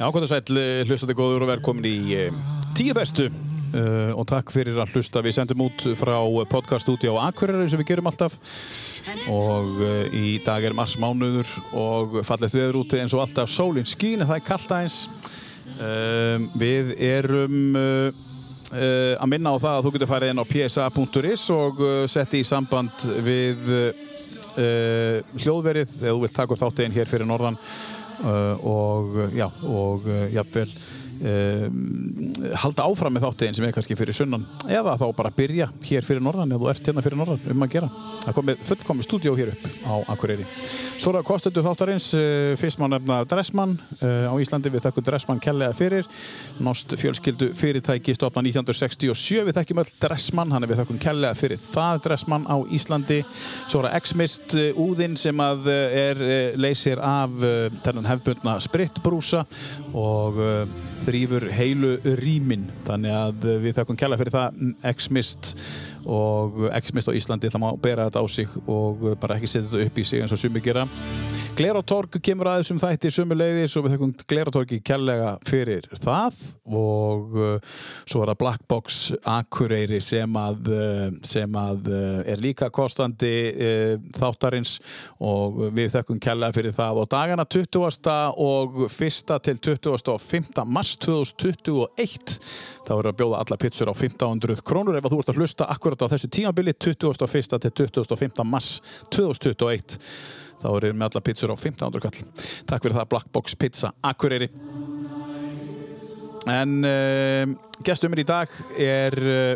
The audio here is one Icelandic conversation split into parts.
það sæl, hlustandi góður og velkomin í eh, tíu bestu uh, og takk fyrir að hlusta. Við sendum út frá podcaststudio á Akureyri sem við gerum alltaf og uh, í dag er mars mánuður og fallegt viður úti eins og alltaf sólinn skín, það er kallt aðeins. Um, við erum uh, uh, að minna á það að þú getur farið inn á psa.is og uh, setti í samband við uh, hljóðverið þegar þú vilt taka upp þáttegin hér fyrir norðan uh, og já, og uh, jafnvel halda áfram með þáttegin sem er kannski fyrir sunnan eða þá bara byrja hér fyrir norðan ef þú ert hérna fyrir norðan um að gera. Það komið fullkomið stúdíó hér upp á Akureyri. Svo það kostendu þáttarins uh, fyrst má nefna Dressmann uh, á Íslandi. Við þekkum Dressmann kellega fyrir. Nost fjölskyldu fyrirtæki stopna 1967 við þekkjum öll Dressmann hann er við þekkum kellega fyrir það Dressmann á Íslandi. Svo það X-Mist uh, úðinn sem að er leysir af þennan hefbundna spritbrúsa og þrýfur heilu rýmin. Þannig að uh, við þekkum kellega fyrir það X-Mist. Og X-Mist á Íslandi það má bera þetta á sig og uh, bara ekki setja þetta upp í sig eins og sumi gera Gleratorg kemur aðeins um þætti sumu leiðis og við þekkum Gleratorgi kellega fyrir það og uh, svo er það Blackbox Akureyri sem að, uh, sem að uh, er líka kostandi uh, þáttarins og við þekkum kellega fyrir það og dagana 20. og 1. til 25. mars 2021 þá verður að bjóða alla pizzur á 1500 krónur ef þú ert að hlusta akkurat á þessu tímabili 21. til 25. mars 2021 þá erum við með alla pizzur á 1500 kall takk fyrir það Black Box Pizza Akureyri. En uh, gestur mér í dag er uh,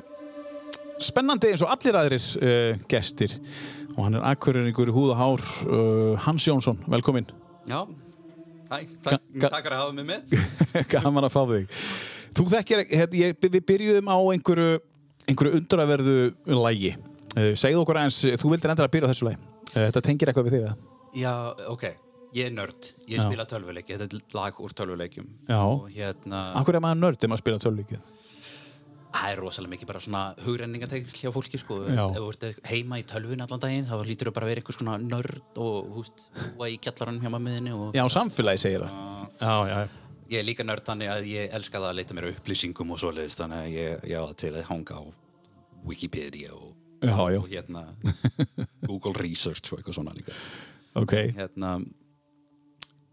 spennandi eins og allir aðrir uh, gestir. Og hann er Akureyringur í húð og hár uh, Hans Jónsson, velkomin Já, hæ, takk, fyrir að hafa mig með. Gaman að fá þig. Þú þekkir, hérna, ég, við byrjuðum á einhverju, einhverju undraverðu lægi segðu okkur aðeins, þú vildir endur að byrja á þessu lægi þetta tengir eitthvað við þig eða? Já, ok, ég er nörd, ég Já. spila tölvuleiki, þetta er lag úr tölvuleikjum Já. og hérna, Akkur er maður nörd ef maður spila tölvíkið? það er rosalega mikið bara svona hugrenningatengsl hjá fólki sko, Já. ef þú ert heima í tölvun allan daginn þá lítur þú bara að vera einhvers konar nörd og húst, búa í kjallaranum hjá maður og Já, samfélagi segir það. Já, já. ég er líka nörd þannig að ég elska það að leita mér að upplýsingum og svoleiðist þannig að ég, ég á það til að hanga á Wikipedia og, Já, já. og hérna Google Research og eitthvað svona líka Ok. hérna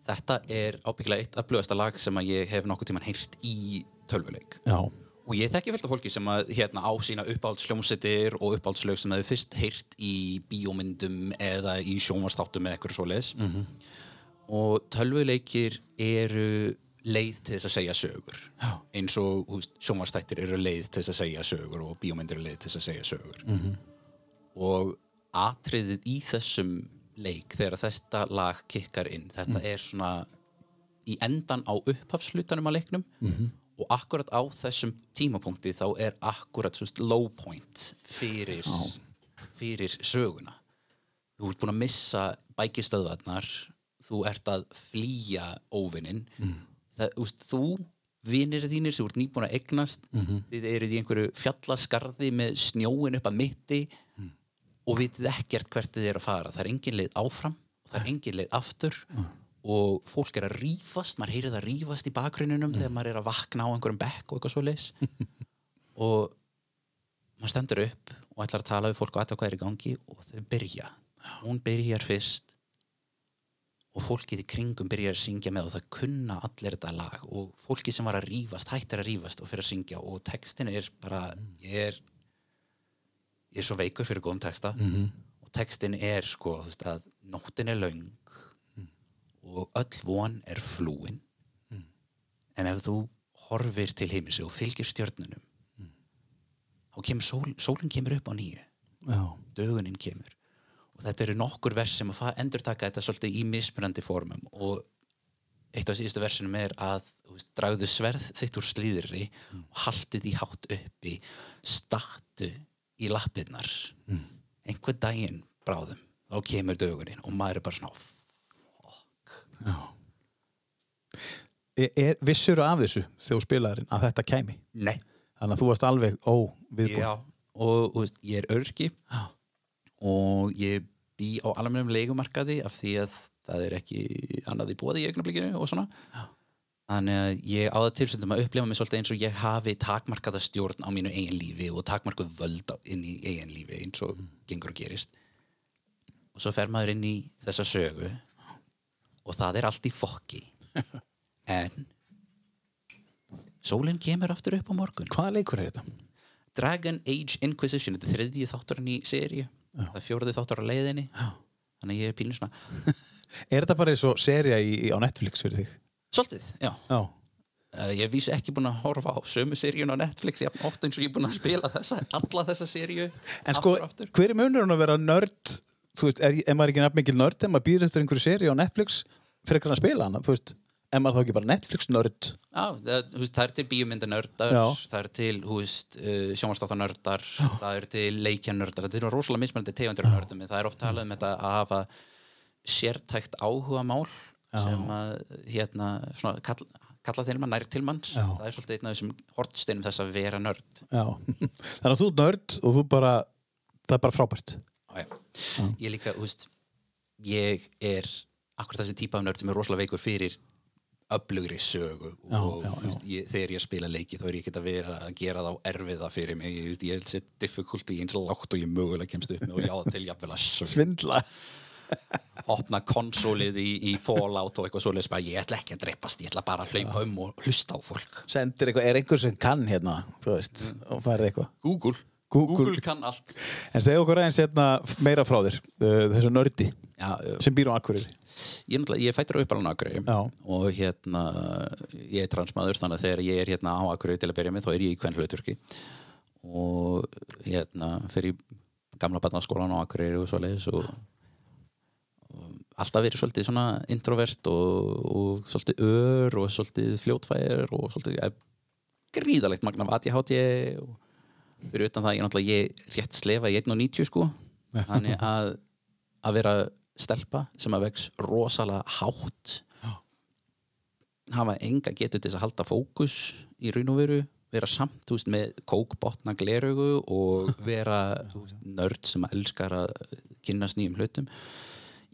þetta er ábyggilega eitt afblöðasta lag sem ég hef nokkuð tíman heyrt í tölvuleik Já. og ég þekki velta fólki sem að hérna á sína uppáhaldsljómsettir og uppáhaldslög sem hefur fyrst heyrt í bíómyndum eða í sjónvastáttum eða eitthvað svoleiðis Mhm. og tölvuleikir eru leið til þess að segja sögur Já. eins og sjónvastættir eru leið til þess að segja sögur og bíómyndir eru leið til þess að segja sögur Mhm. og atriðið í þessum leik þegar þetta lag kikkar inn þetta Mm. er svona í endan á upphafslutanum að leiknum Mhm. og akkurat á þessum tímapunkti þá er akkurat svo low point fyrir, fyrir söguna þú ert búin að missa bækistöðvarnar þú ert að flýja óvinnin Mm. þú vinir þínir sem ert nýbúin að eignast Mhm. þið eruð í einhverju fjallaskarði með snjóin upp að mitti Mm. Og vitið ekkert hvert þið er að fara. Það er engin leið áfram það er engin leið aftur og fólk er að rífast maður heyrir það rífast í bakgruninum þegar maður er að vakna á einhverjum bekk og eitthvað svo leis og maður stendur upp og ætlar að tala við fólk og ætla hvað er í gangi og þau byrja. Hún byrjar fyrst og fólkið í kringum byrjar að syngja með og það kunna allir þetta lag og fólki sem var að rífast, hættir að rífast og fyrir að syngja og textin er bara ég er ég er svo veikur fyrir góðum texta. Mhm. og textin er sko veist, að nóttin er löng og öll von er flúin. En ef þú horfir til heimis og fylgir stjörnunum þá kemur sól, sólinn kemur upp á nýju. Já. dögunin kemur. Og þetta eru nokkur vers sem að endur taka þetta svolítið í mismunandi formum. Og eitt af síðustu versinum er að veist, dragðu sverð þitt úr slíðri og haltu því hátt uppi. Stattu í lappirnar. Einhver daginn bráðum þá kemur dögunin og maður er bara svona Er, er, vissuru af þessu þegar þú spilaðir að þetta kæmi? nei, Þannig að þú varst alveg óviðbúin. Já, og, og ég er örki og ég bý á alveg leigumarkaði af því að það er ekki annað í bóði í augnablikinu og svona þannig að ég á það tilsöndum að upplifa mig svolítið eins og ég hafi takmarkaða stjórn á mínu eigin lífi og takmarkuð völd inn í eigin lífi eins og gengur og gerist. Og svo fer maður inn í þessa sögu og það er allt í fokki. En sólinn kemur aftur upp á morgun. Hvaða leikur er þetta? Dragon Age Inquisition þetta er þriðji þátturinn í seríu. Það er fjóraði þáttur á leiðinni. Já. þannig að ég er pílinn svona Er þetta bara eins og í, á Netflix fyrir þig? Svolítið, já Já. Uh, ég vísu ekki búin að horfa á sömu seríun á Netflix jafn oft eins og ég er búin að spila þessa, alla þessa seríu En sko, aftur hver er munurinn að vera nörd? Þú veist, er, er maður ekki nefn mikil nörd ef maður býður eftir einhverju seri á Netflix fyrir að spila hana? Þú veist, er maður þá ekki bara Netflix nörd? Já, það, veist, er til bíómyndanördar Já. það er til uh, sjónvastáttanördar það er til leikjanördar það er rosalega mismunandi tegundir af nördum það er oft talað um þetta að hafa sértækt áhuga mál sem að hérna, svona, kall, kalla til mann, nær til manns Já. það er svolítið einn af þessum hortsteinum þess að vera nörd Já. Þannig að þú ert nörd og þú bara, það er bara frábært. Já, ég líka, þú veist ég er akkur þessi típa af nörd sem er rosalega veikur fyrir öflugri sögu og veist, ég, þegar ég spila leiki þá er ég ekki að vera að gera þá erfiða fyrir mig ég, ég set difficulty eins lágt og ég mögulega kemst upp með og já til jafnvel að Svindla. Opna konsólið í, í Fallout og eitthvað svoleiðis bara ég ætla ekki að dreipast, ég ætla bara að hlaupa um og hlusta á fólk Sendir eitthvað, er einhver sem kann hérna, veist, og færið eitthvað. Google, Google. kann allt En segðu okkur aðeins hérna meira frá þér, uh, þessu nördi já, uh, sem býr á Akureyri. ég, ég fættur upp alveg á Akureyri Já. og hérna ég er transmaður þannig að þegar ég er hérna á Akureyri til að byrja með þá er ég í hvern hluturki og hérna fyrir gamla barnaskólan á Akureyri og svo leiðis og alltaf verið svolítið svona introvert og, og svolítið ör og svolítið fljótfær og svolítið gríðalegt magna af ADHD og fyrir utan það ég náttúrulega ég rétt slefa í 1.90 sko. Þannig að að vera stelpa sem að vex rosalega hátt hafa enga getur til að halda fókus í raun og veru vera samt þú veist, með kókbotna gleraugu og vera nörd sem elskar að kynast nýjum hlutum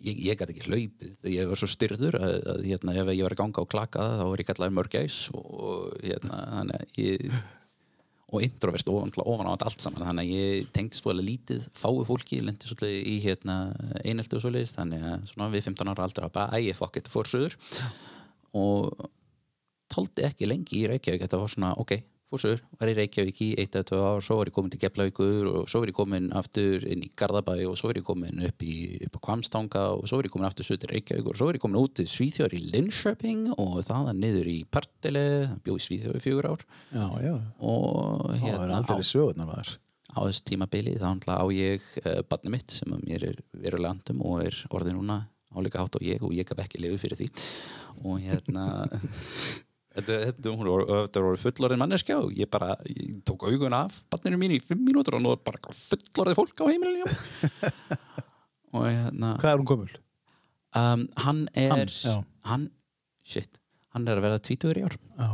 ég, ég gæti ekki hlaupið. Þegar ég var svo styrður að, að hérna, ef ég var að ganga á klaka þá var ég kallaði mörgæs og hérna, þannig að ég og introvert ofan, ofan á þetta allt saman. Þannig að ég tengdi stóðlega lítið fái fólki, lendi svolítið í hérna, einelti og svoleiðis, þannig að svona við 15 ára aldrei að bara ægi fokk þetta fór söður og tóldi ekki lengi í Reykjavík. Þetta var svona, ok, fór söður var í Reykjavík í eitt eða tvö ár, svo var ég komin til Keflavíkur og svo var ég komin aftur inn í Garðabæ og svo var ég komin upp, í, upp á Kvamstanga og svo var ég komin aftur söður til Reykjavík og svo var ég komin út til Svíþjóðar í Linköping og þaðan niður í Partile bjóð í Svíþjóði fjögur ár Já, já. og Það er hérna á, aldrei sögurnar maður. á þessu tímabili þá náttúrulega á ég uh, barni mitt sem að mér er verulega andum og er orðið núna áleika hátt og ég og ég gaf ekki lifi fyrir því og hérna þetta, þetta, hún var, þetta var fullorðin manneskja og ég bara ég tók augun af barninu mín í fimm mínútur og nú er bara fullorðið fólk á heimilinu og hérna Hvað er hún gömul? um, hann er Hann, hann, shit, hann er að verða tvítugur í ár Já.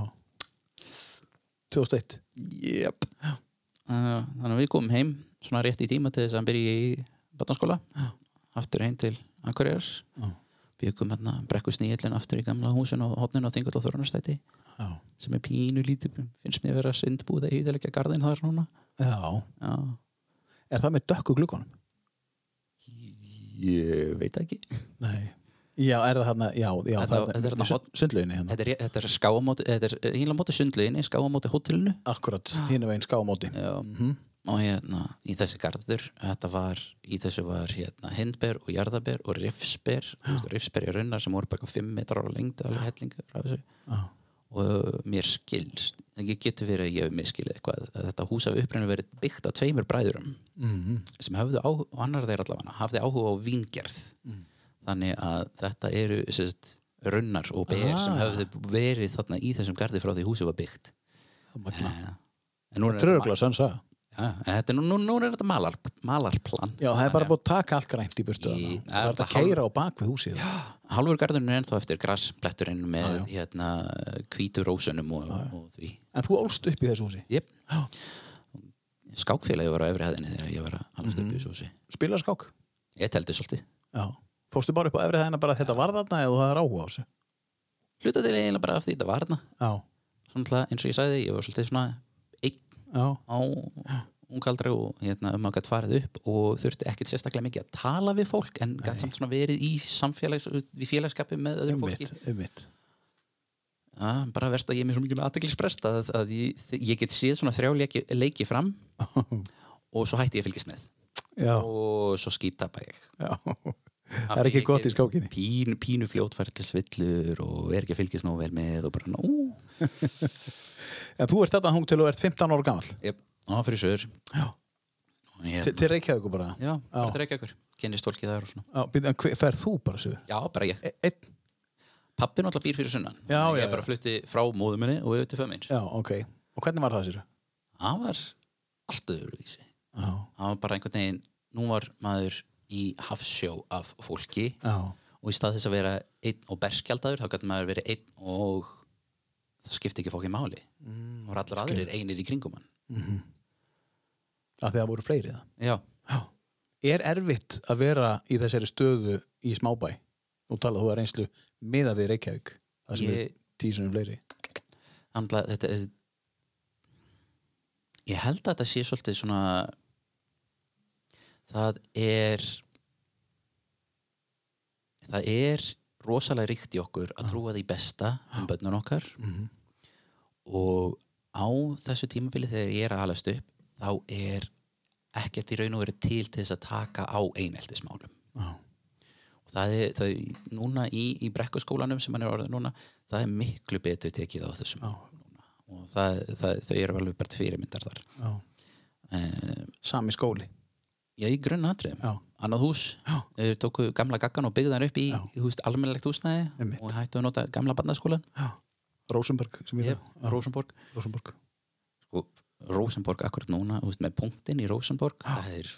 2001. Jep. Uh, þannig að við komum heim svona rétt í tíma til þess að hann byrja í barnaskóla aftur heim til Akureyrar Já. Byggum hérna brekku sníillin aftur í gamla húsin og hotnin og þingull og þorunarstæti Já. sem er pínu lítið finnst mér að vera syndbúð að íðalega garðin þar núna Já. Já, Er það með dökku glukkonum? ég veit ekki Nei. Já, er það hérna, já, já, Þetta- það þetta er þarna hot- sundlauginni hérna. Þetta er, þetta er skáamóti, þetta er einlega móti sundleginni, skáamóti hótelinu Akkurat, hínu veginn skámóti. Já, Mhm. Og hérna í þessi garður, þetta var í þessu var hérna hindber og jarðaber og rifsber, rifsber í runnar sem voru eitthvað 5 metrar á lengd alveg hellingur og uh, mér skilst, það getur verið að ég hef miskilið eitthvað, að þetta hús hafi upprænið verið byggt af tveimur bræðurum Mhm. sem höfðu áhuga, og annar þeir allavega hafði áhuga á víngerð þannig að þetta eru sérst, runnar og ber sem Ah. höfðu verið þarna í þessum garði frá því húsið var byggt Magna. Eh, en er Trögla sönsa. Ja, en þetta er nú, nú, nú er þetta malar, malarplan Já, það er bara búið að taka allt grænt í burtu. Í-. Það er að keira á bak við húsið. Já. halvur garðurinn er ennþá eftir graspletturinn með hérna hvítu rósunum og, og því En þú ólst upp í þessu húsi? Já. skákfélagi var á efri hæðinni þegar ég var að alast upp í þessu húsi Spila skák? ég teldi svolítið Já. Fórstu bara upp á efri hæðina bara þetta var þarna eða þú hafðir áhuga á þessu? hluta til eiginlega bara af því þetta var þarna Já. svona eins og ég sagði, ég var svolítið svona einn Já. á ungaldri og hérna um að gætt farið upp og þurfti ekkert sérstaklega mikið að tala við fólk en gætt samt svona verið í samfélags við félagskapi með öðru fólki Ummitt, ummitt. ja, bara verst að ég er með svo mikið aðteglisprest að, að ég, ég get séð svona þrjá leiki, fram og svo hætti ég að fylgjast með Já. og svo Já. Af Það er ekki gott í skákinni. pínu, pínu fljótfæri til svillur og er ekki að fylgjast nógu vel með og bara nú En þú ert þetta hung til og ert 15 ára gammal. yep, á fyrir sögur Já. Til, Reykjavík bara. já, bara til Reykjavíkur kennist fólki Já, en hver- ferð þú bara svo? já, bara ég Einn? Pappi náttúrulega býr fyrir sunnan Já, já, Ég bara já. flutti frá móðu minni og yfir til fömmins Já, ok. Og hvernig var það sér? Það var allt öðruvísi Já. Það var bara einhvern veginn Nú var maður í hafsjó af fólki Já. og í stað þess að vera einn og berskjaldaður þá gæti maður verið einn og það skipti ekki fólki máli mm, og allir aðrir einir í kringum hann Að það voru fleiri það. Já, Já. Er erfitt að vera í þessari stöðu í smábæ? Nú talað þú að reynslu miða við Reykjavík. Það sem Ég- er tísunum fleiri. Andla, þetta er ég held að þetta sé svolítið svona það er það er rosalega ríkt í okkur að trúa því besta um bönnun okkar og á þessu tímabili þegar ég er að alast upp þá er ekkert í raun og verið til til þess að taka á eineltismálum Já. og það er, það er núna í, í brekkuskólanum sem hann er orðið núna það er miklu betur tekið á þessum núna. og það, það, þau eru alveg bara fyrirmyndar þar Já. uh, Sami skóli. Já í grunn atriðum Já. annað hús, þau tóku gamla gaggan og byggðu hann upp í, í almennilegt húsnæði Einmitt. og hættu að nota gamla barnaskólan ég yep, Rosenborg Rosenberg. sko, Rosenborg akkurat núna veist, með punktinn í Rosenborg það er,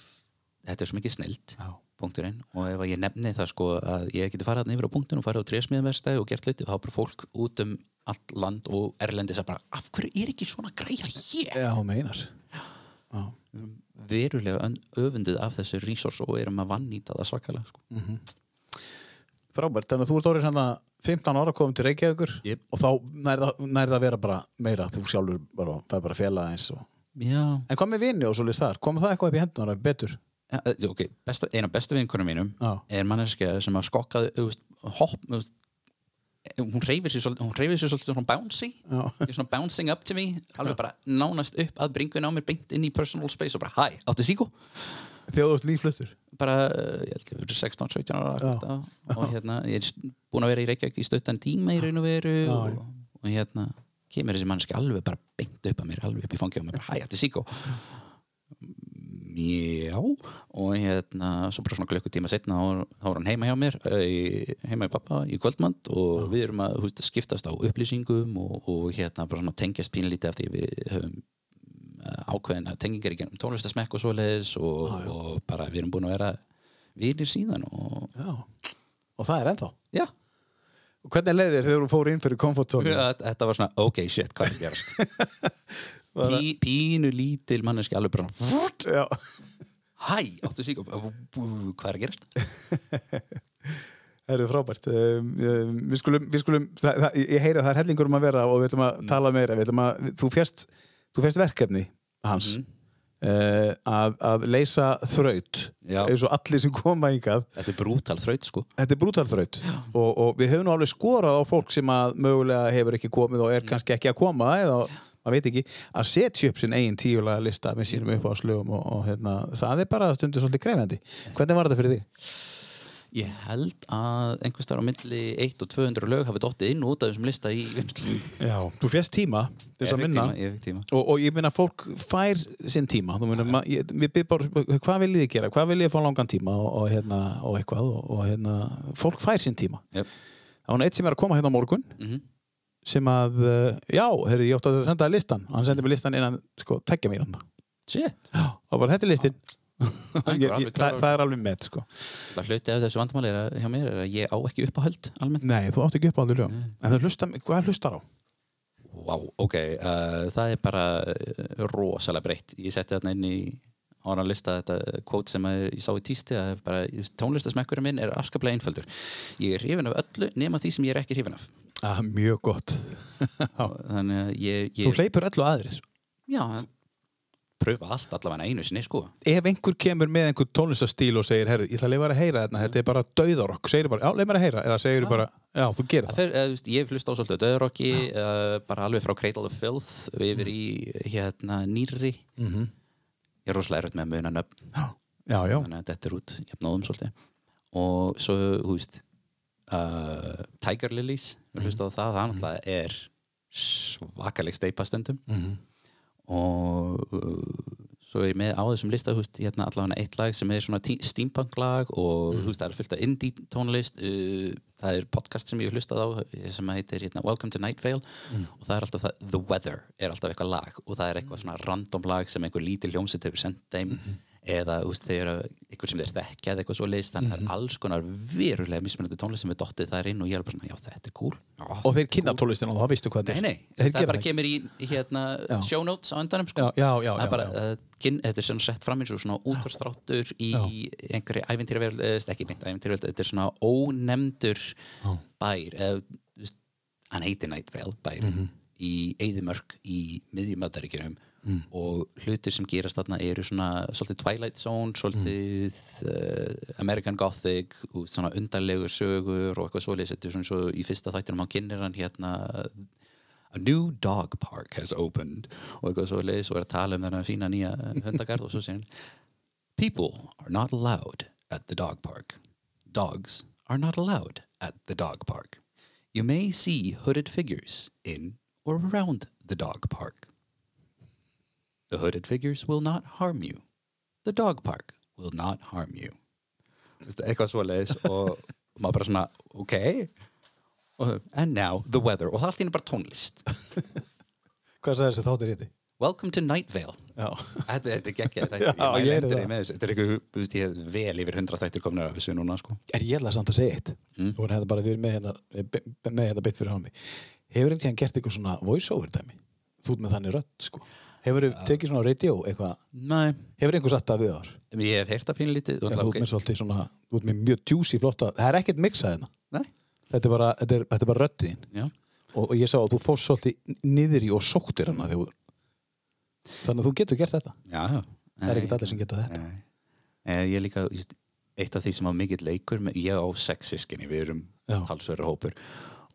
þetta er svo mikið snild Já. punkturinn og ef ég nefni það sko að ég geti farið þarna yfir á punktin og farið á trésmiðverstæði og gert hluti og þá bara fólk út um allt land og erlendis að bara af hverju er ekki svona græja hér Já, meinar. Já. Verulega ön- öfunduð af þessu resource og erum að vannýta það svakalega sko. Frábært, þannig að þú ert orðið svona 15 ára komum til Reykjavíkur Jep. og þá nærða nær að vera bara meira þú sjálfur bara, það er bara fela eins og... já En hvað með vinni og svo list þar? Kom það eitthvað upp í hendunar betur? Ja, eh, ok, besta, eina bestu vinkunum mínum Já. er manneskja sem að skokkaði hopp hún reyfir sér svolítið svona bouncy. Ég svona bouncing up to me alveg bara nánast upp að bringun á mér beint inn í personal space og bara hæ, áttu síkó? Þegar þú ert nýfluttur? bara, uh, ég held að vera 16-17 ára Já. og hérna, ég er búin að vera í Reykjavík í stöttan tíma í raun og veru Já, og, og hérna kemur þessi manneski alveg bara beint upp að mér alveg upp í fangja og mér bara, hæ, áttu síkó já og hérna, svo bara svona klukkutíma setna þá var hann heima hjá mér í- heima í pappa í kvöldmand og við erum að veist, skiptast á upplýsingum og, og hérna bara svona tengjast pínlítið af því við höfum uh, ákveðina tengingar í gennum tónlistasmekk og svoleiðis og, og bara við erum búin að vera vinir síðan og Já. Og það er ennþá? já, hvernig leiðir þegar þú fór inn fyrir komfortzónu? þetta var svona ok shit, hvað er gerast Pí, pínu lítil manneski alveg bara Já. hæ, áttu sík hvað er að gerast Það er frábært. Um, um, við skulum, við skulum það, það, ég heyri að það er hellingur um að vera og við ætlum að tala meira. Að, þú fjast, verkefni hans Mhm. uh, að, að leysa þraut Já. eins og allir sem koma hingað. þetta er brútal þraut sko Þetta er brútal þraut og, og við höfum nú alveg skorað á fólk sem að mögulega hefur ekki komið og er kannski ekki að koma eða maður veit ekki, að setja upp sinn eigin tíulega lista með sínum uppáðslögum og, og hérna, það er bara stundu svolítið krefjandi. Hvernig var þetta fyrir því? ég held að einhvers þar á milli 1 og 200 lög hafi dottið inn út af þessum lista í vinslu Já, þú fjast tíma þess að minna ég fikk tíma og, og ég minna fólk fær sinn tíma þú minna, ég, við byrjum bara, hvað viljið þið gera hvað viljið þið fá langan tíma og, og, hérna, og eitthvað og, og hérna, fólk fær sinn tíma Jep. það var eitt sem er að koma hérna á morgun Mhm. Sem að, uh, já, heyrðu, ég átti að senda listan og hann sendi mér listan innan, sko, tekja mér hann shit já, og bara þetta er listin það, er alveg með sko. Það hluti af þessu vandamáli hjá mér er að ég á ekki uppáhöld almennt. Nei, þú átt ekki upp á alveg lögum En það hlusta, hvað hlustar á? Vá, ok, uh, það er bara uh, rosalega breytt. Ég setti þarna inn í ára lista þetta kvót sem að ég sá í tísti að bara tónlistasmekkurinn minn er afskaplega einföldur. Ég er hrifin af öllu nema því sem ég er ekki hrifin af. Ah, mjög gott. Þannig að ég, Þú ég hleypur öllu aðrir já, pröfa allt allavega einu sinni, sko. Ef einhver kemur með einhver tónlistastíl og segir herri, ég ætla að leifa þér að heyra þetta, þetta er bara dauðarokk. Segir bara, já, leif mér að heyra, eða segir bara já, þú gerir Það það. þú veist, ég hef hlust á svolítið döðrocki uh, bara alveg frá Cradle of Filth ég er rosalega erfitt með að muna nöfn. Já, já, já, þannig að þetta er út jafnóðum svolítið. Og svo, þú veist uh, Tiger Lilies hlust á það, það náttúrulega er svakaleg steipa stundum. Mhm. og uh, svo er ég með á þessum lista veist, hérna allavega eitt lag sem er svona steampunk lag og þú veist, það er fullt af indie tónlist uh, það er podcast sem ég hef hlustað á sem heitir hérna, Welcome to Night Vale og það er alltaf það, The Weather er alltaf eitthvað lag og það er eitthvað svona random lag sem einhver lítil hljómsett hefur sendt þeim eða veist, þeir eru eitthvað sem þeir þekkja eða eitthvað svo leist, þannig að það er alls konar verulega mismunandi tónlist sem er dottið þar inn og ég er bara svona, já þetta er cool. Já, og þeir kynna tónlistin og þá veistu hvað Nei, þetta nei, Þeir það bara kemur í hérna Já. show notes á endanum sko. Já, já, já, Það er já, bara, já. uh, kyn, þetta er svona sett fram eins og svona útvarstráttur í einhverju ævintýraverð, eða ekki meint ævintýraverð, þetta er svona ónefndur bær, eða, þú veist, hann heitir Night Vale bær Mhm. í Eidimörk í miðjumadaríkjunum Mm. og hlutir sem gerast þarna eru svona svolítið Twilight Zone, svolítið Mm. uh, American Gothic og svona undarlegur sögur og eitthvað svoleiðis, þetta er svona svo í fyrsta þættinum hann kynir hann hérna A new dog park has opened og eitthvað svo leiðis og er að tala um þennan fína nýja hundagarð og svo segir People are not allowed at the dog park. Dogs are not allowed at the dog park. You may see hooded figures in or around the dog park. The hooded figures will not harm you. The dog park will not harm you. Eitthvað svo leiðis og maður bara svona, ok og, and now the weather og það allt í henni bara tónlist Hvað sagði þessi þáttur í því? Welcome to Night Vale Þetta, er geggjað þetta, Já, ég mæli ég er endur það. með þessu Þetta er eitthvað, vel yfir 100 þættir komnir af þessu núna, sko er ég ætla samt að segja eitt Mm. Þú voru hérna bara við með hérna hérna beitt fyrir hann mig Hefur einhvern tíðan gert eitthvað svona voice-over dæmi? Þú með þannig rödd, sko Hefur tekið svona radio eitthvað? Nei, Hefur einhver satt það við þar? ég hef heyrt að pínu lítið Já, þú ert með svolítið svona, þú ert með mjög djúsi flotta Það er ekkert mixað hérna. Nei, Þetta er bara, þetta er, þetta er bara röddin já. Og, og ég sá að þú fórst svolítið niður í og sóttir hana þegar þú Þannig að þú getur gert þetta. Já, já Það er ekkert allir sem geta þetta. Nei. Eh, Ég er líka, eitt af því sem á mikill leikur ég á sex sískinni, við erum Já. talsverður hópur.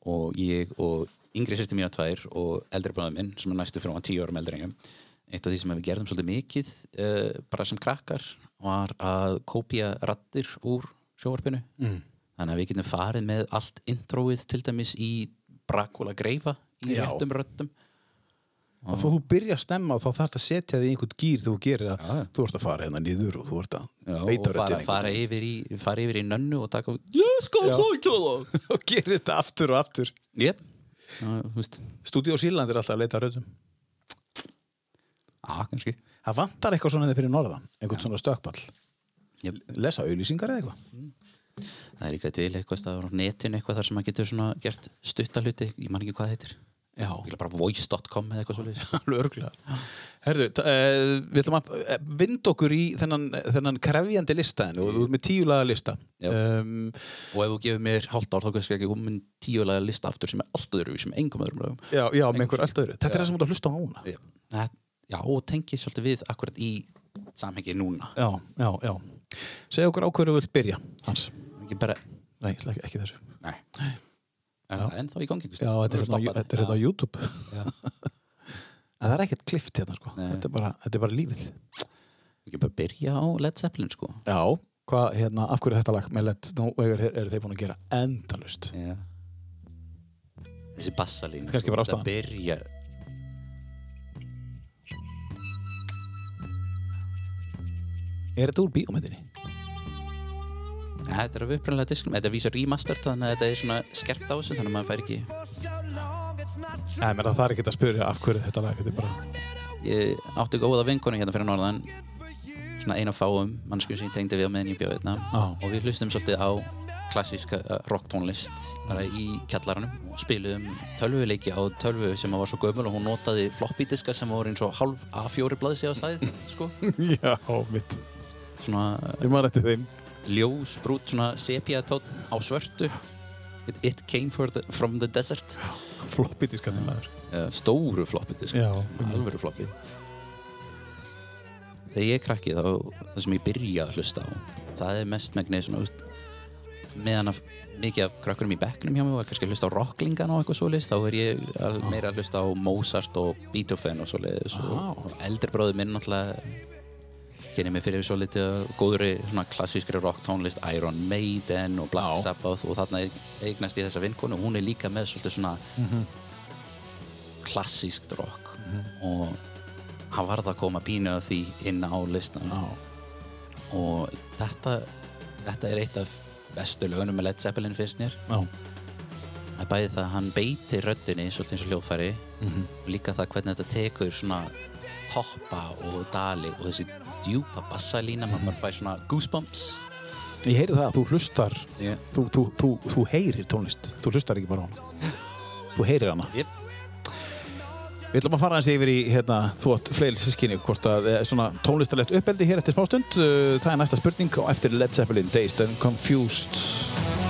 Og ég og yngri sýsti mína tvær og eldri bráðum minn sem er næstu frá tíu árum eldri en ég. Eitt af því sem við gerðum svolítið mikið uh, bara sem krakkar var að kópía rattir úr sjóvarpinu mm. þannig að við getum farið með allt introið til dæmis í Brakula greifa í Já. réttum röttum Og þó þú byrja að stemma og þá þarfst að setja þig í einhvern gýr þú gerir að já. þú ert að fara hérna niður og þú ert að og beita fara, röddinni fara, yfir í, fara yfir í nönnu og taka Ég skal sækja það og gerir þetta aftur og aftur. Jep, Veist. Stúdíó Sýrland er alltaf að leita röddum Já, kannski. Það vantar eitthvað svona fyrir norðan einhvern svona stökkball Jep. Lesa auðlýsingar eða eitthvað? Það er líka til eitthvað á netinu eitthvað þar sem maður getur svona gert stuttaluti ég man ekki hvað Já, Ég bara voice.com eða eitthvað svolítið Herðu, uh, við ætlum að uh, vinda okkur í þennan, þennan krefjandi lista en og þú ert með tíulaga lista. Um, Og ef þú gefur mér hálft ár þá kannski ekki komin tíulega lista aftur sem er allt öðru sem engum öðrum lögum. Já, já, með einhver allt öðru. Þetta er það sem þú ert að hlusta á núna. Já, Það- já og tengi svolítið við akkurat í samhengi núna. Já, já, já. Segð okkur á hverju þú vilt byrja, Hans. Ekki bara, Nei, ekki, ekki þessu. Nei Er það ennþá í gangi? Já, þetta er hérna á- þetta er hérna á. YouTube. En það er ekkert klift hérna, sko þetta er, bara, þetta er bara lífið Ekki bara byrja á Led Zeppelin sko Já, hvað, hérna, af hverju er þetta lag með lett Nú eru er þeir búin að gera endalust Já. Þessi bassalín Þetta er kannski bara ástæðan. Það byrja Er þetta úr bíómyndinni? Ja, þetta er af upprænlega diskum, þetta vísar remaster þannig að þetta er svona skerpt á þessu þannig að maður fær ekki Nei, menn það er ekkert að spyrja af hverju þetta lag Þetta er bara ég átti góða vinkonu hérna fyrir norðan svona eina fáum mannsku sem ég tengdi við á meðan ég bjóði hérna Já. og við hlustum svolítið á klassíska rocktónlist bara í kjallaranum og spiluðum tölvuleiki á tölvu sem var svo gömul og hún notaði floppy diska sem voru eins og halv A4 blaðsi á stæð sko. Já, mitt. svona Ég maður eftir þeim. Ljós, brút, svona sepia tótt á svörtu It, it came the, from the desert Floppy diskanir maður. uh, stóru Já. alvöru floppy þegar ég er krakki þá það sem ég byrja að hlusta á það er mest megnið svona meðan að mikið af krakkurum í bekknum hjá mig var kannski að hlusta á rocklingan og eitthvað svoleiðis þá er ég meira að hlusta á Mozart og Beethoven og og, Vá. og eldri bróður minn náttúrulega kynni mig fyrir svo litið góðri svona klassískri rocktónlist Iron Maiden og Black Já. Sabbath og þarna eignast ég þessa vinkonu og hún er líka með svolítið svona klassískt rock og hann varð að koma pínu af því inn á listan Já. og þetta, þetta er eitt af bestu lögunum með Led Zeppelin mér Já. það er bæði það að hann beiti röddinni svolítið eins og hljóðfæri og líka það hvernig þetta tekur svona toppa og dali og þessi djúpa bassalína maður bara fær svona goosebumps Ég heyri það að þú hlustar, yeah. þú, þú, þú, þú heyrir tónlist. Þú hlustar ekki bara á hana. Þú heyrir hana. yep. Við ætlum að fara hans yfir í hérna, þú átt fleiri sískinni hvort að svona tónlistarlegt uppeldi hér eftir smástund. Uh, Það er næsta spurning og eftir Led Zeppelin Dazed and Confused.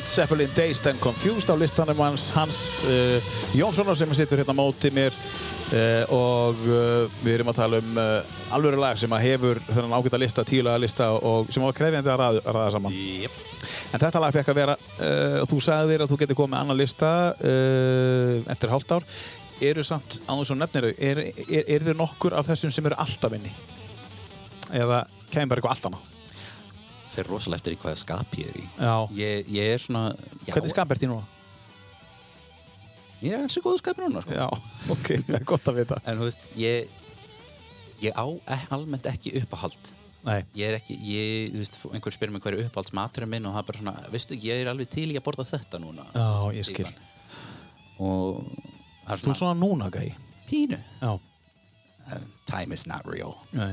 Led Zeppelin Dazed and Confused á listanum hans Hans uh, Jónssonar sem situr hérna á móti mér uh, og uh, við erum að tala um alvöru lag sem að hefur þennan ágæta lista, tíulaga lista og sem var krefjandi að ræða, að ræða saman. Yep. En þetta lag fekk að vera, þú sagði þér að þú getur komið með annan lista eftir hálft ár. Eru samt, á þessum nefniru, er, er, er þið nokkur af þessum sem eru alltaf inni? Eða kemur bara eitthvað allt annað? Fer rosalega eftir í hvaða skap ég er í ég, ég er svona já, Hvernig skap ert þín núna? ég er hansi góðu skapir núna sko. Já, ok, það er gott að vita. en þú veist, ég ég á e- almennt ekki uppáhald Nei, ég er ekki, ég, þú veist, einhver spyrir mig hver er uppáhaldsmaturinn minn og það er bara svona, veistu, ég er alveg til í að borða þetta núna Já, veist, ég skil. típan. og það er þú er svona, svona núna gæi. pínu Já. uh, time is not real Nei.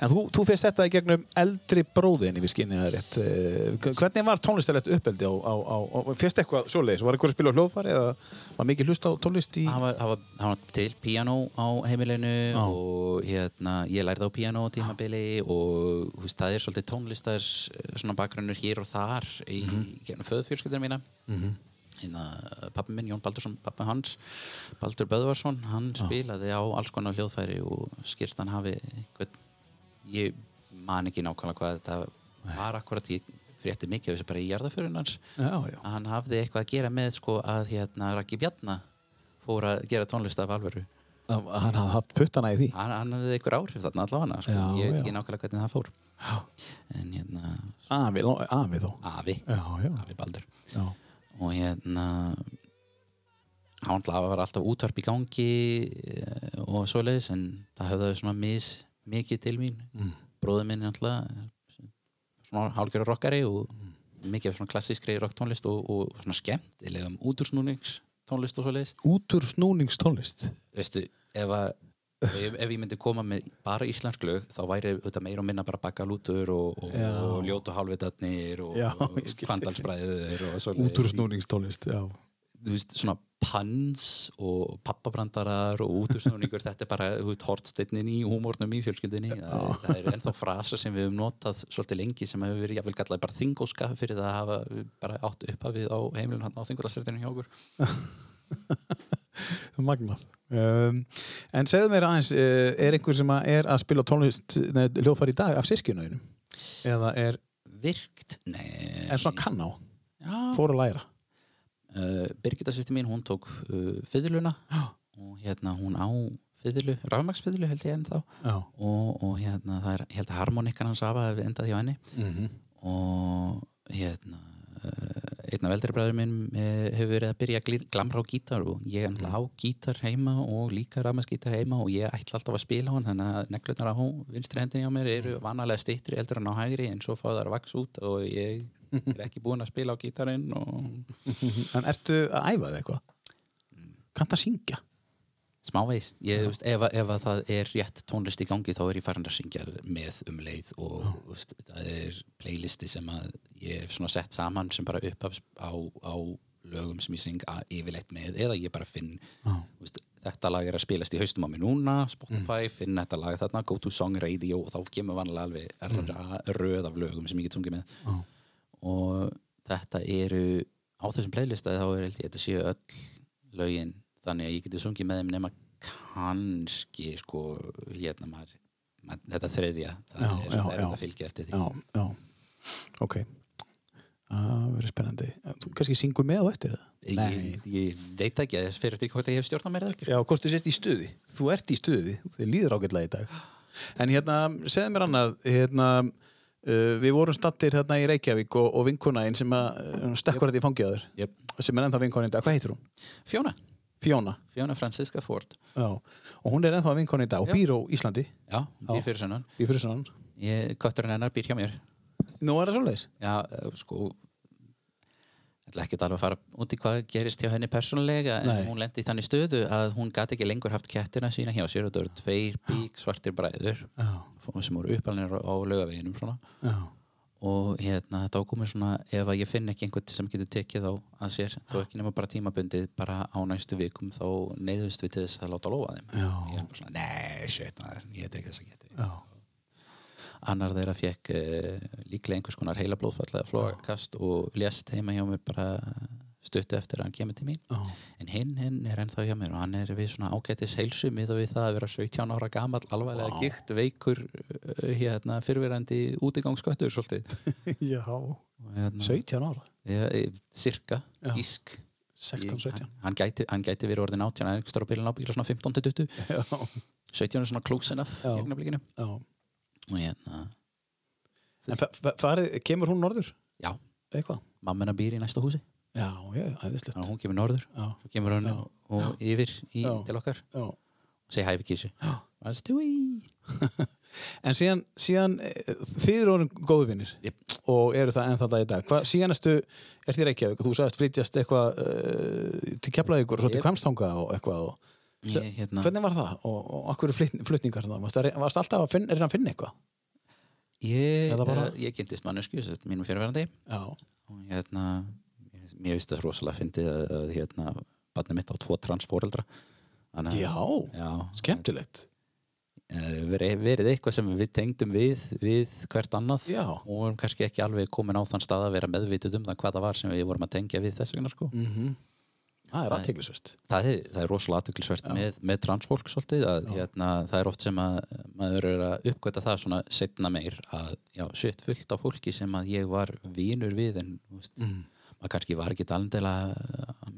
En þú, þú fyrst þetta í gegnum eldri bróðin í við skinni að rétt. Eh, Hvernig var tónlistarlegt uppeldi á, á, á, á fyrst eitthvað svoleiðis? Var eitthvað að spila á hljóðfari eða var mikið hlust á tónlist í... það var, það var, það var til piano á heimilinu Já. og hérna, ég lærði á piano á tímabili og þú veist, það er svolítið tónlistar eh, svona bakgrunnur hér og þar í mm. -hmm. föðfjölskyldinu mína mm -hmm. hérna, pappi minn, Jón Baldursson, pappi hans Baldur Böðvarsson, hann spilaði á alls konar hljóðfæri og skýrst hann hafi einhvern, ég man ekki nákvæmlega hvað þetta var akkurat, ég frétti mikið af þessu bara í jarðaförunars Já, já. að hann hafði eitthvað að gera með sko að hérna Raggi Bjarna fór að gera tónlist af alvöru. Að hann hafði haft puttana í því. Hann, hann hafði einhver áhrif þarna allavega sko. Já, ég veit já. ekki nákvæmlega hvernig það fór. En hérna afi, afi þó. Afi, já, já, afi Baldur. Já. og hérna hann var alltaf útvarp í gangi eh, og svoleiðis en það höfðaði svona mis mikið til mín mm. bróður minn er alltaf svona hálgjörður rockari og mikið af svona klassískri rocktónlist og, og svona skemmtilegum útursnúningstónlist og svoleiðis útur snúningstónlist veistu, ef að ef, ef ég myndi koma með bara íslensk lög þá væri þetta meira og minna bara bakkalútur og, og, Já. og ljótu hálfitatnir og, og kvandalsbræður og svoleiðis. útur snúningstónlist já. Þú veist, svona pans og pappabrandarar og útursnúningur þetta er bara, hortsteinnin í húmórnum í fjölskyldinni það er, það er ennþá frasa sem við höfum notað svolítið lengi sem hefur verið jafnvel kallað bara þingóska fyrir það að hafa bara átt upphafið á heimilin hann á þingólasrættinu hjá okkur. Magnað. Um, en segðu mér aðeins, eh, er einhver sem að er að spila tónlist hljófar í dag af sískinu eða er, virkt, nei. Er svona kann á, fór að læra Birgitta sýsti mín, hún tók uh, fiðluna. Já. og hérna hún á fiðlu, rafmagsfiðlu held ég enn þá. Og, og hérna það er, að harmonikkan hans afa hefði endað hjá henni. Mm og hérna uh, einn af eldri bræður minn hefur verið að byrja að glamra á gítar og ég er náttúrulega á gítar heima og líka rafmagsgítar heima og ég ætla alltaf að spila hann þannig að neglutnar á hún, vinstri hendin hjá mér eru vanalega stittri eldur en á hægri en svo fá það að vaks út og ég er ekki búinn að spila á gítarinn og en ertu að æfa þig eitthvað? Kannt að syngja? Smávegis, ég, veist, ef, ef að það er rétt tónlist í gangi þá er ég farin að syngja með um leið og veist, það er playlisti sem að ég hef sett saman sem bara upphafs á, á lögum sem ég syng að yfirleitt með eða ég bara finn veist, þetta lag er að spilast í haustum á mér núna Spotify, finn þetta lag þarna go to song radio og þá kemur vanlega alveg mm. röð af lögum sem ég get sungið með. Já. Og þetta eru á þessum playlista þá er þetta séu öll lögin. Þannig að ég geti sungið með þeim nema kannski sko hérna maður, maður þetta þriðja. Það Já, er svona erfitt að fylgja eftir því. Já, já, ok. Það verður spennandi. Þú kannski syngur með á eftir það ég, ég veit ekki að þess fyrir eftir hvort ég hef stjórn á mér eða ekki sko. Já, hvort þú sért í stuði. Þú ert í stuði, þið líður ágætlega í dag. En hérna, segðu mér annað, hérna, uh, við vorum stattir hérna í Reykjavík og, og vinkunaðinn sem að uh, stekkur þetta í fangiðaður, yep. sem er ennþá vinkunin í dag. Hvað heitir hún? Fjóna, Fjóna. Fjóna Franziska Ford Já. Og hún er ennþá vinkunin í dag og býr á Íslandi, já, býr fyrir sunnan kötturinn hennar býr hjá mér Nú er það svoleiðis. já, eh, sko ætla ekki alveg að fara út í hvað gerist hjá henni persónulega en Nei. hún lendi í þannig stöðu að hún gati ekki lengur haft kettina sína hjá sér. Og það eru tveir bík svartir bræður Já, sem voru uppalnir á laugaveginum svona. Já, og hérna þá komið svona ef að ég finn ekki einhvern sem getur tekið þá að sér þó ekki nema bara tímabundið bara á næstu vikum þá neyðust við til þess að láta lofa þeim. Já. ég er bara svona, nei, shit, ég tek þess að geti já. Annar þeirra fekk uh, líklega einhvers konar heila blóðfall eða flóakast og lést heima hjá mér bara stuttu eftir að hann kemur til mín Já. en hinn, hinn er ennþá hjá mér og hann er við svona ágætis heilsu miða við það að vera 17 ára gamall alvarlega Vá. gikt, veikur uh, hérna, fyrfirandi útigangsköttur svolítið Já. Hérna, 17 ára. ja, e, cirka, Já. gísk 16, 17. Hann, hann, gæti, hann gæti verið orðin 18 hann er ekki stóra bílun ábyggilega svona 15-20 Já. 17 er svona close enough í augnablikinu. Já. Og hérna, En fa- fa- farið, kemur hún norður? já, Eitthvað? mamma býr í næsta húsi Já, já, æðislegt. þannig að hún kemur norður Já, svo kemur hann Já. og yfir í, Já. til okkar já. og segja hæfi kísu Já. En síðan, síðan eh, þið eru orðin góðu vinnir Jep. og eru það ennþá það í dag. Hvað, síðan ertu, ert þið Reykjavík og þú sagðist flytjast eitthvað uh, til Keflavíkur og svo til Jep. Kvamstanga og eitthvað. Og, ég, hérna, Hvernig var það og, og akkur flutningar það? Varst, alltaf að finna, að finna eitthvað? ég, bara- uh, ég kynntist mannesku mínum fyrirverandi Já. og hérna mér finnst það rosalega fyndið að, að hérna, barnið mitt á tvo að- Já, já skemmtilegt. eh, verið, verið eitthvað sem við tengdum við, við hvert annað Já. og vorum kannski ekki alveg komin á þann stað að vera meðvituð um það hvað það var sem við vorum að tengja við þess vegna sko. Mm Það er Það- aðteglisvert. það, er, það er rosalega aðtöklisvert með, með transfólk svolítið að hérna, það er oft sem að maður er að uppgöta það svona setna meir að já, shit, fullt af fólki sem að ég var vinur við en veist, Mm. maður kannski var ekki alveg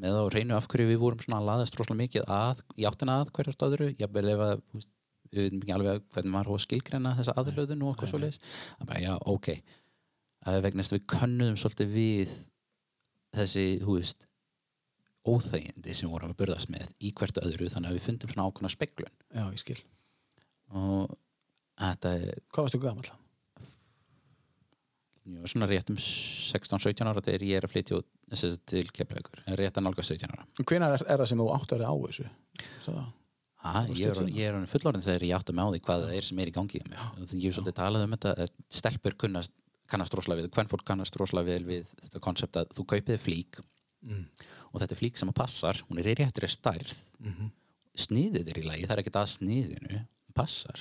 með á reynu af hverju við vorum svona að laðast rosalega mikið að, í áttina að hverjast öðru jafnvel ef að veist, við veitum ekki alveg hvernig maður að skilgreina þessa aðlöðun og eitthvað svo leis að bara já, ok. Að vegna þess að við könnuðum svolítið við þessi, þú veist óþægindi sem vorum að burðast með í hvert öðru þannig að við fundum svona ákveðna speglun Já, ég skil. og þetta er Hvað varstu gamall? já, svona rétt um 16-17 ára þegar ég er að flytja til Keflavíkur rétt að nálga 17 ára Hvenær er, er það sem þú átt að vera á þessu? Ah, ég, er, er fullorðin þegar ég átta mig á því hvað það er sem er í gangi mér. Ég hef svolítið talað um þetta að stelpur kunnast, kannast rosalega við, hvern fólk kannast rosalega vel við þetta konsept að þú kaupið flík Mm. Og þetta er flík sem að passar, hún er í réttri stærð Mhm. sniðið er í lagi, það er ekkert að sniðinu passar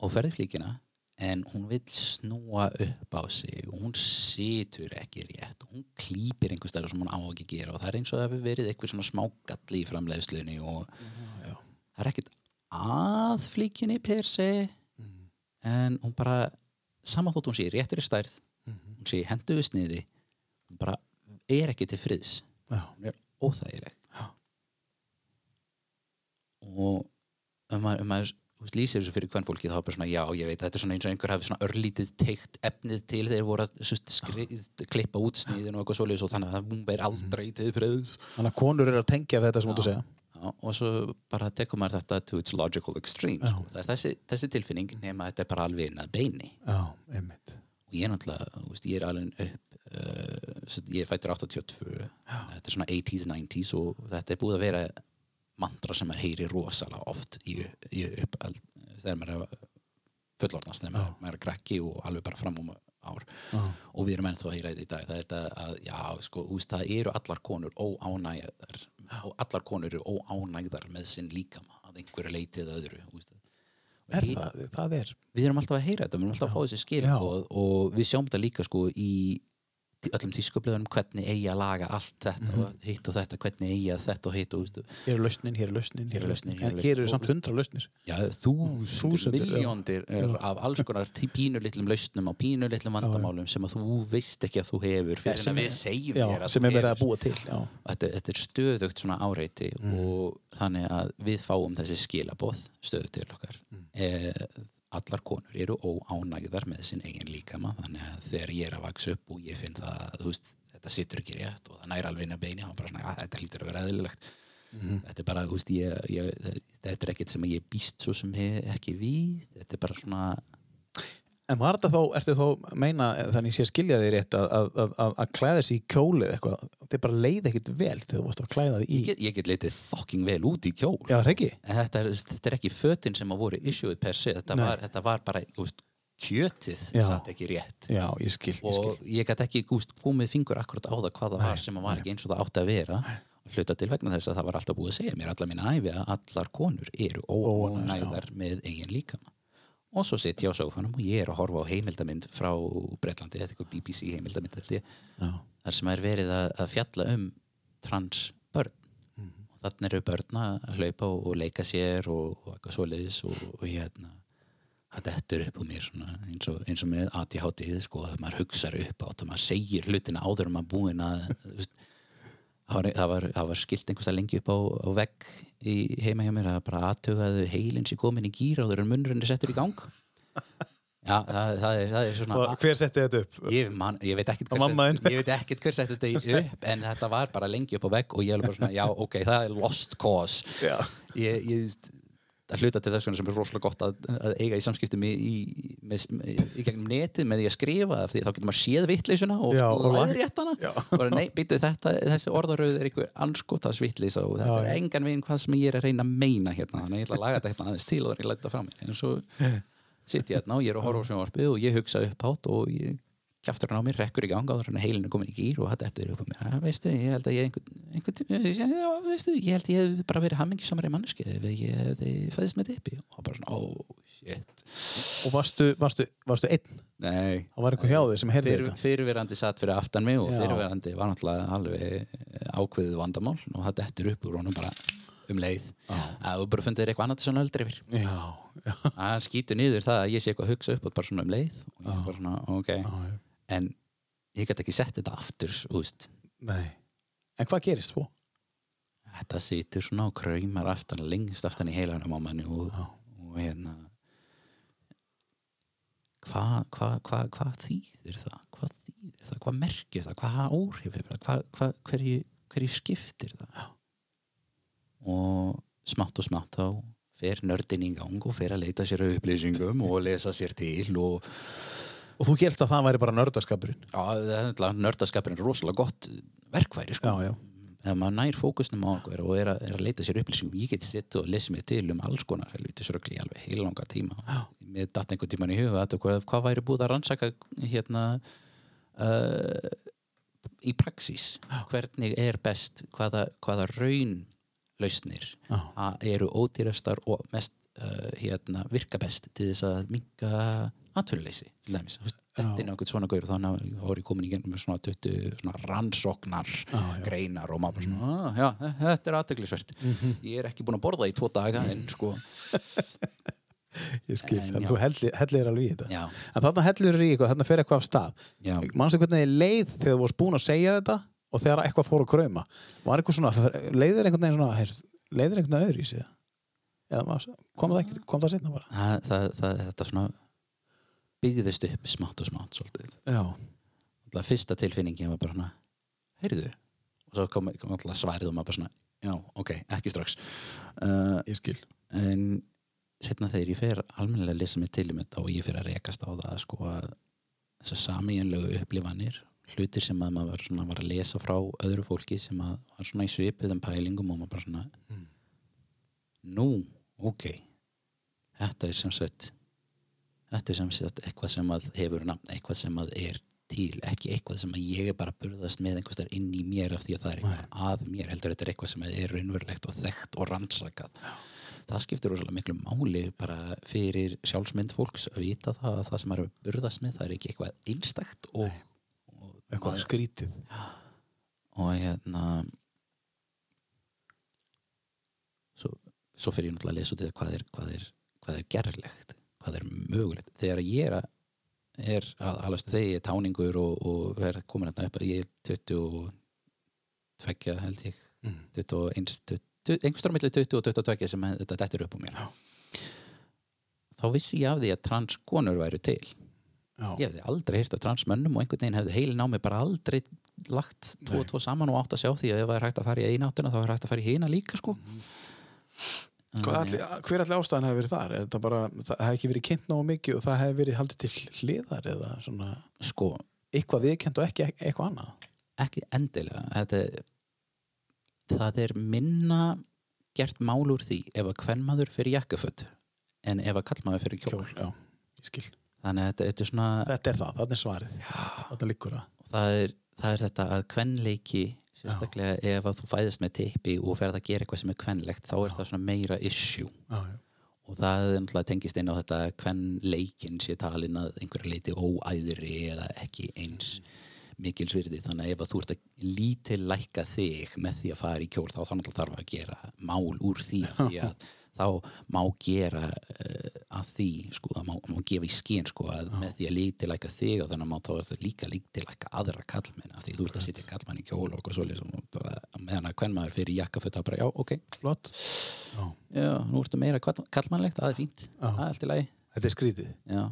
og ferði flíkina en hún vil snúa upp á sig og hún situr ekki rétt og hún klýpir einhver stærð sem hún á ekki gera og það er eins og það hefur verið eitthvað svona smágalli í framleiðslunni og já. það er ekkert að flíkinni per se en hún bara saman þótt hún sé réttri stærð hún sé hendu við sniði hún bara er ekki til friðs Já. Hún er óþægileg Já. og ef maður, ef maður lýsir þessu fyrir hvern fólki þá er bara svona já ég veit þetta er svona eins og einhver hafi svona örlítið teikt efnið til þeir voru að sust, skri, klippa út sniðin og eitthvað svoleiðis og þannig að hún verður aldrei til friðs Þannig að konur eru að tengja þetta sem þú segja. Já, og svo bara tekur maður þetta to its logical extreme sko. það er þessi, þessi tilfinning nema þetta er bara alveg inn að beini Já, einmitt. og ég er náttúrulega, ég er alveg upp ég er fættur 82 þetta er svona 80s, 90s og þetta er búið að vera mantra sem maður heyri rosalega oft í, í upp þegar maður er fullorðnast þegar maður, maður er krakki og alveg bara fram um ár Já. og við erum ennþá að heyra þetta í dag það er þetta að, já, sko, veist, það eru allar konur óánægðar og allar konur eru óánægðar með sinn líkama að einhverju leiti eða öðru. Og Er ég- það? Það er. við erum alltaf að heyra þetta, við erum alltaf að fá þessi skil Já. og, og við sjáum þetta líka sko í öllum tískublöðunum hvernig eigi að laga allt þetta Mhm. og hitt og þetta, hvernig eigi að þetta og hitt og veistu, Hér er lausnin, hér er lausnin, hér er lausnin. hér er lausnin. hér eru samt hundra lausnir. já, já. miljóndir er af alls konar pínulitlum lausnum á pínulitlum vandamálum sem að þú veist ekki að þú hefur fyrir sem en að við segjum þér að sem þú er verið hefur. að búa til. Já. þetta, þetta er stöðugt svona áreiti Mm. og þannig að við fáum þessi skilaboð stöðugt til okkar Mm. e, allar konur eru óánægðar með sinn eigin líkama þannig að þegar ég er að vaksa upp og ég finn það að veist, þetta situr ekki rétt og það næra alveg inn að beini og bara svona, að þetta lítur að vera eðlilegt Mhm. þetta er bara, þú veist, ég, ég, þetta er ekkert sem ég býst svo sem he, ekki við þetta er bara svona En var þetta þá, ertu þá meina, þannig sé skilja þig rétt að, að, að, að, klæða sig í kjólið eitthvað, þetta bara leið ekkit vel þegar þú varst að klæða þig í. ég get, ég get leitið fucking vel út í kjól Já, það er ekki? en þetta er, þetta er ekki fötin sem að voru issueð per se, þetta, Nei. var, þetta var bara þú veist, kjötið satt ekki rétt Já, ég skil, ég skil. og ég gæti ekki gúst komið fingur akkurat á það hvað það var sem að var ekki eins og það átti að vera hluta til vegna þess að það var alltaf búið að segja mér allar mín æfi að allar konur eru ónæðar með eigin líkama og svo sitt ég á sófanum og ég er að horfa á heimildamind frá Breitlandi, þetta er eitthvað BBC heimildamind þar sem er verið að, að fjalla um trans börn. Og þannig eru börn að hlaupa og, og leika sér og, og eitthvað svoleiðis og, og hérna það dettur upp úr mér svona, eins, og, eins og með ADHD sko, að maður hugsar upp átt og maður segir hlutina áður en maður búinn að það var, var, var skilt einhversta lengi upp á, á vegg í heima hjá mér að bara aðtögaðu heilin sér komin í gýr áður en munnurinn er settur í gang já, það, það, er, það er svona Og hver setti þetta upp? ég, man, ég veit ekkert Og hver mamma sett- þín? ég veit ekkert hver sett þetta upp en þetta var bara lengi upp á vegg og ég er bara svona, já ok, það er lost cause Já. ég, ég að hluta til þess vegna sem er rosalega gott að, að eiga í samskiptum í, í, með, með, í gegnum netið með því að skrifa því þá getur maður séð vittleysuna og og lag- læðréttana Já. bara nei, býtu þetta, þessi orðaröð er einhver anskotas vittleysa og þetta Já, er engan veginn hvað sem ég er að reyna að meina hérna, þannig að ég ætla að laga þetta hérna aðeins til og þannig að ég læta það mér en svo sitt ég hérna og ég er að horfa á sjónvarpið og ég hugsa upp átt og ég kjaftur hann á mér, rekkur í gang áður en heilin er komin í gýr og þetta er upp á mér, "Ha, veistu, ég held að ég einhvern, ég held að ég hef bara verið hammingisamari manneski ef ég hefði fæðist með dippi. Og bara svona, oh shit. Og varstu, varstu, varstu einn? nei, Það var eitthvað hjá þig sem heyrði Fyrir, þetta? fyrirverandi satt fyrir aftan mig og fyrirverandi var náttúrulega alveg ákveðið vandamál og það dettur upp úr honum bara um leið. Að þú bara fundið þér eitthvað annað sem öldri yfir. Já, já. að hann skýtur niður það að ég sé eitthvað að hugsa upp og bara svona um leið og ég er bara svona, ok. Já. En ég get ekki sett þetta aftur þú veist, Nei. En hvað gerist svo? þetta situr svona og kraumar aftan, lengst aftan í heilanum á manni og, og hérna hvað hva, hva, hva þýðir það? Hvað þýðir það, hvað merkir það? Hvað áhrif hefur það, hverju, hverju skiptir það? Og smátt og smátt þá fer nördin í gang og fer að leita sér upplýsingum og lesa sér til og Og þú helst að það væri bara nördaskapurinn? já, það er nördaskapurinn er rosalega gott verkværi sko Já, já. ef maður nær fókusnum á okkur og er að, er að leita sér upplýsingum ég get sitt og lesið mig til um alls konar helviti sörgli í alveg heilanga tíma Já. með datt einhvern tíman í huga að hvað, hvað væri búið að rannsaka hérna uh, í praxís hvernig er best hvaða, hvaða raun lausnir Já. að eru ódýrastar og mest uh, hérna, virka best til þess að minka atvinnuleysi til dæmis þetta er nákvæmt svona gaur þannig að er ég komin í gennum svona 20 svona rannsóknar Já, já. greinar og maður svona, ah, já, þetta er aðteglisvert Mhm. ég er ekki búin að borða í tvo daga en sko, Ég skil, En en, þú hellir, hellir alveg í þetta. já, En þarna hellir í eitthvað, þarna fer eitthvað af stað. já Manstu hvernig þið leið þegar þú varst búin að segja þetta og þegar eitthvað fór að krauma? Var eitthvað svona, leiðir einhvern veginn svona, heyr, leiðir einhvern veginn öðru í sig? Kom það, kom það setna bara? það, það, það, þetta svona byggðist upp smátt og smátt svolítið alltaf fyrsta tilfinningin var bara svona heyrðu og svo kom, kom alltaf svarið og maður bara svona já, ok, ekki strax uh, Ég skil. en setna þegar ég fer almennilega að lesa mig til um þetta og ég fer að rekast á það sko að þessar samíjanlegu upplifanir hlutir sem að maður var, svona, var að lesa frá öðru fólki sem að var svona í svipiðum pælingum og maður bara svona Mm. nú, ok þetta er sem sagt þetta er sem sagt eitthvað sem að hefur nafn, eitthvað sem að er til, ekki eitthvað sem að ég er bara að burðast með einhvers þar inn í mér af því að það er eitthvað að mér heldur þetta er eitthvað sem er raunverulegt og þekkt og rannsakað. Það skiptir rosalega miklu máli bara fyrir sjálfsmynd fólks að vita það að það sem er að burðast með það er ekki eitthvað einstakt og, og, Eitthvað maður- skrítið. og hérna svo, svo fyrir ég náttúrulega að lesa út í það hvað er, hvað er, hvað er gerlegt hvað er mögulegt? Þegar ég er að er að alastu þegar ég er táningur og, og er komin upp að ég er 22 held ég. Mm. 21, 20 einhverstara milli 20 og 22 sem þetta dettur upp á mér. Já. þá vissi ég af því að transkonur væru til. Já. ég hefði aldrei heyrt af transmönnum og einhvern veginn hefði heilin á mig bara aldrei lagt tvo og tvo saman og átt að sjá því að ef það er hægt að fara í eina áttuna þá er hægt að fara í hina líka sko. Hvað alli, hver allir ástæðan hefur verið þar? Er þetta bara, það hefði ekki verið kynnt náðu mikið og það hefði verið haldið til hliðar eða svona sko, eitthvað viðkjönd og ekki eitthvað annað? ekki endilega þetta, það er minna gert mál úr því ef að kvennmaður fyrir jakkaföt en ef að kallmaður fyrir kjól, Kjól, já, ég skil. þannig að þetta, þetta er svona Þetta er það, þarna er svarið. Þarna liggur það. það er, það er þetta að kvennleiki sérstaklega ef að þú fæðist með tippi og ferð að gera eitthvað sem er kvennlegt þá er það svona meira issue. Já, já. og það er náttúrulega tengist inn á þetta hvern leikin sé talin að einhverja leiti óæðri eða ekki eins mikilsvirði þannig að ef að þú ert að lítil lækka þig með því að fara í kjól þá þá náttúrulega þarf að gera mál úr því af því að þá má gera uh, að því sko, að má, má gefa í skinn sko, að með því að lítil lækka þig og þannig að þá er það líka lítil lækka aðra kallmenn af því þú ert að sitja kallmann í kjól og svoleiðis og bara meðan að hvern maður fyrir jakkaföt þá bara já, ok, Flott. Já. já, nú ertu meira kall- kallmannlegt, það er fínt það er allt í lagi Þetta er skrítið. já,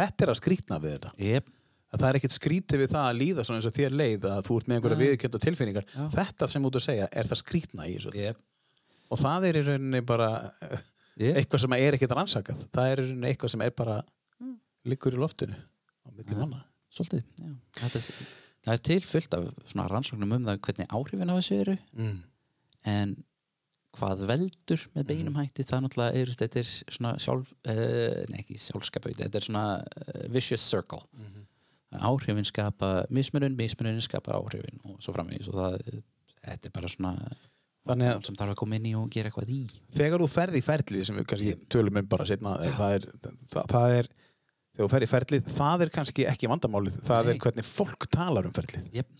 Þetta er að skrítna við þetta. yep. Að það er ekkert skrítið við það að líða svona eins og þér leið að þú ert með einhverja viðkjönda tilfinningar. Já. Þetta sem út að segja er það skrítna í þessu. Yep. Og það er í rauninni bara eh, Yep. eitthvað sem er ekkert rannsakað. Það er í rauninni eitthvað sem er bara liggur í loftinu á milli manna. svolítið er, það er til fullt af svona rannsóknum um það hvernig áhrifin af þessu eru Mm. en hvað veldur með beinum hætti það náttúrulega er, þetta er svona sjálf uh, nei ekki sjálfskapa þetta er svona uh, vicious circle Mhm. Þannig að áhrifin skapa mismunun, mismununin skapa áhrifin og svo framvegis og það þetta er bara svona Þannig að sem þarf að koma inn í og gera eitthvað í. Þegar þú ferði í ferlið sem við kannski tölum um bara setna það er, það, það er þegar þú ferði í ferlið, það er kannski ekki vandamálið það Nei. er hvernig fólk talar um ferlið. Yep.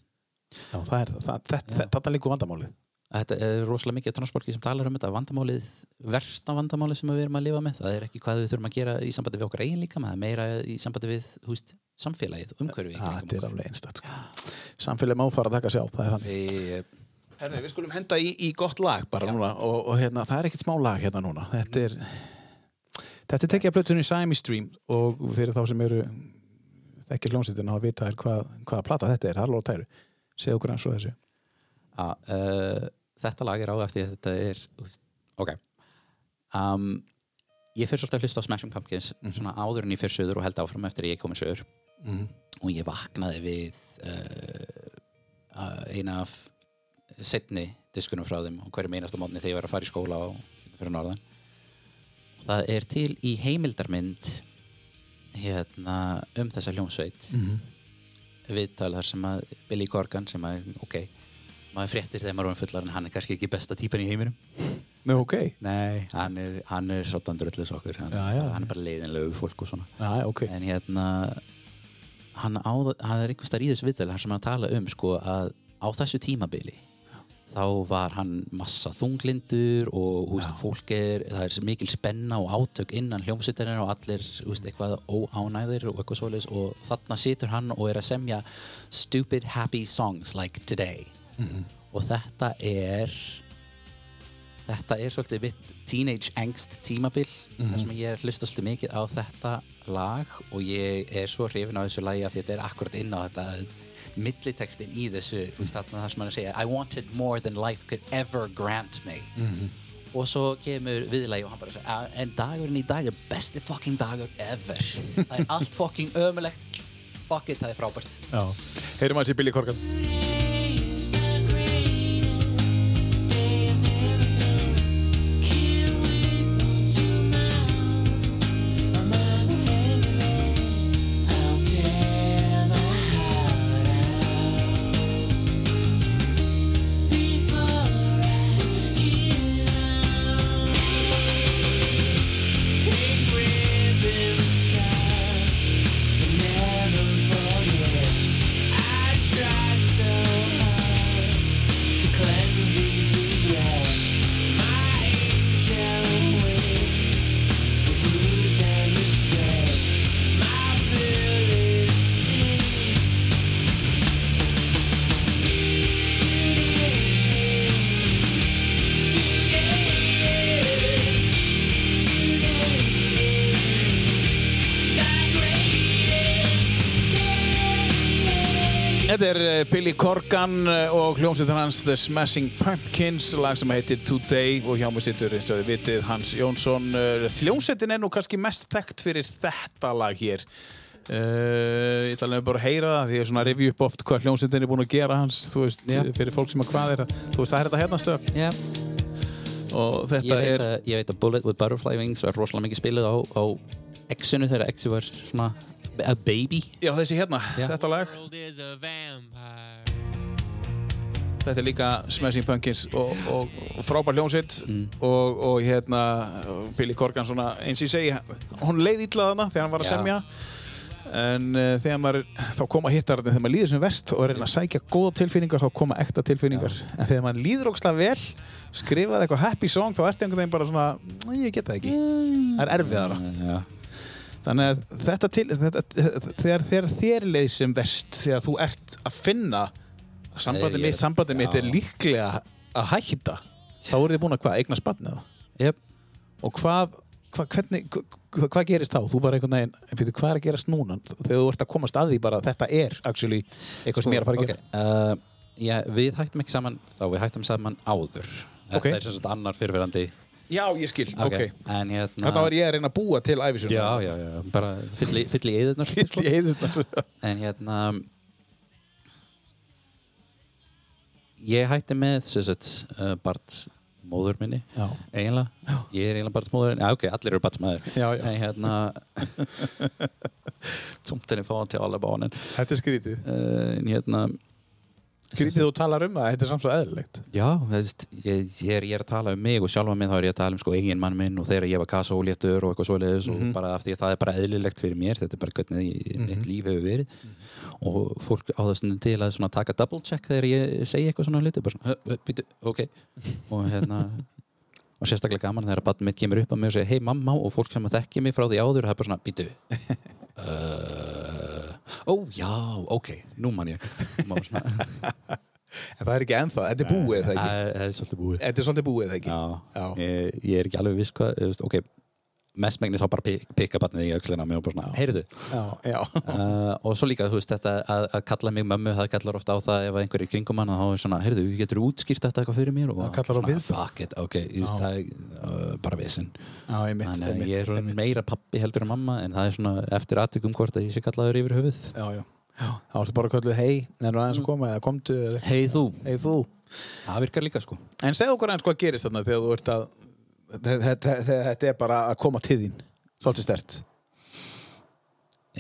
Já, það er það, þetta, þetta líkur vandamálið. Þetta er rosalega mikið transportfólki sem talar um þetta. Vandamálið, versta vandamálið sem við erum að lifa með, það er ekki hvað við þurfum að gera í sambandi við okkar eigin líka, það er meira í sambandi við húst, samfélagið, umhverfi í Já, kringum þetta er alveg einstakt sko. Samfélagi má fara að taka sjálf, það er þannig Herri, við skulum henda í, í gott lag bara núna og, og hérna, það er ekkert smá lag hérna núna. Þetta er þetta er tekið að plötunni Siamese Stream og fyrir þá sem eru ekki hljómsveitina að vita hvað, hvaða plata þetta er, Harlow Tæru segðu okkur eins og þessu. Já, uh, þetta lag er á eftir þetta er ok. Um, ég fyrir svolítið að hlusta á Smashing Pumpkins svona áður en ég fyrir söður og held áfram eftir ég komið söður og ég vaknaði við uh, uh, eina af setni diskunum frá þeim og hverjum einasta mótni þegar ég var að fara í skóla og fyrir norðan. Og það er til í heimildarmynd hérna um þessa hljómsveit. Viðtal þar sem að Billy Corgan sem að, ok, maður fréttir þegar maður er fullar en hann er kannski ekki besta típan í heiminum. Nú, ok. Nei, hann er, hann er svolítið drullis okkur hann, Já, já. hann er bara leiðinlegu fólk og svona. Já, ok. En hérna hann, á, hann er einhvers þar í þessu viðtal þar sem hann tala um sko að á þessu tímabili þá var hann massa þunglindur og veist, fólk er, það er mikil spenna og átök innan hljómsveitarinn og allir veist, eitthvað óánæðir og eitthvað svoleiðis og þarna situr hann og er að semja stupid happy songs like today. Og þetta er þetta er svolítið mitt teenage angst tímabil þar sem ég er hlusta svolítið mikið á þetta lag og ég er svo hrifin á þessu lagi að þetta er akkurat inn á þetta millitekstin í þessu veist, þarna þar sem hann er að segja I wanted more than life could ever grant me. Og svo kemur viðlagi og hann bara segja en dagurinn í dag er besti fucking dagur ever. Það er allt fucking ömulegt fuck it, það er frábært. Heyrum aðeins í Billy Corgan Billy Corgan eh, og hljómsveitin hans The Smashing Pumpkins lag sem heitir Today og hjá mig sittur eins og þið vitið Hans Jónsson Eh, hljómsveitin er nú kannski mest þekkt fyrir þetta lag hér Uh, ég ætla alveg bara að heyra það því ég er svona að review upp oft hvað hljómsveitin er búin að gera hans þú veist, Já. fyrir fólk sem að hvað er þú veist, það er þetta hérna stöf yeah. og ég, þetta veit er að, ég veit að Bullet with Butterfly Wings var rosalega mikið spilið á, á X-unu þegar X var svona a baby? Já, þessi hérna, Já. þetta lag. Þetta er líka Smashing Pumpkins og, og, og frábær hljómsveit Mm. og, og hérna Billy Corgan svona eins og ég segi hún leið illa þarna þegar hann var að Já. semja. En uh, þegar maður þá koma hittararnir þegar maður líður sem verst og er að reyna að sækja góða tilfinningar þá koma ekta tilfinningar. En þegar maður líður ógslag vel skrifaði eitthvað happy song þá ertu einhvern veginn bara svona "Æ, ég get það ekki, það er erfiðara. Já. Þannig að þetta til þetta, þegar, þegar þér leið sem verst þegar þú ert að finna að sambandi mitt, sambandi mitt er líklega að hætta þá eru þið búin að hvað, eigna spannið Yep. og hvað, hvað, hvernig, hvað, hvað gerist þá? Þú bara einhvern veginn, en byrju, hvað er að gerast núna? Þegar þú ert að komast að því bara að þetta er actually eitthvað sem ég er að fara að gera. okay. uh, já, Við hættum ekki saman þá við hættum saman áður Þetta Ok. er sem sagt annar fyrirverandi Já, ég skil, ok. En hérna Þetta var ég að reyna að búa til æfisum. Já, já, já, bara fyll í, eðurnar Fyll í heiðurnar. En hérna Ég hætti með sagt, uh, Barts móður minni eiginlega, ég er eiginlega Barts móður já ok, allir eru Barts maður Já, já. en hérna tómtinni fáan til alla bánin Þetta er skrítið. uh, en hérna Skrítið þú talar um það, þetta er samt svo eðlilegt. Já, veist, ég, ég, er, ég er að tala um mig og sjálfa mig þá er ég að tala um sko eigin mann minn og þegar ég var kassa óléttur og eitthvað svoleiðis Mhm. og bara af því að það er bara eðlilegt fyrir mér þetta er bara hvernig ég, mitt líf hefur verið og fólk á þessum til að taka double check þegar ég segi eitthvað svona hluti bara svona, "Hö, hö, býtu, ok og hérna og sérstaklega gaman þegar barn mitt kemur upp að mig og segir hei mamma og fólk sem að þekki mig frá því áður það er bara svona, býtu uh, ó já, ok, nú man ég. En það er ekki ennþá, þetta er búið það ekki? Það það er svolítið búið. Þetta er svolítið búið það ekki? Já, Já. Ég, ég er ekki alveg viss hvað ok, mest megnis þá bara pik- pikka barnið í öxlina á mig og bara svona, heyrðu. Já, já. Uh, og svo líka, þú veist, þetta að, að kalla mig mömmu, það kallar ofta á það ef einhver er kringum hann, þá er svona, heyrðu, getur útskýrt þetta eitthvað fyrir mér? Og Það kallar á viðbrögð. fuck it, ok, ég veist, það er uh, bara vesen. Já, einmitt, þannig að ég er svona einmitt. meira pappi heldur en mamma en það er svona eftir aðtökum hvort að ég sé kallaður yfir höfuð. Já, já. Já, það bara kölluð hei, nefnir aðeins að koma eða þetta, þetta, er bara að koma til þín Svolítið stert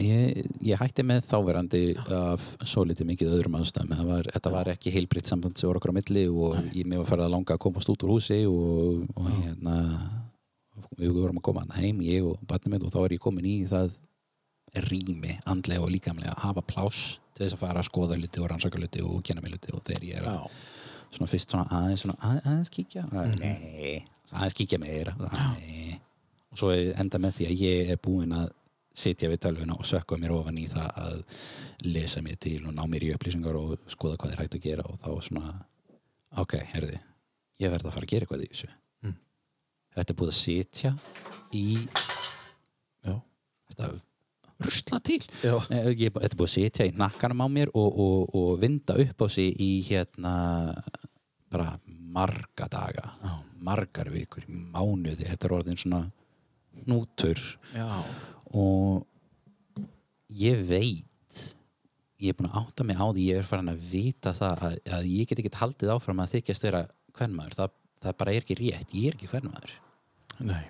Ég, ég hætti með þáverandi af svo litið mikið öðrum aðstæðum var, þetta var ekki heilbritt samband sem voru okkur á milli og ég mig var farið að langa að komast út úr húsi og, og hérna við vorum að koma hann heim, ég og barnið mitt og þá er ég komin í það rými, andlega og líkamlega að hafa pláss til þess að fara að skoða hluti og rannsaka hluti og kenna mig hluti og þegar ég er að svona fyrst svona aðeins, svona, að, aðeins kíkja. Nei, aðeins kíkja meira. Nei. og svo enda með því að ég er búinn að sitja við tölvuna og sökka mér ofan í það að lesa mér til og ná mér í upplýsingar og skoða hvað er hægt að gera og þá svona ok, herði, ég verð að fara að gera eitthvað í þessu. Mm. þetta er búið að sitja í Já, þetta rusla til. Já. Nei, ég, þetta er búið að sitja í nakkanum á mér og, og, og vinda upp á sig í hérna bara marga daga Já. margar vikur, mánuði. Þetta er orðin svona hnútur. Já. og ég veit ég er búin að átta mig á því ég er farin að vita það að, að ég get ekki haldið áfram að þykjast vera hvernmaður, það, það bara er ekki rétt. Ég er ekki hvernmaður Nei.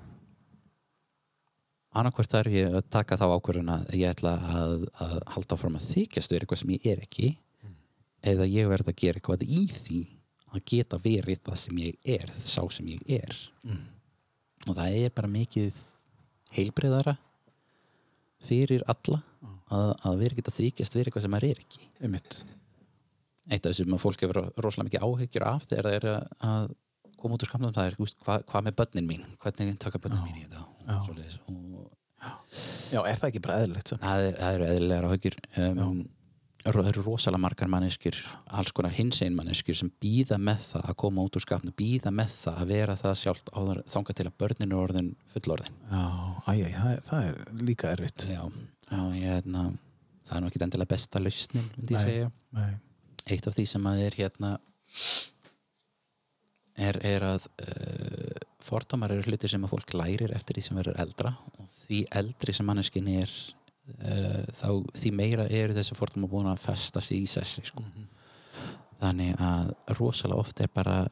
Annarkvort þarf ég að taka þá ákvörðun að ég ætla að, að halda áfram að þykjast vera eitthvað sem ég er ekki eða ég verð að gera eitthvað í því að geta verið það sem ég er sá sem ég er. Og það er bara mikið heilbreyðara fyrir alla að, að vera ekki að þykjast vera eitthvað sem maður er ekki. Einmitt. Eitt af þessum að fólk hefur rosalega mikið áhyggjur af þegar það er að koma út úr skamnum það er hvað, hvað með börnin mín? Hvernig taka börnin mín í þetta og, og Já, er það ekki bara eðlilegt það, er, það eru eðlilegar áhyggjur um, það eru rosalega margar manneskjur alls konar hinsegin manneskjur sem býða með það að koma út úr skapnu býða með það að vera það sjálft áður, þangað til að börnin er orðin fullorðin. Já, æj, það, er- það er líka erfitt. Já, já ég, hérna, það er nú ekki endilega besta lausnin myndi ég segja. Nei. Eitt af því sem að er hérna er, er að uh, fordómar eru hluti sem að fólk lærir eftir því sem verður eldra og því eldri sem manneskin er uh, þá því meira eru þessi fordómar búin að festa sig í sessi sko. þannig að rosalega oft er bara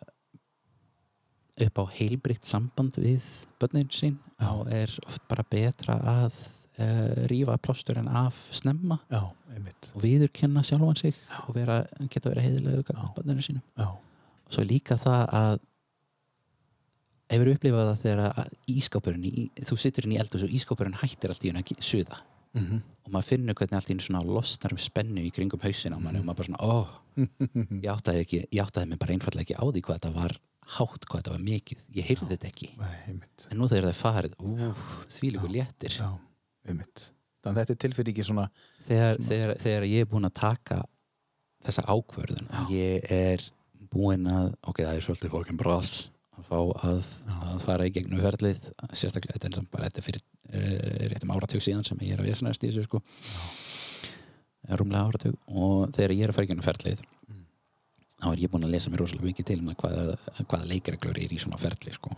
upp á heilbritt samband við börnin sín þá er oft bara betra að uh, rífa plásturinn af snemma Já, og viðurkenna sjálfan sig og vera, geta verið heiðilegu Já. gagnvart barninu sínu Já, og svo líka það að hefur upplifað það þegar að ískápurinn í, þú sittur inn í eldur og ískápurinn hættir allt í henni að suða Mhm. og maður finnur hvernig allt í henni svona losnar um spennu í kringum hausin á manni og maður bara svona, ó ég áttaði, ekki, ég áttaði mig bara einfallega ekki á því hvað þetta var hátt, hvað þetta var mikið. Ég heyrði þetta ekki, en nú þegar það er farið ú, því líku léttir. Já, Þannig að þetta er tilfinningi svona þegar, þegar, þegar ég er búin að taka þessa ákvörðun og ég er búin að ok, það er svolítið fókin brás að fá að, að fara í gegnum ferlið sérstaklega, þetta er bara þetta fyrir uh, réttum áratug síðan sem ég er að vesnaðast í þessu sko. Rúmlega áratug. Og þegar ég er að fara í gegnum ferlið þá er ég búin að lesa mér rosalega mikið til um hvaða, hvaða leikreglur er í svona ferli sko.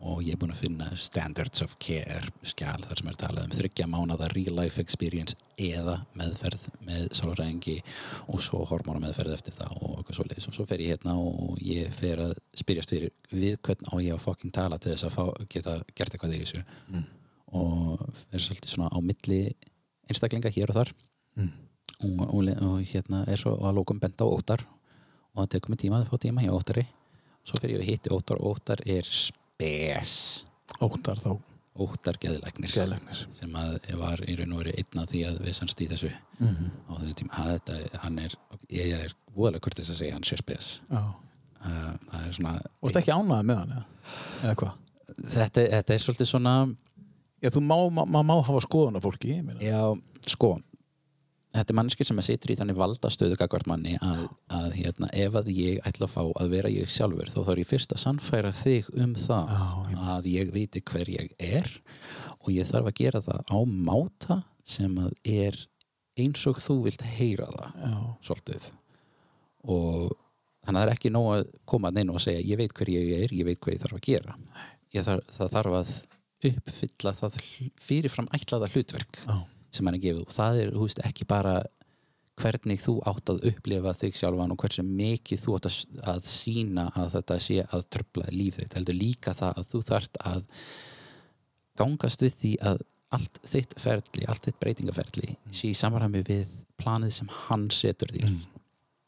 og ég er búin að finna standards of care skjál þar sem er talað um þryggja mánada real life experience eða meðferð með sálfræðingi og svo hormóna meðferð eftir það og eitthvað svoleiðis. Og svo fer ég hérna og ég fer að spyrjast fyrir við hvern á ég að fokkin tala til þess að fá, geta gert eitthvað í þessu. Og er svolítið svona á milli einstaklinga hér og þar. Og, og, og hérna er svo að lókum benda á óttar og það tekur mig tíma að fá tíma hjá óttari. Svo fyrir ég að hitti óttar. Óttar er spes. Óttar þá. Óttar geðlegnir sem að var í raun og veru einn af því að við sannst í þessu. Á þessu tíma. Að þetta, hann er, ég er voðalega kurtis að segja hann sé spes. Já. Uh, það er svona Og þetta ekki ánæða með hann eða, eða hvað? þetta, þetta er svolítið svona Já, þú má, má, má, hafa skoðun á fólki já, sko þetta er mannski sem situr í þannig valdastöðu gagvart manni að, að hérna, ef að ég ætla að fá að vera ég sjálfur þá þarf ég fyrst að sannfæra þig um það Já, að ég viti hver ég er og ég þarf að gera það á máta sem að er eins og þú vilt heyra það Já. svolítið. Og þannig að það er ekki nóg að koma neina og segja ég veit hver ég er, ég veit hvað ég þarf að gera. Ég þarf, það þarf að uppfylla það fyrirfram ætlaða hlutverk. Já. Sem hann er gefið og það er veist, ekki bara hvernig þú átt að upplifa þig sjálfan og hversu mikið þú átt að, að sína að þetta sé að tröfla líf þitt heldur líka það að þú þarft að gangast við því að allt þitt ferli, allt þitt breytingaferli sé í samræmi við planið sem hann setur því Mm.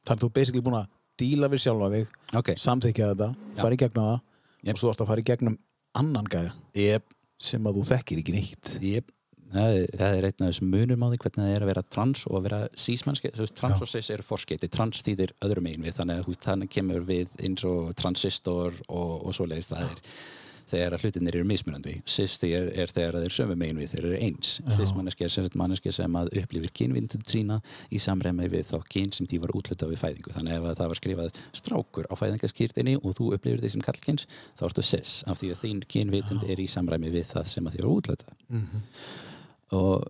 Þannig að þú er basically búin að díla við sjálfa þig, ok, samþykja þetta, fara í gegnum það Jep. og svo ertu að fara í gegnum annan gæja yep, sem að þú þekkir ekki neitt. yep. Það, er, það er einn af þessum munum á því hvernig það er að vera trans og að vera sísmannski trans Já. og cis eru forskeiti, trans þýðir öðrum megin við þannig að þannig kemur við eins og transistor og, og svoleiðis það er þegar að hlutinir eru mismunandi. Cis er, er þegar þeir sömu megin við þeir eru eins. Cis manneski er manneski sem að upplifir kynvindun sína í samræmi við þá kyn sem því var útlutað við fæðingu. Þannig ef að það var skrifað strákur á fæðingaskýrtinni og þú upplifir því sem kallkyns þá ertu cis af því að þín kynvitund er í samræmi við það sem að því var útlutað og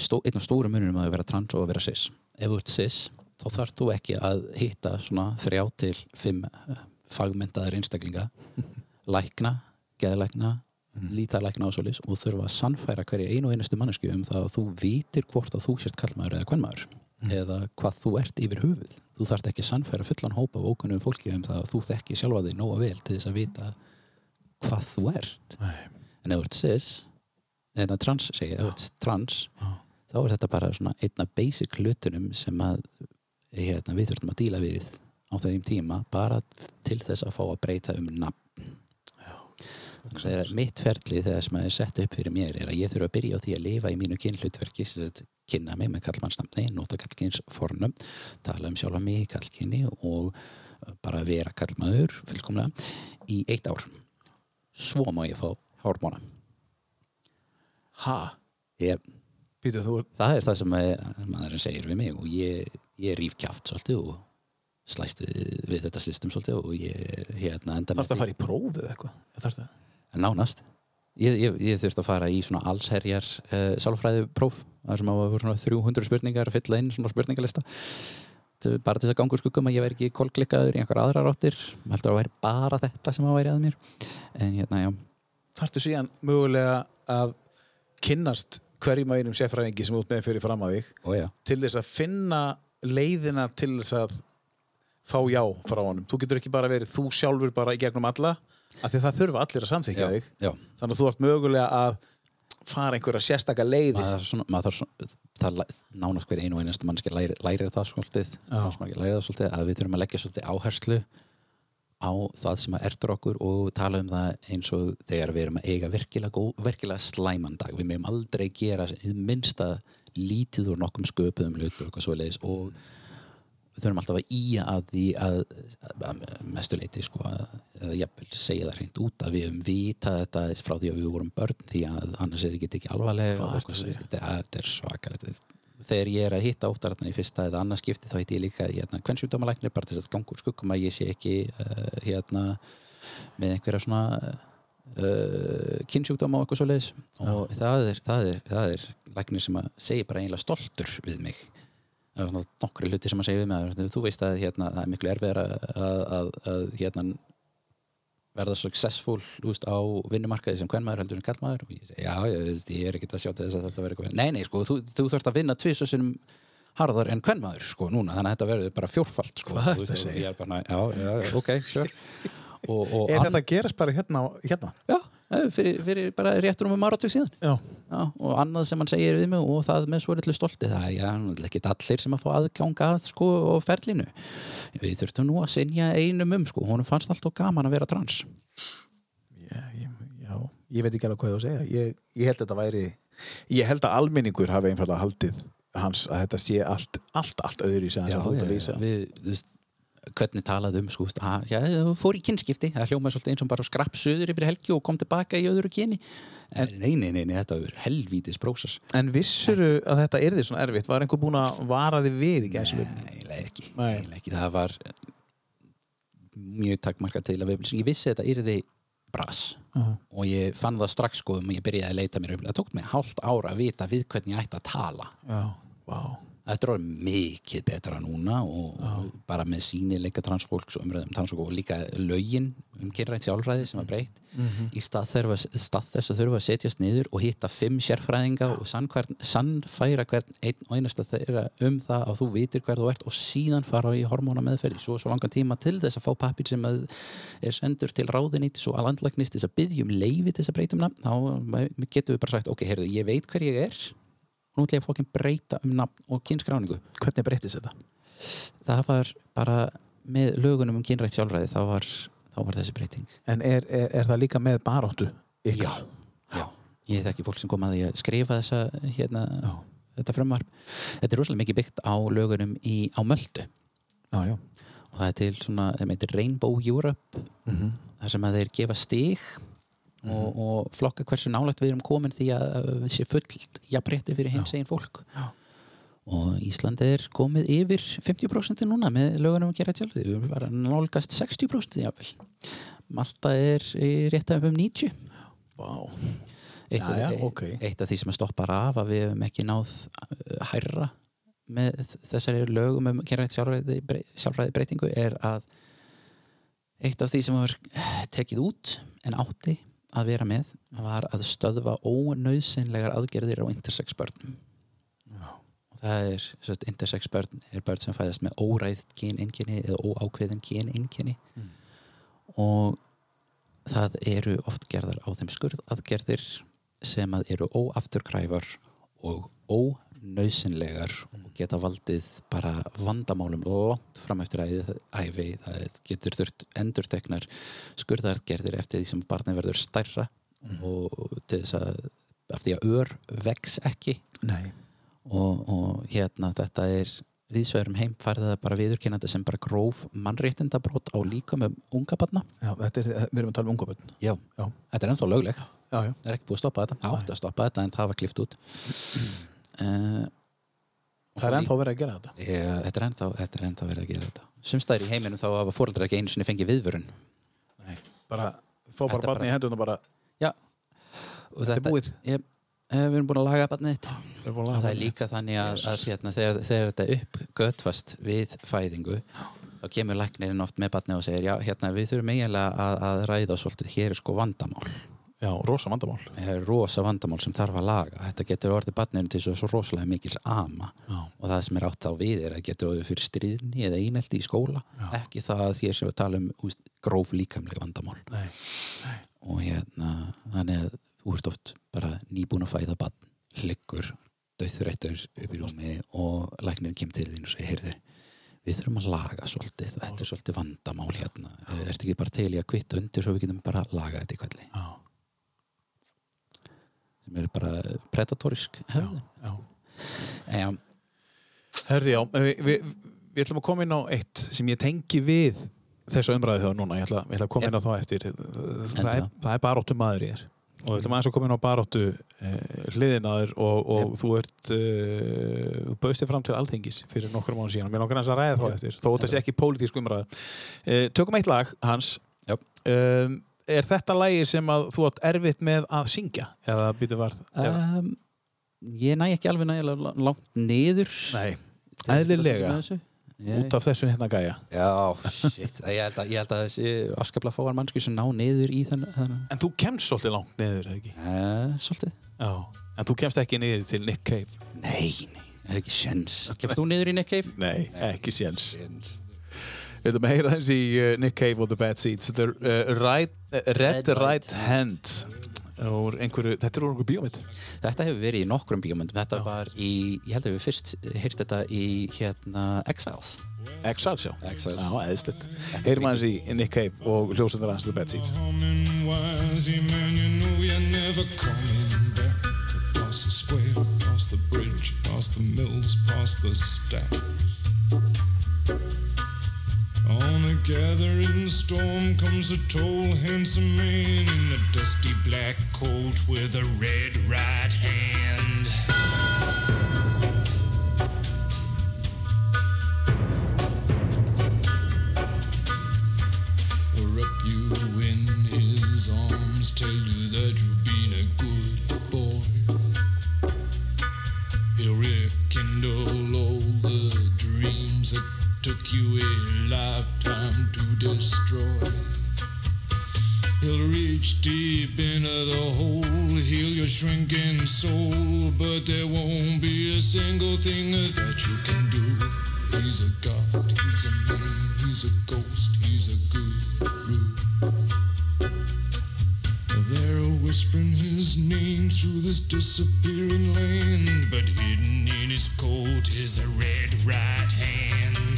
stó, einn af stóra mununum að vera trans og að vera cis. Ef þú ert cis þá þarf þú ekki að hitta svona þrjá til fimm eh, fagmentaðar einstaklinga. Lækna, geðlækna lítalækna og svolis og þurfa að sannfæra hverja einu og einustu mannesku um það að þú vitir hvort að þú sért kallmaður eða kvenmaður. Eða hvað þú ert yfir höfuð. Þú þarft ekki að sannfæra fullan hópa af ókunnum fólki um það að þú þekki sjálfa þig nóga vel til þess að vita hvað þú ert. Nei. en ef þú ert cis eða trans segja, ert trans Já. þá er þetta bara svona einna basic hlutunum sem að hérna, við þurfum að díla við á þeim tíma bara til þess að fá að breyta um nafn. Þegar mitt ferli þegar sem að er sett upp fyrir mér er að ég þurfa að byrja á því að lifa í mínu sagt, kynna mig með kallmannsnafni nota kallkyns fornum tala um sjálfa mig í kallkynni og bara vera kallmaður fullkomlega í eitt ár. Svo má ég fá hármóna Ha? ég, Pítur, þú það er það sem að- maðurinn segir við mig og ég, ég ríf kjáft svolítið og slæst við, þetta system svolítið og ég hérna enda með þarfst að fara í prófið eitthvað. Þarfst að... nánast. Ég, ég, ég þurfti að fara í svona allsherjar uh, sálfræðipróf þar sem að voru svona 300 spurningar að fylla inn svona spurningalista. Bara til þess að ganga úr skuggum að ég væri ekki kolklikkaður í einhver aðra ráttir heldur að væri bara þetta sem að væri að mér. En hérna já. Þarftu síðan mögulega að kynnast hverjum að einum sérfræðingi sem út með fyrir fram að þig já, til þess að finna leiðina til þess að fá já frá honum. Þú getur ekki bara verið þú sjálfur bara í gegnum alla af því að það þurfa allir að samþykja já, þig. já. Þannig að þú ert mögulega að fara einhverja sérstaka leiði. maður, svona, maður svona, það nánast hver einu og einasta mannski læri, lærir það svolítið, lærir það svolítið að við þurfum að leggja svolítið áherslu á það sem að ertur okkur og tala um það eins og þegar við erum að eiga virkilega, góð, virkilega slæman dag. Við meðum aldrei gera minnsta lítið úr nokkum sköpuðum hlutur og og við þurfum alltaf að íja að því að, að, mestuleiti sko að jafnvel segja það hreint út að við höfum vita þetta frá því að við vorum börn því að annars er þetta ekki alvarlega þetta er svakalegt þegar ég er að hitta óttararnar í fyrsta eða annars skipti þá hitti ég líka hérna, kvennsjúkdómalæknir bara til þess að ganga úr skuggum að ég sé ekki uh, hérna með einhverja svona uh, kynnsjúkdóma og eitthvað svo leiðis og það er, það, er, það er læknir sem að segja bara eiginlega stoltur við mig. Er nokkri hluti sem að segja við mig þú veist að hérna, það er miklu erfiðar að, að, að, að hérna, verða successful úst, á vinnumarkaði sem hvernmaður heldur en kallmaður og ég segi, já, ég, veist, ég er ekkert að sjá til þess að þetta verður eitthvað. Nei, nei, sko, þú, þú þarft að vinna tvisasunum harðar en hvernmaður, sko, núna. Þannig að þetta verður bara fjórfalt, sko. Hvað veist, er bara, já, já, ok, sure. Og, og Er hann- þetta að gerast bara hérna? hérna? já, fyrir, fyrir bara réttur um áratug síðan Já. Já, og annað sem hann segir við mig og það með svo litlu stolti það er ekki allir sem að fá aðganga að, sko, og ferlinu við þurftum nú að sinja einum um sko, honum fannst alltaf gaman að vera trans Já, ég, já, ég veit ekki alveg hvað ég á að segja. Ég, ég held að þetta væri, ég held að almenningur hafi einfallega haldið hans að þetta sé allt, allt, allt öðru í sig að hóta lýsa. við, þú veist, hvernig talaði um sko, að, já, fór í kynskipti það hljómaði svolítið eins og bara skrapp söður yfir helgi og kom tilbaka í öðru kyni. En nei, nei, nei, nei þetta var helvítis prósess. En vissuru að þetta yrði svona erfitt? Var einhver búin að vara þig við í gæslu? Ekki, Nei. eiginlega ekki. Það var mjög takmarka til að við ég vissi þetta yrði bras. Uh og ég fann það strax sko um að ég byrjaði að leita mér um. Það tók mig hálft ára að vita við hvernig ég ætti að tala. Já, vá. Þetta er orðið mikið betra núna og, og bara með sínileika transfólks og umræðum transfólk og líka lögin um kynrætt sjálfræði sem var breytt. Í stað, þurfa, stað þess að þurfa að setjast niður og hitta fimm sérfræðinga og sannhvern, sannfæra hvern einn og einasta þeirra um það að þú vitir hver þú ert og síðan fara í hormóna meðferði svo svo langan tíma til þess að fá pappir sem er sendur til ráðinýtis og að landlagnist þess að byggja um leifi til þess að breyta um nafn þá getum við bara sagt ok, heyrðu, ég veit hver ég er. og nú ætla ég að fókin breyta um nafn og kynskráningu Hvernig breyttist þetta? það var bara með lögunum um kynrætt sjálfræði þá var, þá var þessi breyting En er, er, er það líka með baróttu? já, já. ég þekki fólk sem kom að því að skrifa þessa hérna, þetta frumvarp þetta er rosalega mikið byggt á lögunum í, á Möldu Já, já. og það er til svona, þeim heitir Rainbow Europe Mm þar sem að þeir gefa stig og, og flokka hversu nálægt við erum komin því að við sé fullt jafnrétti fyrir hins egin fólk Já. og Ísland er komið yfir 50% núna með lögunum að gera sjálf við erum bara nálgast 60% jafnvel Malta er rétt af um 90 Vá. eitt, Já, já, eitt, ok. eitt af því sem að stoppar af að við hefum ekki náð uh, hærra með þessari lögum um sjálfræði, brey, sjálfræði breytingu er að eitt af því sem var tekið út en átti að vera með var að stöðva ónauðsynlegar aðgerðir á intersex börnum. Og það er að intersex börn er börn sem fæðast með óræð kyneinkenni eða óákveðin kyneinkenni og það eru oft gerðar á þeim skurð aðgerðir sem að eru óafturkræfar og ónauðsynlegar og geta valdið bara vandamálum langt fram eftir æfi það getur þurft endurteknar skurðargerðir eftir því sem barnið verður stærra og til þess að af því að ör vex ekki. Nei. og, og hérna þetta er viðsvegurum heim farið það bara viðurkennandi sem bara gróf mannréttindabrót á líka með unga barna. Já, þetta er, við erum að tala um unga bönn. já, Já. þetta er ennþá löglegt. Já, já. það er ekki búið að stoppa þetta, það átti að stoppa þetta en það var klift út uh, Það er ennþá verið að gera þetta. ja, þetta, er ennþá, þetta er ennþá verið að gera þetta. Sumstæðir í heiminum þá hafa fóreldrar ekki einu sinni fengið viðvörun. Nei. Bara, þó Þetta bara barni í hendurna bara, já. Og þetta er búið. ég, eh, við erum búin að laga barnið þitt. Við erum búin að og laga það er líka þannig að, að hérna, þegar, þegar þetta uppgötvast við fæðingu þá kemur læknirinn oft með barnið og segir já, hérna, við þurfum eiginlega að, að ræða svolítið, hér er sko vandamál Já, rosa vandamál. það er rosa vandamál sem þarf að laga. Þetta getur orðið barninu til svo, svo rosalega mikils ama. Já. og það sem er átt þá við er að getur orðið fyrir stríðni eða einelti í skóla. Ekki það að þér sem við tala um úst, gróf líkamlega vandamál. Nei. og hérna þannig að þú ert oft bara nýbúin að fæða barn liggur döðþrættur upp í rúmi og læknirinn kemur til þín og segir heyrðu, við þurfum að laga svolítið. Þetta er svolítið vandamál hérna. Ertu ekki bara til í að kvitta undir svo við getum bara að laga þetta í kvelli Já. Sem er bara predatorisk hefðin. Já. en Herði, já, við, við, við ætlum að koma inn á eitt sem ég tengi við þessu umræðu hjá núna, ég ætla, ég ætla að koma inn á það eftir. Það er, það. er baróttu maður ég er. Og við ætlum aðeins að koma inn á baróttu eh, hliðinaður og, og þú ert uh, þú bauðst þér fram til alþingis fyrir nokkur mánu síðan, mér langar aðeins að ræða þá eftir þó þetta sé ekki pólitísk umræða. Uh, tökum eitt lag, Hans. Um, er þetta lagi sem að þú átt erfitt með að syngja eða býtu varð um, ég næ ekki alveg nægilega langt niður nei, til þess að eðlilega. með þessu. Ég- út af þessu hérna gæja Já, shit, ég held að, ég held að þessi afskaplega fáar mannsku sem ná niður í þann, þann En þú kemst svolítið langt niður, ekki? uh, Svolítið Já. En þú kemst ekki niður til Nick Cave? Nei, nei, það er ekki sjens Kemst þú niður í Nick Cave? Nei, ekki séns. Sjens. Við ætlum að heyra þessi í uh, Nick Cave og The Bad Seeds. Þetta er uh, right, uh, Red, Red Right, Right Hand. Úr einhverju, þetta er úr einhverju bíómynd. Þetta hefur verið í nokkrum bíómyndum Þetta var í, ég held að við fyrst hýrt þetta í hérna X-Files Exiles, já. Exiles. Já, eðslegt. Heyrum aðeins í Nick Cave og hljósundar hans The Bad Seeds. Coming wise, yeah, man, you know you're never coming back. Across the square, across the bridge, past the mills, past the stacks. gathering storm comes a tall, handsome man in a dusty black coat with a red right hand. Destroy. He'll reach deep into the hole, heal your shrinking soul, but there won't be a single thing that you can do. He's a god, he's a man, he's a ghost, he's a guru. They're whispering his name through this disappearing land, but hidden in his coat is a red right hand.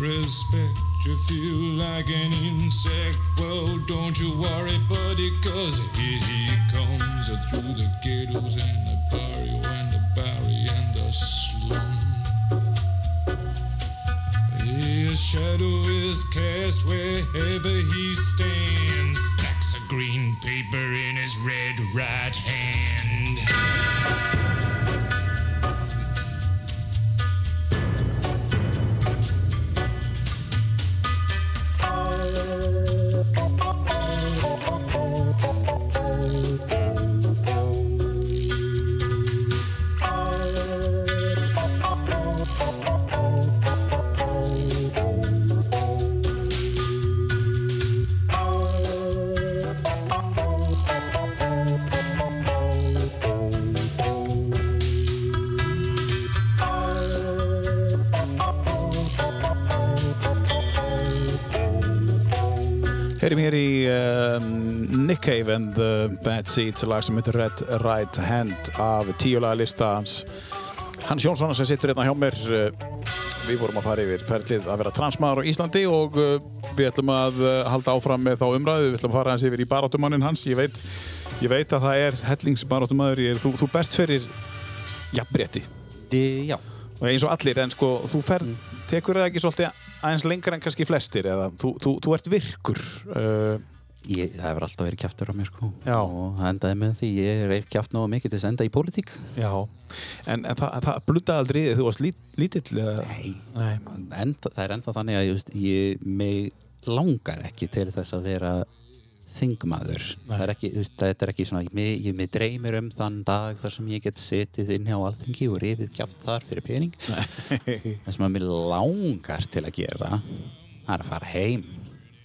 No self-respect, you feel like an insect. Well, don't you worry, buddy, cause here he comes uh, through the ghettos and the barrio and the barry and the slum. His shadow is cast wherever he stands. Stacks of green paper in his red right hand. Heyrim hér í um, Nick Cave and the Bad Seeds lag sem heitir Red Right Hand af tíulaga lista hans. Hans Jónssonar sem sittur hérna hjá mér uh, við vorum að fara yfir ferlið að vera transmaður á Íslandi og uh, við ætlum að uh, halda áfram með þá umræðu. Við ætlum að fara hans yfir í baráttumannin hans. Ég veit, ég veit að það er er, þú, þú best fyrir jafnbretti Já, og eins og allir en sko þú fer, tekur það ekki svolítið aðeins lengra en kannski flestir eða þú, þú, þú ert virkur uh, ég, það hefur alltaf verið kjaftur á mér sko Já. og það endaði með því ég er kjaft náðu mikið til að enda í pólitík Já, en, en það, það blundaði aldrei þig, þú varst lít, lítill? Nei. Nei. en það er ennþá þannig að veist, ég mig langar ekki til þess að vera þingmaður. Það er ekki, þetta er ekki svona ég, ég mig dreymir um þann dag þar sem ég get setið inn hjá alþingi og rifið kjaft þar fyrir pening. Það sem að mér langar til að gera það er að fara heim.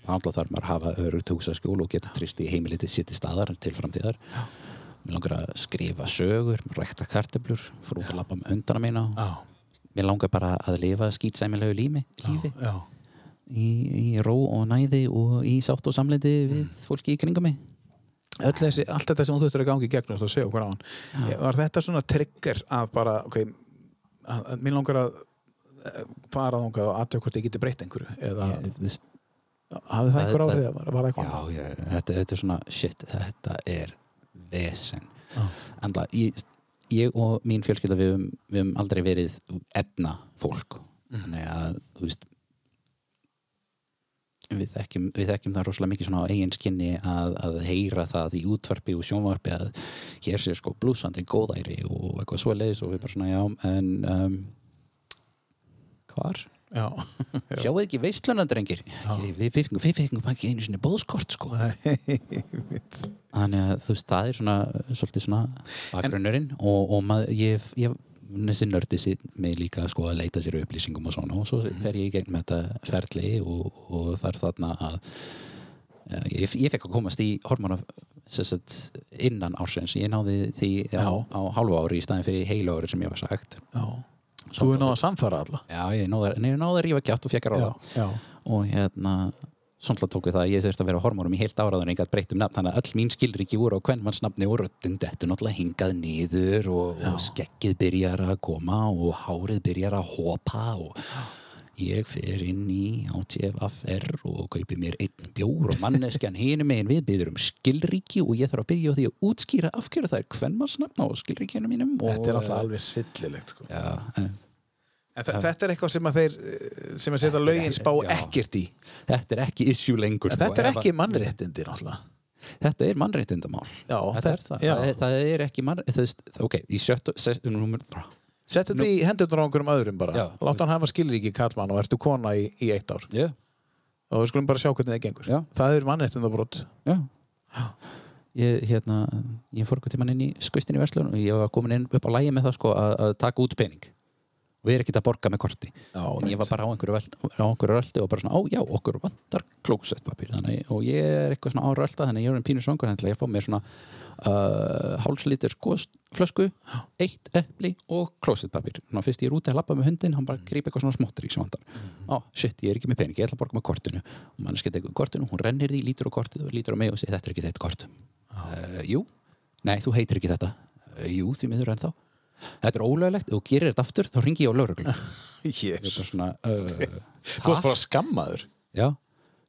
Þá þarf maður að hafa örugt húsaskjól og geta trist í heimilitið sitt í staðar til framtíðar. Mér langar að skrifa sögur rækta karteblur, fór út að labba með undana mína. Já, mér langar bara að lifa skýtsæmilegu lífi, lífi. já, í, í ró og næði og í sátt og samleiti við fólki í kringum mig. Þessi, allt þetta sem þú þurftur að gangi í gegnum þú segja okkur á hann. Var þetta svona trigger að bara ok, að, að mér langar að eh, fara þangað og aðtöku hvort ég geti breytt einhverju eða veist, hafði það einhver það- áhrif var, var það eitthvað? Já, ég, þetta, þetta er svona shit, þetta er vesen. En það, ég, ég og mín fjölskylda við höfum aldrei verið efna fólk þannig að þú veist við þekkjum, við þekkjum það rosalega mikið svona á eigin skinni að, að heyra það í útvarpi og sjónvarpi að hér sé sko blúsandi góðæri og eitthvað svoleiðis og við bara svona já en um, hvar? Já, Sjáu ekki veistlunandrengir við, fengum- við fengum ekki einu sinni bóðskort sko. Þannig að þú veist það er svona svolítið svona bakgrunnurinn og, og maður, ég, ég þessi nördi mig líka sko að leita sér upplýsingum og svona og svo fer ég í gegnum þetta ferli og, og það er þarna að ja, ég, ég fekk að komast í hormóna sem sagt, innan ársins. Ég náði því á, á hálfu ári í staðin fyrir heilu ári sem ég var sagt. Já. Þú er náða að samfara alla? Já, ég náði, að rífa kjátt og fekk að ráða. Já, og hérna svona tók við það að ég þurfti að vera hormónum í heilt áraður en ég gætt breytt um nafn þannig að öll mín skilríki voru á kvenmannsnafni og röddin dettur náttúrulega hingað niður og, og skeggið byrjar að koma og hárið byrjar að hopa og ég fer inn í ATFR og kaupi mér einn bjór og manneskjan hinum megin við byrður um skilríki og ég þarf að byrja á því að útskýra af hverju það er kvenmannsnafn á skilríkinu mínum Þetta er alltaf alveg sillilegt sko. Já, en En þe- þetta er eitthvað sem að þeir eh, sem að setja lögin spá Já. ekkert í. Þetta er ekki issue lengur en sko, þetta er ekki mannréttindi náttúrulega. Þetta er mannréttindamál. Já, Þetta er það, það, er, það er ekki mannréttindamál Ok, í sjöttu Sett þetta í hendurnar á einhverjum öðrum bara. Láta hann hafa skilríki kallmann og ertu kona í, í eitt ár? Já, og við skulum bara sjá hvernig það gengur. Já. Það er mannréttindabrót já. Ég, hérna, ég fór eitthvað tímann inn í skaustin í verslun og ég var komin inn upp á lægi með það sko, að, að taka út pening og ég er ekkert að borga með korti. Já, en ég var bara á einhverju, einhverju röldi og bara svona, á já, okkur vantar klósettpapír. Þannig, og ég er eitthvað svona á rölda þannig að ég er en pínu svangur þannig að ég fá mér svona uh, hálslítir flösku, eitt epli og klósettpapír. Ná, fyrst ég er úti að labba með hundin, hann bara grípa eitthvað svona smottir sem vantar. Á, shit, ég er ekki með pening, ég ætla að borga með kortinu. Og manneskja tekur kortinu, hún rennir því, lítur á kortið og lítur á mig og segir, þetta er ekki þitt þetta er ólöglegt, ef þú gerir þetta aftur þá ringi ég á svona uh, Þú varst bara skammaður. Já,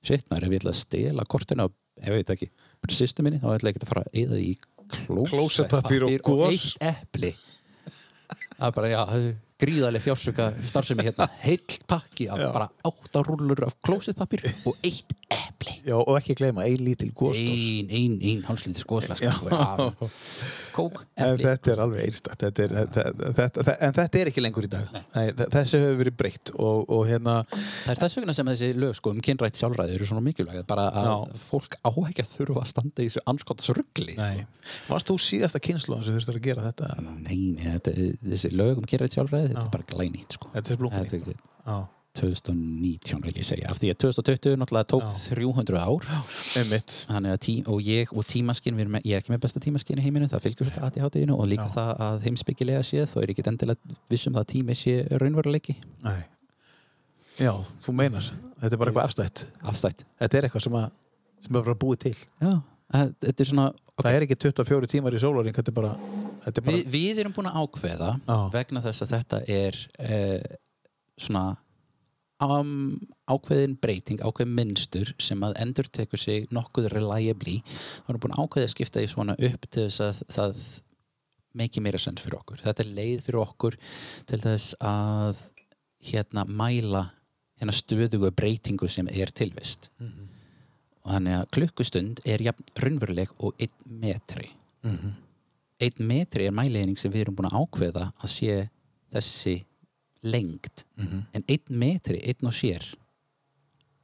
shit maður, ef ég ætla að stela kortinu ef ég veit ekki, sýstu minni þá ætla ég ekki að fara að eyða í Klósettpappír og og eitt epli. Það er bara, já, gríðarlega fjársöka starfsemi hérna, heill pakki af Já. bara átta rúllur af klósettpappír og eitt epli Já, og ekki gleyma, ein lítil góstós ein, ein, ein skóðslega sko, kók, En þetta er alveg einstakt þetta er, þetta, þetta, En þetta er ekki lengur í dag. Nei, þe- Þessi hefur verið breytt og, og hérna Það er þess vegna sem þessi lög sko, um kynrætt sjálfræði eru svona mikilvæg bara að Já. fólk á ekki að þurfa að standa í þessu anskotas ruggli Varst þú síðasta kynslu sem þurftur að gera þetta? Nei, þetta, þessi lög um kynrætt sjálfræði þetta er bara glænýtt sko. Þetta er blóknýtt. Þetta er Já, 2019 vil ég segja af því að 2020 náttúrulega tók 300 ár. Að tí, og ég og tímaskinn ég er ekki með besta tímaskinn í heiminum það fylgjur svolítið ADHD-inu og líka Já. það að heimsbyggilega séð þá er ekki endilega vissum það að tími sé raunveruleiki. Nei. Já, þú meinar, þetta er bara eitthvað afstætt. Afstætt. Þetta er eitthvað sem, að, sem er bara búið til. Já, að- þetta er svona Það er ekki 24 tímar í sólaring Þetta er bara, þetta er bara Vi, við erum búin að ákveða Já. vegna þess að þetta er eh, svona um, ákveðin breyting, ákveðin minnstur sem að endur tekur sig nokkuð reliably. Þá erum búin að ákveða að skipta í svona upp til þess að það make meira sens fyrir okkur. Þetta er leið fyrir okkur til þess að hérna mæla hérna stöðugu breytingu sem er tilvist. Og þannig að klukkustund er jafn raunveruleg og einn metri. Einn metri er mæleining sem við erum búin að ákveða að sé þessi lengd en einn metri, einn og sér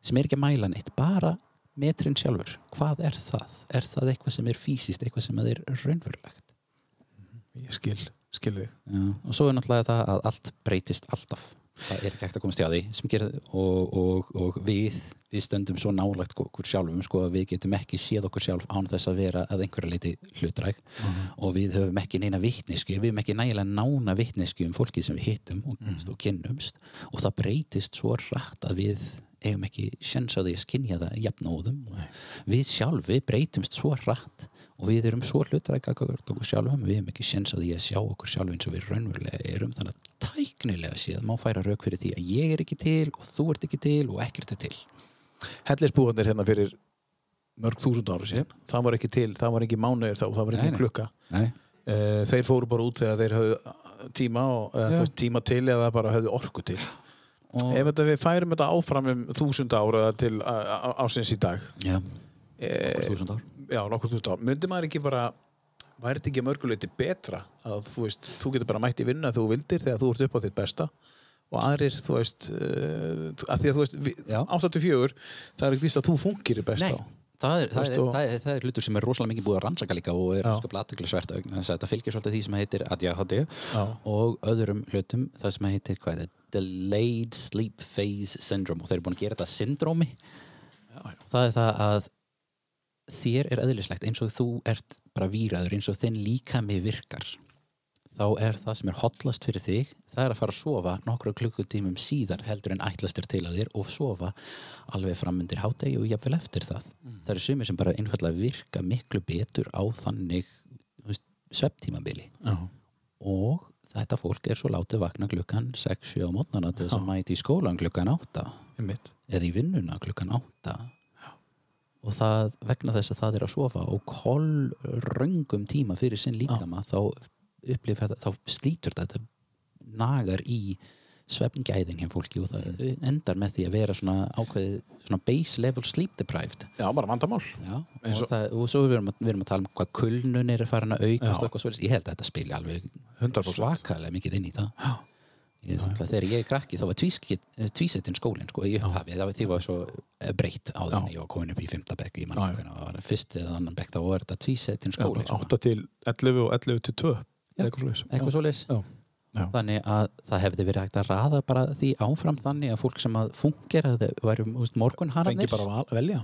sem er ekki að mæla neitt bara metrin sjálfur hvað er það? Er það eitthvað sem er fysiskt eitthvað sem er raunverulegt? Ég skil, skil þig Já. og svo er náttúrulega það að allt breytist alltaf það er ekki hægt að komast hjá því sem gerir, og, og, og við við stöndum svo nálægt okkur sjálfum sko, að við getum ekki séð okkur sjálf án þess að vera að einhverja leiti hlutræk og við höfum ekki neina vitneski við höfum ekki nægilega nána vitneski um fólki sem við hittum og, og kynnumst. Og það breytist svo rætt að við eigum ekki sjens á því að skinja það jafnóðum við sjálf, við breytumst svo rætt og við erum svo hlutræk okkur sjálfum, við hefum ekki sjens á því að sjá okkur sjálf eins og við raunverulega erum. Þannig að tæknilega séð má færa rauk fyrir því að ég er ekki til og þú ert ekki til og ekkert er til. Hellisbúðanir hérna fyrir mörg þúsund ára síðan Það var ekki til, það var ekki mánuður þá Það var ekki nei. klukka. Nei, Eh, Þeir fóru bara út þegar þeir höfðu tíma og, eða, Já. þú veist, tíma til eða bara höfðu orku til. Og, Ef við færum þetta áfram um þúsund ára til ásins í dag. Já, eh, og þúsund ár Já, nokkur þúsund ára Myndi maður ekki bara væri þetta ekki mörguleiti betra að þú veist, þú getur bara mætt í vinna þú vildir þegar þú ert upp á þitt besta og aðrir, þú veist uh, að því að þú veist, við, Já. 84 það er ekki víst að þú fungir besta. Nei, það er, það, er, það, er, það er hlutur sem er rosalega mikið búið að rannsaka líka og er skaplega aðteklisvert vegna þess að þetta fylgir svolítið því sem heitir ADHD Já. og öðrum hlutum það sem heitir hvað er þetta Delayed Sleep Phase Syndrome og þeir eru búin að gera þetta syndrómi. Það er það að þér er eðlislegt eins og þú ert bara výraður eins og þinn líkami virkar þá er það sem er hotlast fyrir þig það er að fara að sofa nokkru klukkutímum síðar heldur en ætlast er til að þér og sofa alveg fram undir hádegi og jafnvel eftir það. Það eru sumir sem bara einfallega virka miklu betur á þannig svepptímabili Já. og þetta fólk er svo látið vakna klukkan 6-7 á mótnana til þess að mæti í skólan klukkan 8 Einmitt. eða í vinnuna klukkan 8 og það vegna þess að það er að sofa og kolröngum tíma fyrir sinn líkama þá upplif þetta, þá slítur þetta nagar í svefngæðin hjá fólki og það endar með því að vera svona ákveðið svona base level sleep deprived Já, bara vandamál. Já, og, og- það, og svo við erum, að, við erum að tala um hvað kulnun er að og eitthvað svolítið, ég held að þetta spili alveg 100%. svakalega mikið inn í það Já. Ég, þegar ég er krakki þá var tvísettin skólinn sko, í upphafi, það var því var svo eh, breytt á þannig, ég var komin upp í fymta bekk Já, mann það var fyrst eða annan bekk þá var þetta tvísettin skóli sko. 8 til 11 og 11 til 2. Já, Eitthvað svo. Já. þannig að það hefði verið hægt að raða bara því áfram þannig að fólk sem að væri bara að val- velja.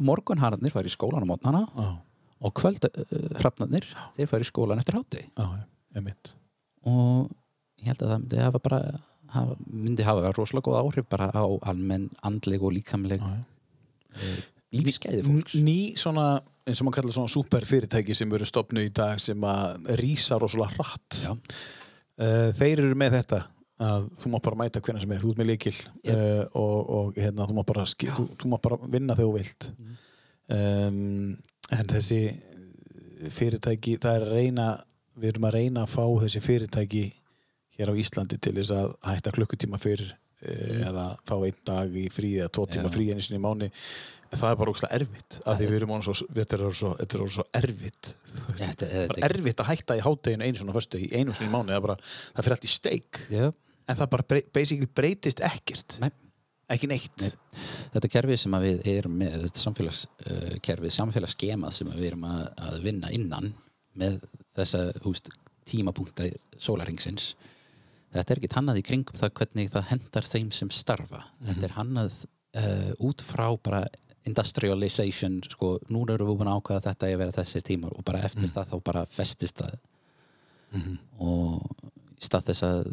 morgunhararnir færi í skólan á mótnana og kvöldhrafnarnir þeir færi í skólan eftir einmitt. og ég held að það myndi hafa bara hafa, myndi hafa rosalega góð áhrif bara á almenn andleg og líkamleg uh, lífskeiði fólks Ný svona, eins og maður kallar svona superfyrirtæki sem eru stopnu í dag sem að rísa rosalega hratt. Já. Uh, þeir eru með þetta að þú má bara mæta hvernig sem er, þú ert með líkil Yep. uh, og, og hérna, þú má bara, bara vinna þegar þú vilt um, en þessi fyrirtæki, það er að reyna við erum að reyna að fá þessi fyrirtæki hér á Íslandi til þess að hætta klukkutíma fyrir uh, eða fá einn dag í frí eða tvo tíma Já. frí einu sinni í mánu það er bara ógslag erfitt af því við erum orðin svo, þetta er orðið svo, er erfitt. Þetta, það þetta, er erfitt að hætta í hátteginu einu svona föstu í einu sinni í mánu það, er bara, það fyrir allt í steik. Já, en það bara brey, basically breytist ekkert. Nei. ekki neitt. Nei. þetta kerfi sem að við erum með þetta samfélagskerfi, samfélagsskema sem að við erum að, að vinna innan með þessa húst, tímapunkta sólaringsins þetta er ekki hannað í kringum það hvernig það hendar þeim sem starfa. Þetta er hannað uh, út frá bara industrialization sko, núna erum við búin að ákvaða að þetta að vera þessi tímar og bara eftir það þá bara festist það. Og í stað þess að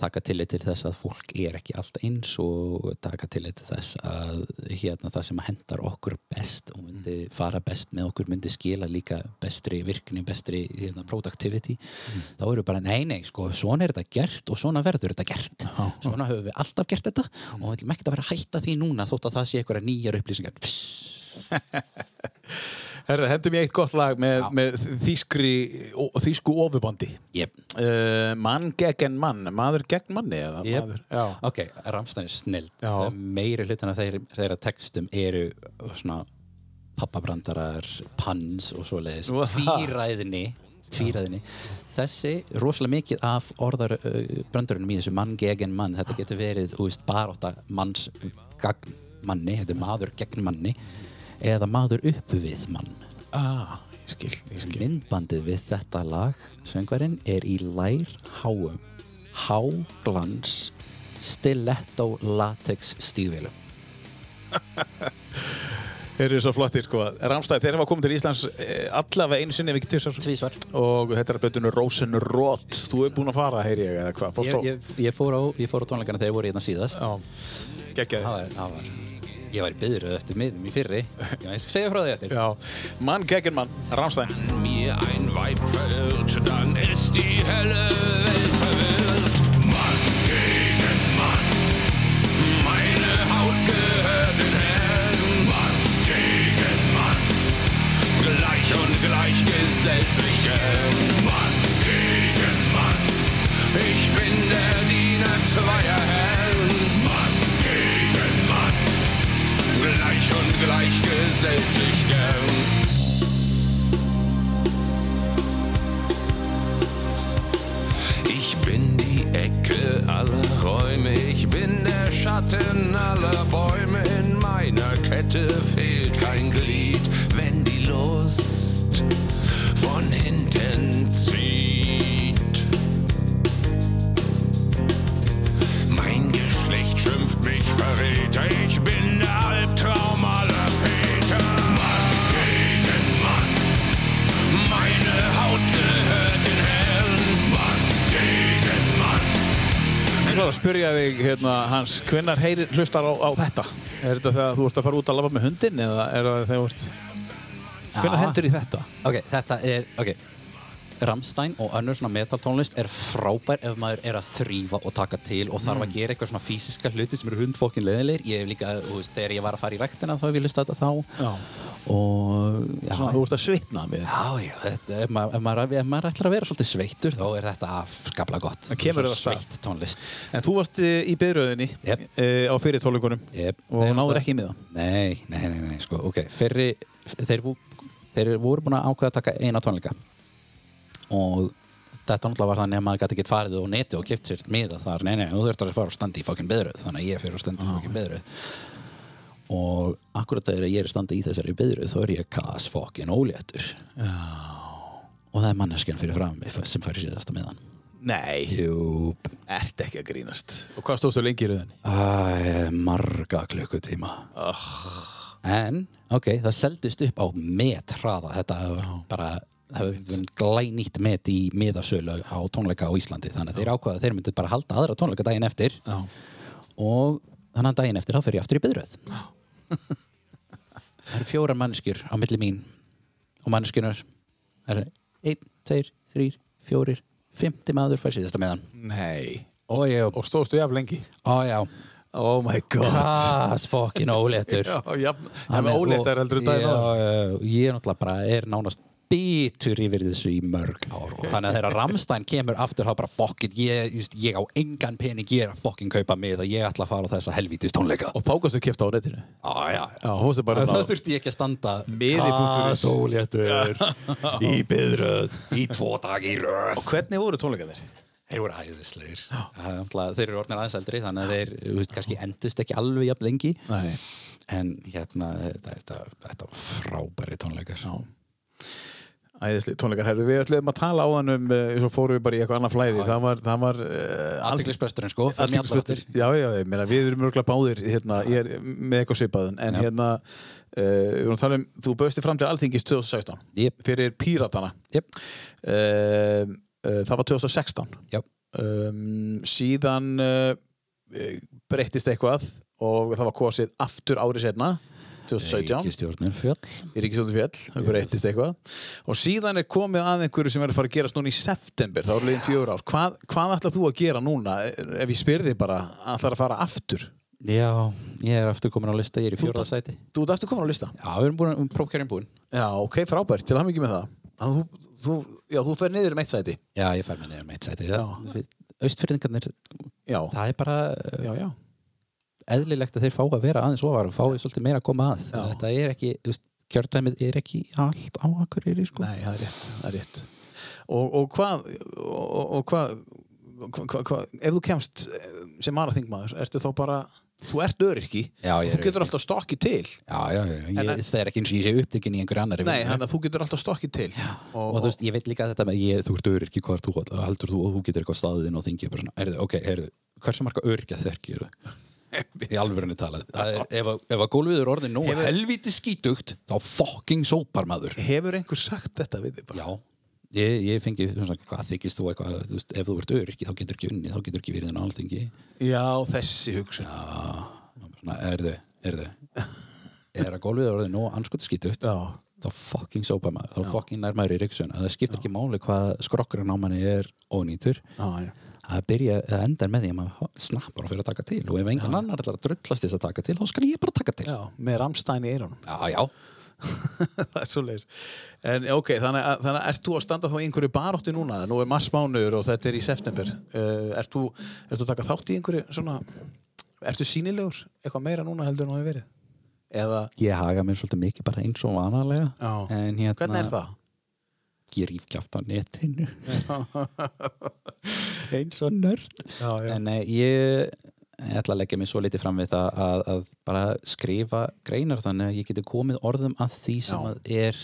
taka tillit til þess að fólk er ekki allt eins og taka tillit til þess að hérna það sem hendar okkur best og myndi fara best með okkur myndi skila líka bestri virkni, bestri hérna, productivity þá eru bara nei nei sko, svona er þetta gert og svona verður þetta gert. Svona höfum við alltaf gert þetta og við viljum ekkert að vera að hætta því núna þótt að það sé einhverja nýjar upplýsingar Herra, hendum ég eitt gott lag með, með þýskri, þýsku ofubandi yep. uh, mann gegn mann maður gegn manni eða Yep. maður já. ok, Ramstein er snill Já. meiri hlutin af þeirra, þeirra textum eru svona pappabrandarar, pans og svoleiðis Wow. tvíræðinni tvíræðinni þessi rosalega mikið af orðar uh, brandurinn í þessu mann gegn mann þetta getur verið veist, baróta manns gagn manni, þetta er maður gegn manni eða maður upp við mann. Ah, ég skil, ég skil. myndbandið við þetta lag söngvarinn er í lær háum háglans stiletto latex stígvélum. Þeir eru svo flottir sko. Ramstæð, þeir hafa komið til Íslands eh, allavega einu sinni ef ekki tvisar tvísvar og þetta er að betunum Rosenrot þú er búin að fara, heyri ég, eða hvað? Ég, ég, ég, fór á, á tónleikana þegar ég voru hérna síðast. Já, geggjaði það var, ég var í byðru eftir miðum í fyrri ég skal segja frá því eftir Já, mann gegn mann, Ramstæð mir ein Weib verirrt, dann ist die helle Welt verwirrt. Mann gegen Mann, meine Haut gehört den Herren. Mann gegen Mann, gleich und gleich gesellt sich gern. Mann gegen Mann, ich bin der Diener zweier Herren. Gleich gesellt sich Ecke aller Räume, ich bin der Schatten aller Bäume. In meiner Kette fehlt kein Glied, wenn die Lust von hinten zieht. Mein Geschlecht schimpft mich Verräter, ich að spyrja þig, hérna, Hans, hvenær heyri, hlustar á, á þetta? Er þetta þegar þú ert að fara út að lafa með hundin eða er það þegar þú ert... Hvenær Já. hendur í þetta? Ok, þetta er, ok Ramstein og önnur svona metal tónlist er frábær ef maður er að þrýfa og taka til og þarf að gera eitthvað svona fysiska hluti sem eru hundfokkin leðilegir ég hef líka, þú veist, þegar ég var að fara í ræktina þá hef ég listað þetta þá Já. og já, Svona, þú ert að svitna við. já, já þetta, ef, maður, ef, maður, ef maður ætlar að vera svolítið sveittur þá er þetta skapla gott Það kemur það sveitt tónlist En þú varst eh, í byrjöðinni Jep. á fyrir tónleikunum yep. og náður ekki í miða. Nei, nei, nei, nei, sko, ok, fyrri, þeir, þeir voru búin að ákveða að taka eina tónleika og þetta náttúrulega var þannig að maður gæti ekki farið á neti og gift sér miða þar, nei, nei, þú þurftir að fara og standa í fokkin beðröð, þannig að ég fyrir að standa í fokkin beðröð og akkurat þegar ég er að standa í þessari beðröð þá er ég kas fokkin óléttur. Og það er manneskjan fyrir fram sem fær síðasta miðan. Nei, Jú, ert ekki að grínast. Og hvað stóðstu lengi í rauðinni? Æ, marga klukkutíma. En, ok, það seldist upp á metraða Þetta hefur bara það hefur glænýtt met í miðasölu á tónleika á Íslandi þannig að þeir ákvaða að þeir myndu bara halda aðra tónleika daginn eftir Já. og þannig að daginn eftir þá fer ég aftur í byðröð Það eru fjórar mannskjur á milli mín og mannskjunar Það eru einn, tveir, þrýr, fjórir, fimmti maður fær síðasta meðan Nei. og Og stóðstu jafn lengi? ó já Oh my god. Kas fokkin óléttur Já, það er óléttar heldur. Já, já, ég er náttúrulega bara er nánast bitur yfir þessu í mörg ár. Og þannig að þegar Ramstein kemur aftur þá bara fokkin, ég, just, ég á engan pening ég er að fokkin kaupa mig það ég ætla að fara á þessa helvítist tónleika. Og fákastu kipta á netinu? Já, já, Já, ná- það þurfti ekki að standa Miði.is. Kasóléttur Í byðröð Í tvo dag í röð. Og hvernig voru tónleikanir? Þeir voru Það náttúrulega- Þeir eru orðin aðeins eldri Þannig að þeir, þú veist, kannski endust ekki alveg jafn lengi. Nei. En hérna, þetta, þetta, þetta var frábæri tónleikar. Æðisli tónleikar. Herðu, við ætlum að tala á hann um, uh, svo fórum við bara í eitthvað annað flæði. Það var, það var... Uh, sko, fyrir mig allra Athyglisbrestur. Já, já, ég meina, við erum mörgulega báðir, hérna, ég er með eitthvað svipaðun, en Já. hérna, uh, við erum að tala um, þú bauðst fram til Alþingis 2016 Jep. fyrir Píratana. Jep. Uh, það var 2016. Já. Um, síðan breyttist eitthvað og það var kosið aftur árið setna, 2017 Ríkistjórnin fjöll í Ríkisjóðu fjall, það breyttist eitthvað. Og síðan er komið að einhverju sem er að fara að gerast núna í september, þá er liðin fjögur ár. Hvað, hvað ætlar þú að gera núna ef ég spyrði bara, ætlar að fara aftur? Já, ég er aftur komin á lista, ég er í ert sæti. þú ert aftur komin á lista? Já, við erum búin, prófkjörinn búin já, ok, frábært, til að hafa mikið með það. Þannig þú, þú, já, þú fer niður um eitt sæti. Já, ég fær með niður með eitt sæti Austfyrðingarnir, já, það er bara já, já, eðlilegt að þeir fá að vera aðeins ofar og fái svolítið meira að koma að. Já. Þetta er ekki, þú veist, kjördæmið er ekki allt á Akureyri, sko. Nei, það er rétt, það er rétt. Og, og hvað og, og hva, hva, hva, ef þú kemst sem maraþingmaður, ertu þá bara þú ert öryrki, Já, þú getur öryrki. alltaf stokkið til. Já, já, já, ég, það er ekki eins og ég sé upptekinn í einhverju annari Nei, þannig að þú getur alltaf stokkið til. Og þú veist, ég veit líka þetta með ég, þú ert öryrki, hvað er þú, heldur þú og þú getur eitthvað staðið og þingið bara svona, heyrðu, ok, heyrðu hversu marga öryrkja þekkir í alvörunni talað, er, ef, að- ef að gólfið er orðin nú Hefur- helvíti skítugt þá fucking sópar maður. Hefur einhver sagt þetta við þig bara? já, ég, ég fengi svona, hvað þykist þú eitthvað, þú veist, ef þú ert öryrki þá getur ekki unni, þá getur ekki verið en alþingi. Já, þessi hugsun. Já, svona, erðu, erðu er að gólfið er orðin nú anskoti skítugt Já, þá fucking sópar maður, þá fucking nær maður í riksun það skiptir ekki máli hvað skrokkurinn á manni er ónýtur. Já, já að byrja að enda með því að maður snappar og fyrir að taka til. Og ef engan annar ætlar að drullast þess að taka til þá skal ég bara taka til. Já, með Ramstein í eyrunum. Já, já. Það er svo leiðis En ok, þannig að, þannig að ert þú að standa þá í einhverju barótti núna? Nú er marsmánuður og þetta er í september. Uh, ert, þú, ert þú að taka þátt í einhverju svona Ertu sínilegur eitthvað meira núna heldur en það hefur verið? Eða, ég haga mér svolítið mikið bara eins og vanalega. Hérna hvernig er það? Ég ríf kjátt á netinu. Eins og nörd. Já, já. en eh, ég ég ætla að leggja mig svo litið fram við það að, að bara skrifa greinar þannig að ég geti komið orðum að því sem Já. að er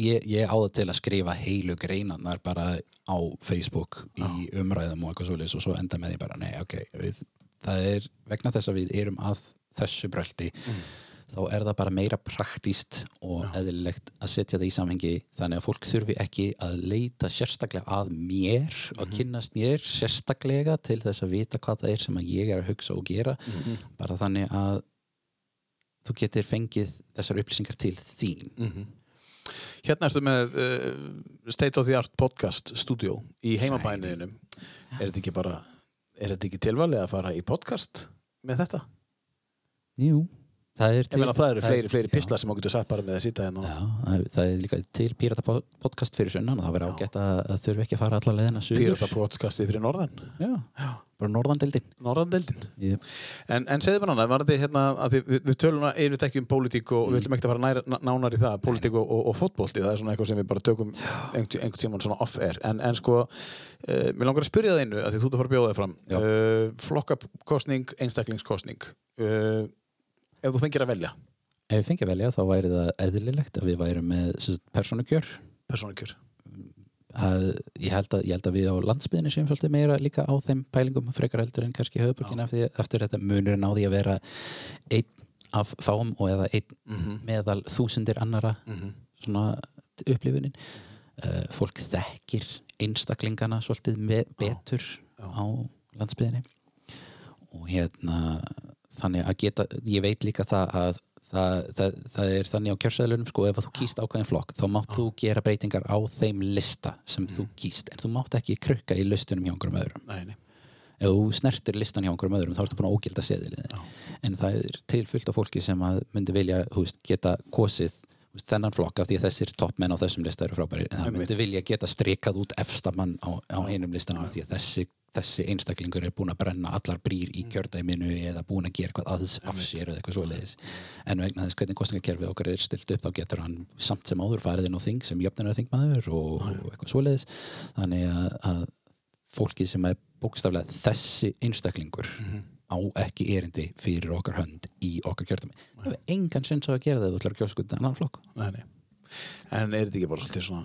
ég, ég á það til að skrifa heilu greinarnar bara á Facebook í umræðum og eitthvað svoleiðis og svo enda með því bara nei ok, við, það er vegna þess að við erum að þessu bröldi þá er það bara meira praktíst og eðlilegt að setja það í samhengi þannig að fólk þurfi ekki að leita sérstaklega að mér og kynnast mér sérstaklega til þess að vita hvað það er sem ég er að hugsa og gera. Bara þannig að þú getur fengið þessar upplýsingar til þín. Hérna ertu með uh, State of the Art podcast studio í heimabæniðinum. Er þetta ekki bara, er þetta ekki tilvalið að fara í podcast með þetta? Jú, það er Ég meina það eru fleiri, fleiri já. pislar sem þú getur sagt bara með að sýta hérna. Já, það er- það líka til Pírata podcast fyrir sunnan og það verður ágætt að, þurfi ekki að fara alla leiðina suður Pírata podcastið fyrir norðan. Já, bara norðandeldin Norðandeldin. Yep. En, en segðu mér þetta hérna, við, við tölum að einu ekki um pólitík og við ætlum ekki að fara nær, ná- nánar í það, pólitík og, og, og fótbolti, það er svona eitthvað sem við bara tökum einhvern tímann svona off-air. En, en sko, uh, mér langar að spyrja það einu, að því þú að fara að bjóða þig fram. Já. Uh, flokkakostning, einstaklingskostning. Uh, ef þú fengir að velja, Ef við fengið að velja þá væri það eðlilegt að við værum með persónukjör. að, ég, held að, ég held að við á landsbyðinni séum svolítið meira líka á þeim pælingum frekar heldur en kannski höfuborgin eftir, þetta. Munurinn á því að vera einn af fáum og eða einn meðal þúsundir annara svona upplifunin. Uh, fólk þekkir einstaklingana svolítið betur á landsbyðinni og hérna þannig að geta, ég veit líka það að það, það, það er þannig á kjörsæðlunum sko ef þú kýst ákveðin flokk þá mátt þú gera breytingar á þeim lista sem þú kýst. En þú mátt ekki krukka í listunum hjá einhverjum öðrum. Nei, nei. ef þú snertir listan hjá einhverjum öðrum þá ertu búin að ógilda seðilið en það er til fullt af fólki sem myndi vilja veist, geta kosið veist, þennan flokk af því að þessir toppmenn á þessum lista eru frábæri en það myndi vilja geta strikað út efstamann á, á einum listanum af því að þessi, þessi einstaklingur er búin að brenna allar brýr í kjördæminu eða búin að gera eitthvað aðs af sér eða eitthvað svoleiðis. En vegna þess hvernig kostningakerfið okkar er stilt upp þá getur hann samt sem áður farið inn á þing sem jöfnir þingmaður og, og eitthvað svoleiðis. Þannig að, að fólki sem er bókstaflega þessi einstaklingur á ekki erindi fyrir okkar hönd í okkar kjördæmi. Það hefur engan sinns að gera það ef þú ætlar að kjósa. En er þetta ekki bara svolítið svona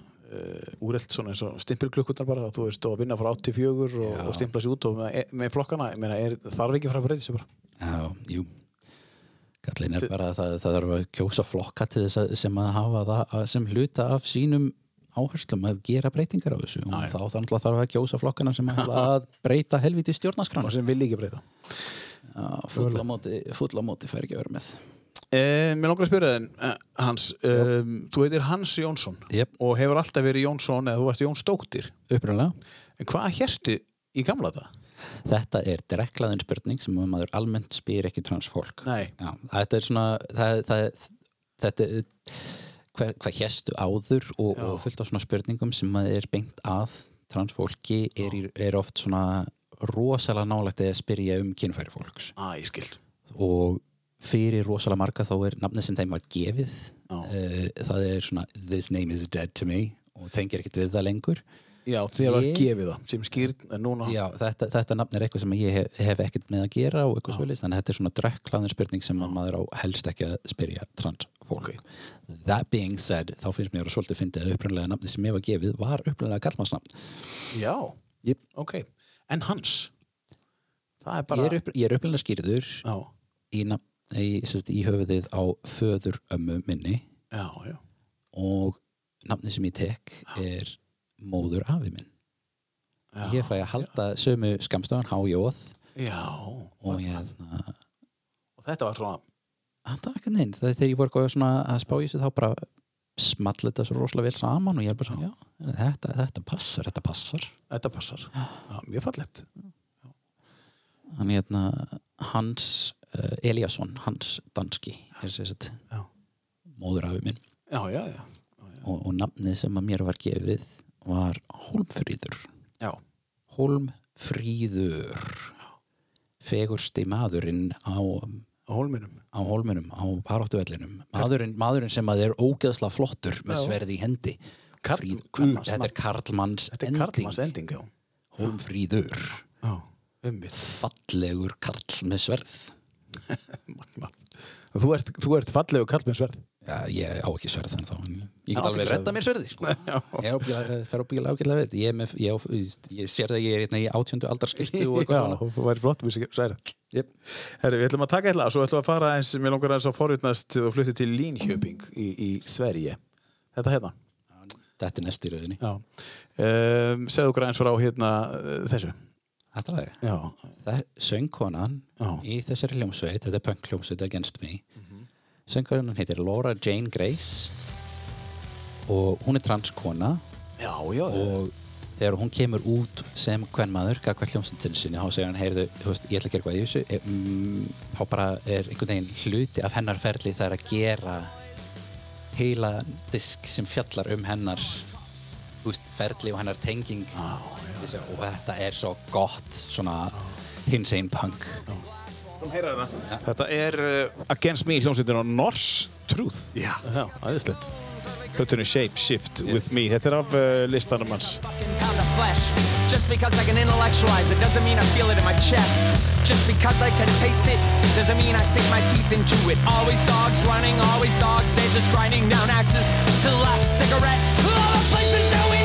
úrelt svona eins og stimpilklukkutar bara að þú veist að vinna frá 84 og, og stimpla sér út og með, með flokkana, meina, er, þarf ekki að fara að breyta sér bara? Já, jú Gallin er bara að það, það þarf að kjósa flokka til þess að sem að hafa það að- sem hluta af sínum áherslum að gera breytingar á þessu og já. þá þarf þarf að kjósa flokkana sem að, að breyta helviti stjórnaskran Og sem vil ekki breyta. full á móti, full á móti fær ekki að vera með Eh, mér langar að spyrja þenn, uh, Hans, um, þú heitir Hans Jónsson Jep. og hefur alltaf verið Jónsson eða þú varst Jónsdóttir. upprunlega En hvað hérstu í gamla það? Þetta er dreklaðin spurning sem maður almennt spyr ekki transfólk. Já, þetta er svona það, það, þetta er hver, hvað hérstu áður og, og fullt af svona spurningum sem maður er beint að transfólki er, er oft svona rosalega nálægt að spyrja um kynfæri fólks skil. og fyrir rosalega marga þá er nafnið sem þeim var gefið Já. uh, það er svona this name is dead to me og tengir ekkert við það lengur Já, þér var Ég- gefið það, sem skýrt, en núna... Já, þetta, þetta nafn er eitthvað sem ég hef, hef ekkert með að gera og eitthvað svolítið, þannig að þetta er svona drekklaðin spurning sem að maður á helst ekki að spyrja transfólk. That being said, þá finnst mér að svolítið fyndið að upprunlega nafni sem ég var gefið var upprunlega kallmannsnafn. Já, Yep. ok. En Hans? Er Ég bara... er, upp, ég er upprunlega skýrður Já, í, nafn, í, sérst, í höfuðið á föður ömmu minni já, já. og nafni sem ég tek er móður afi minn. já. Ég fæ að halda sömu skamstöðan hájóð og ég hérna og þetta var svona... það var ekki neinn, þegar ég voru að spá í þessu þá bara small þetta svo rosalega vel saman og ég er bara svona, já, þetta, þetta passar, þetta passar Þetta passar. Já, mjög fallegt. hann hérna, Hans Eliasson, Hans Danski Já. móðurafi minn Já, já, já. og, og nafnið sem að mér var gefið var Hólmfríður Já. Hólmfríður fegursti maðurinn á Á hólminum. á hólminum, á baráttuvellinum maðurinn, maðurinn sem að er ógeðsla flottur með sverði í hendi Karl- Fríð, karlmanns þetta er Karlmanns Þetta er Karlmanns ending, Já, ummið. fallegur Karl með sverð. Þú ert, þú ert fallegu kall með sverð. Já, ég á ekki sverð þannig þá ég get alveg redda mér sverði sko. ég ábyggilega, fer ábyggilega ágætlega við þetta. ég, með, ég, á, ég, ég sér það ég er hérna í átjöndu aldarskiltu og eitthvað svona þú væri flott við sverð yep. Herri, við ætlum að taka eitthvað, svo ætlum við að fara eins, mér langar aðeins að forutnast til þú flyttir til Línhjöping í, í Sverige. Þetta hérna. þetta er næst í rauðinni Já. Um, segðu okkur aðeins frá hérna þessu. Það söngkonan Já. í þessari hljómsveit þetta er punk hljómsveit Against Me söngkonan heitir Laura Jane Grace og hún er transkona Já, já. og þegar hún kemur út sem hvern maður, gagvað hljómsveitin sinni þá segir hann, heyrðu, þú veist, ég ætla að gera eitthvað í þessu e, mm, þá bara er einhvern veginn hluti af hennar ferli það er að gera heila disk sem fjallar um hennar þú veist, ferli og hennar tenging Þessi, og þetta er svo gott svona hinsane punk Þetta er uh, Against Me hljómsveitin á Norse Truth. Já. Já, aðeinslegt. Hlutunni Shape Shift With Me. Þetta er af uh, listanum hans. fucking pound of flesh. Just because I can intellectualize it doesn't mean I feel it in my chest. Just because I can taste it doesn't mean I sink my teeth into it. Always dogs running, always dogs. They're just grinding down axes to the last cigarette. All the places that we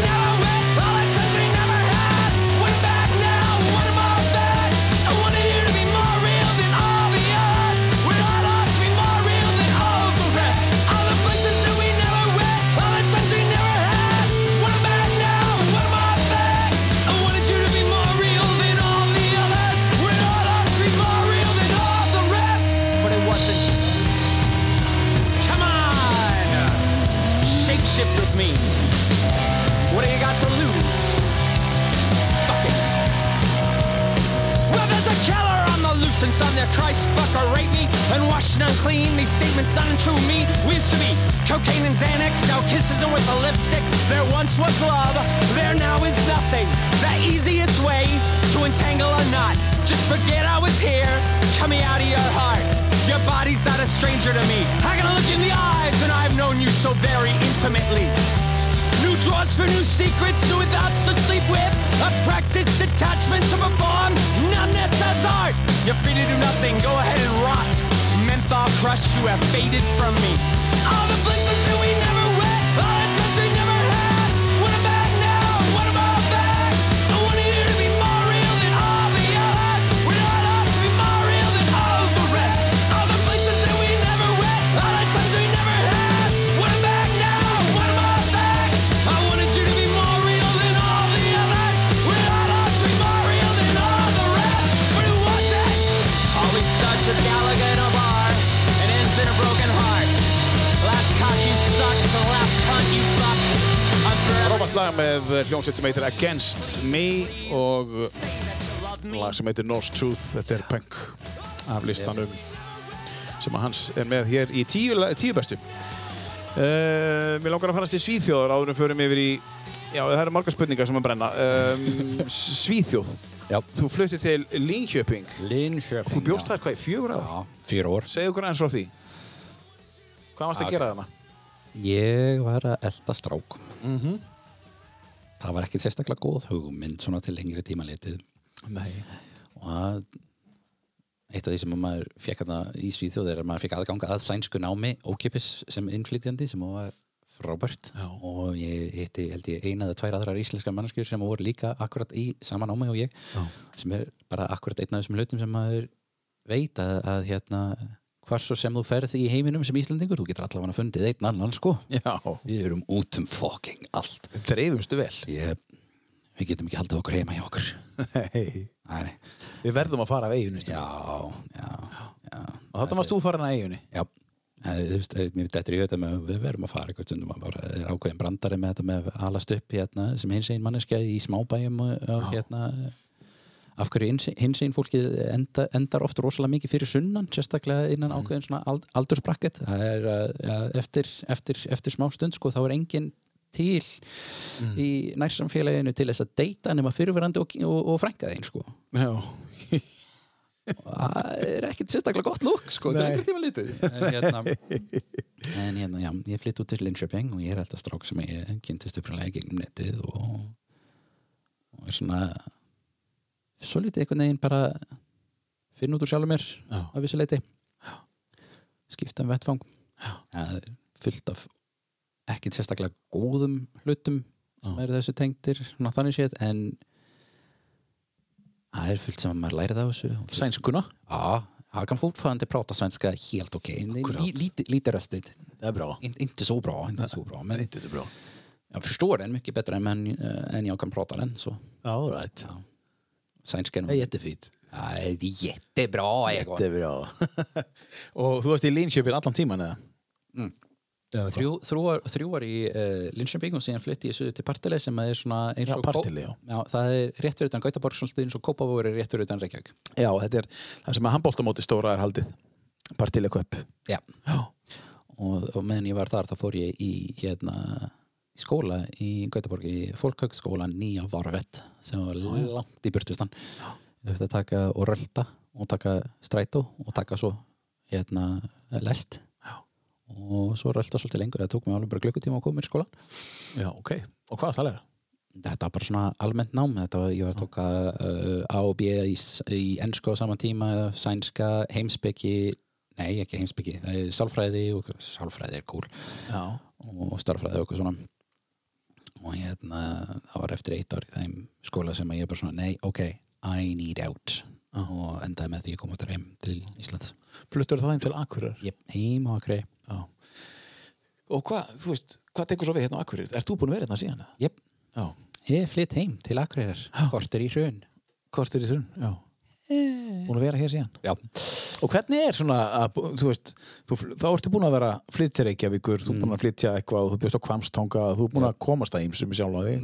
and son there Christ fucker rape me and wash and unclean. These statements untrue me. We used to be cocaine and Xanax, now kisses and with a lipstick. There once was love, there now is nothing. The easiest way to entangle a knot. Just forget I was here, coming out of your heart. Your body's not a stranger to me. I gotta look in the eyes, and I've known you so very intimately. New drawers for new secrets, new thoughts to sleep with. A practice detachment to perform, numbness as art. You're free to do nothing, go ahead and rot. Menthol crush, you have faded from me. All the places that we never lag með hljómsveit sem heitir Against Me og lag sem heitir Norse Truth. Þetta er punk af listanum sem að hans er með hér í tíu, tíu bestu. Uh, mér langar að farast til Svíþjóðar áður en förum yfir í Já, það eru margar spurningar sem að brenna. Um, Svíþjóð. Já. Þú fluttir til Linköping. Linköping Þú bjóst þar hvað í fjögur á? Já, fjör ár Segðu okkur eins frá því. Hvað varst að Ok. gera þarna? Ég var að elda strák Það var ekkert sérstaklega góð hugmynd svona til lengri tíma litið og að eitt af því sem maður fekk hérna í Svíþjóð er að maður fekk aðganga að sænsku námi ókipis sem innflytjandi sem var frábært Já. og ég hitti held ég eina eða tvær aðrar íslenskar mannskjur sem voru líka akkurat í sama námi og ég Já. sem er bara akkurat einn af þessum hlutum sem maður veit að, að hérna hvar svo sem þú ferð í heiminum sem Íslandingur þú getur allavega fundið einn annan sko Já. við erum út um fucking allt Dreifumstu vel. ég, við getum ekki haldið okkur heima hjá okkur Nei. Nei. Við verðum að fara af eiginu. já, já, já Og þetta varst þú farin að eiginu. Já, þetta er í þetta með við verðum að fara eitthvað stundum að bara er ákveðin brandari með þetta með alast upp hérna, sem hins einn manneskja í smábæjum og hérna af hverju hins einn fólkið enda, endar oft rosalega mikið fyrir sunnan sérstaklega innan ákveðin svona ald, aldursbrakket það er uh, ja, eftir, eftir, eftir smá stund sko, þá er engin til í nærsamfélaginu til þess að deyta nema fyrirverandi og, og, og frænka þeim sko. Það er ekkert sérstaklega gott lúk sko, til Nei. einhvern tíma lítið en hérna, en hérna já, ég flytt út til Linköping og ég er alltaf strák sem ég kynntist upprænlega gegnum netið og, og er svona svo lítið einhvern veginn bara finna út úr sjálfur mér Já. á vissu leiti skipta um vettfang ja, fullt af ekkit sérstaklega góðum hlutum sem eru þessu tengdir svona þannig séð en það er fullt sem maður lærið af þessu Sænskuna Ja, jag kan fortfarande prata svenska helt. Li, lite, röstigt. Det är bra. In, inte så bra, inte så bra. Men Inte så bra. jag förstår den mycket bättre än, än jag kan prata den. Så. Ja, all right. Ja. Svenskan. Det är jättefint. Nej, det är jättebra, Egon. Jättebra. och du varst i Linköping allan tíman eða? Mm. Þrjú, ár í uh, Linköping og síðan flytti ég suður til Partille sem er svona eins Já, og Partille, já. já. Það er rétt fyrir utan Gautaborg svolítið eins og Kópavogur er rétt fyrir utan Reykjavík. Já, þetta er það sem að handbóltamóti stóra er haldið. Partileg upp. Já. Já. og, og meðan ég var þar þá fór ég í hérna í skóla í Gautaborg í fólkhögskóla nýja varvett sem var langt í burtustan ég þurfti að taka og rölda og taka strætó og taka svo hérna lest Já. og svo rölda svolítið lengur það tók mig alveg bara glukkutíma að koma í skólan Já, ok. Og hvað það læra? þetta var bara svona almennt nám þetta var, ég var að tóka uh, A og B í, í ennsku á saman tíma sænska, heimspeki nei, ekki heimspeki, það er sálfræði og sálfræði er cool Já. og starffræði og okkur svona og hérna það var eftir eitt ár í þeim skóla sem ég bara svona nei, ok, I need out og endaði með því að ég kom áttur heim til Íslands Fluttur þá heim til Akureyrar? ég heim á Já. Og hvað, þú veist, hvað tekur svo við hérna á Akureyrar? Ert þú búin að vera hérna síðan? Jep. Ég flytt heim til Akriðar kortur í hrun Hvort er í þrun? Já. Búin að vera hér síðan? já, Og hvernig er svona, að, þú veist, þú, þá ertu búin að vera flytja Reykjavíkur, þú er búin að flytja eitthvað, þú bjóst á Kvamstonga, þú er búin að komast að ýmsum sjálf á því,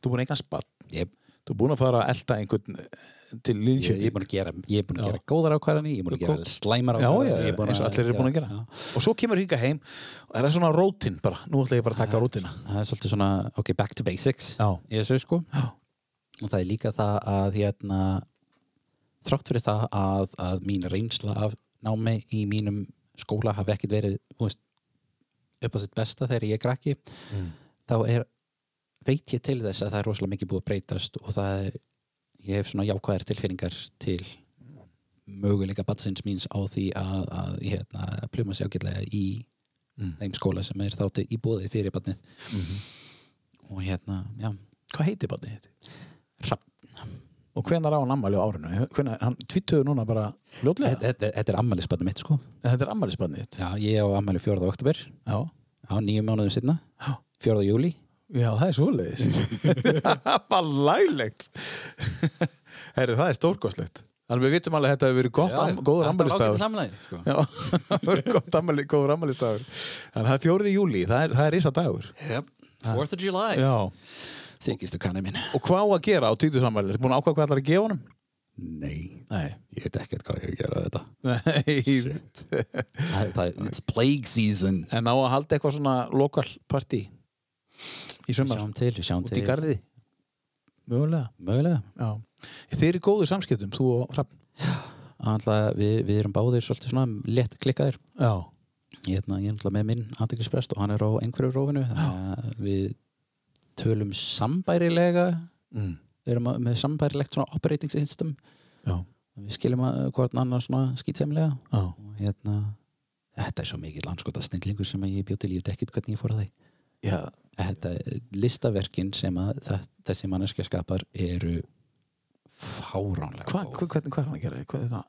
þú er búin að eignast bann, ég, þú er búin að fara að elda einhvern eh, til ég, ég er búin að gera ég er búin að gera góðar ákvarðanir ég er búin að gera slæmar ég er búin eins og allir eru búin að gera. já. Og svo kemur hingað heim og það er svona rótin bara, nú ætla ég bara að taka rótina. það er svolítið svona, ok, back to basics í þessu sko. Og það er líka það að hérna þrátt fyrir það að, að mín reynsla af námi í mínum skóla hafi ekkit verið veist, upp á sitt besta þegar ég er krakki Mm. þá er veit ég til þess að það er rosalega mikið búið að breytast og það er ég hef svona jákvæðar tilfinningar til möguleika batsins míns á því að, að hérna, pluma sig ágætlega í Mm. þeim skóla sem er þátti í bóði fyrir batnið Mhm. og hérna, já Hvað heitir barnið þitt? Hrafn. Og hvenar á hann ammæli á árinu? Hvenar, hann tvittuðu núna bara fljótlega? Þetta, þetta, er ammælisbarnið mitt sko Þetta er ammælisbarnið þitt? Já, ég á ammæli 4. oktober Já. á nýju mánuðum sinna Já. 4. júli Já, það er svoleiðis. bara laglegt. Herri, það er stórkostlegt. Þannig við vitum alveg að þetta hefur verið gott, am, góður ammælistafur. samlæðir sko. Já, það verður gott ammæli, góður ammælistafur. Þannig það er fjórið júli, það er, það er risa dagur. yep. 4th of July Já. Þykistu kanni minn Og hvað á að gera á títusammæli? Er búin að ákvæða hvað ætlar að gefa honum? Nei, Nei. ég veit ekkert hvað ég að gera þetta Nei. það, það, It's plague season en á að halda eitthvað svona lokal partí í sumar, Sjáum til, sjáum út til í garði. Mögulega. Mögulega Já. Þið eru góðu samskiptum, þú og Hrafn. Alltaf, við, við erum báðir svolítið svona létt klikkaðir Já. ég, hérna, ég er náttúrulega með minn aðdeglisprest og hann er á einhverju rófinu þannig að við tölum sambærilega Mm. við erum að- með sambærilegt svona operating system Já. við skiljum að hvort annar svona skýtsemlega og hérna þetta er svo mikið landskota snillingur sem ég bjóð til ég veit ekkert hvernig ég fór að því Já. þetta listaverkin sem að það, þessi manneskja skapar eru fáránlega Hva, hva, hvernig, hvað er hann að gera? Hvað er það?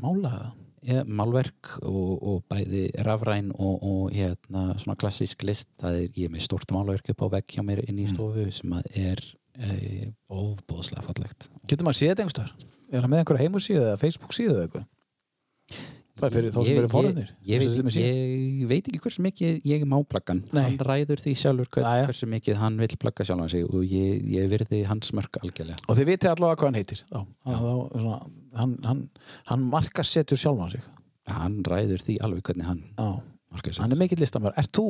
Mála það? Ja, málverk og, og bæði rafræn og, og hérna, svona klassísk list það er, ég er með stort málverk upp á vegg hjá mér inn í stofu sem að er e, ofbóðslega fallegt Getur maður séð þetta einhverstaðar? Er það með einhverja heimursíðu eða Facebook síðu eða eitthvað? Það er fyrir þá sem eru forðunir. ég, ég, ég veit ekki hversu mikið ég má plaggan Nei. hann ræður því sjálfur hvern, Jæja. hversu mikið hann vill plagga sjálfan sig og ég, ég virði hans mörk algjörlega Og þið vitið allavega hvað hann heitir. Þá, þá, svona, hann, hann, hann markar setur sjálfan sig. hann ræður því alveg hvernig hann Já. markar sig Hann er mikill listamæður. Ert þú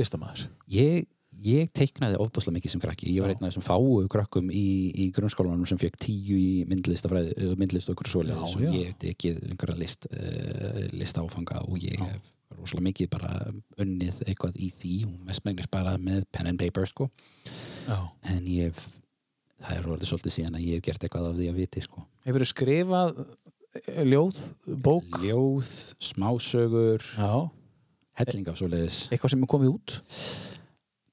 listamæður? ég, ég teiknaði ofbúslega mikið sem krakki ég var einn af þessum fáu krakkum í, í grunnskólanum sem fekk tíu í uh, myndlist og okkur já. ég hef tekið einhverja list uh, listáfanga og ég hef rosalega mikið bara unnið eitthvað í því og mestmengnis bara með pen and paper sko Já. en ég hef það er orðið svolítið síðan að ég hef gert eitthvað af því að viti sko Hefur þú skrifað eh, ljóð, bók? ljóð, smásögur Já. helling af svoleiðis Eitthvað sem er komið út?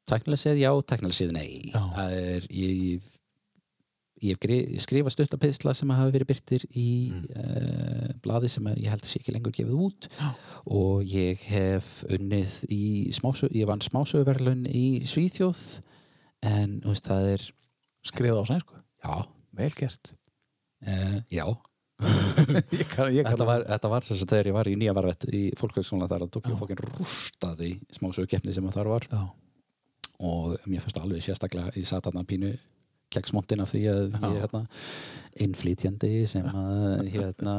Tæknilega séð já, tæknilega séð nei. Það er, ég, ég hef gri- skrifað stuttapisla sem hafa verið byrtir í mm. blaði sem ég held að sé ekki lengur gefið út Já. og ég hef unnið í smásög, ég vann smásöguverlun í Svíþjóð en þú veist, það er Skrifað á sænsku? já, Vel gert. uh, já ég kann, ég Þetta var, þetta var þess að þegar ég var í nýja varvett í fólkvæðskólan þar að tók ég fókin rústaði smásögukeppni sem að þar var Já. Og mér fannst alveg sérstaklega ég satt þarna pínu keksmontin af því að ég er hérna innflytjandi sem að hérna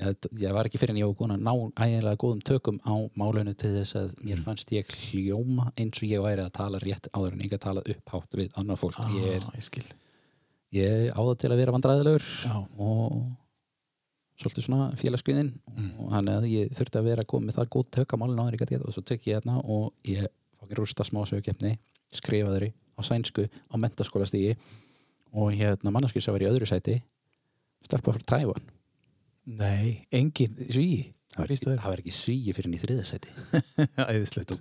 ég, ég var ekki fyrir en ég var búin að ná ægilega góðum tökum á málunum til þess að mér fannst ég hljóma eins og ég væri að tala rétt áður en ég að tala upphátt við annar fólk. Er, Ah, ég skil. ég á það til að vera vandræðilegur og svolítið svona félagskviðin og þannig að ég þurfti að vera að koma með það góð tök á málinu áður en ég gat geta og svo tök ég hérna og ég rústa smásögukefni skrifaður á sænsku á mentaskólastígi og hérna mannarskið sem var í öðru sæti stelpa frá Tævan Nei, engin svíi. það var, ekki, það ekki svíi fyrir í þriða sæti Æðislegt.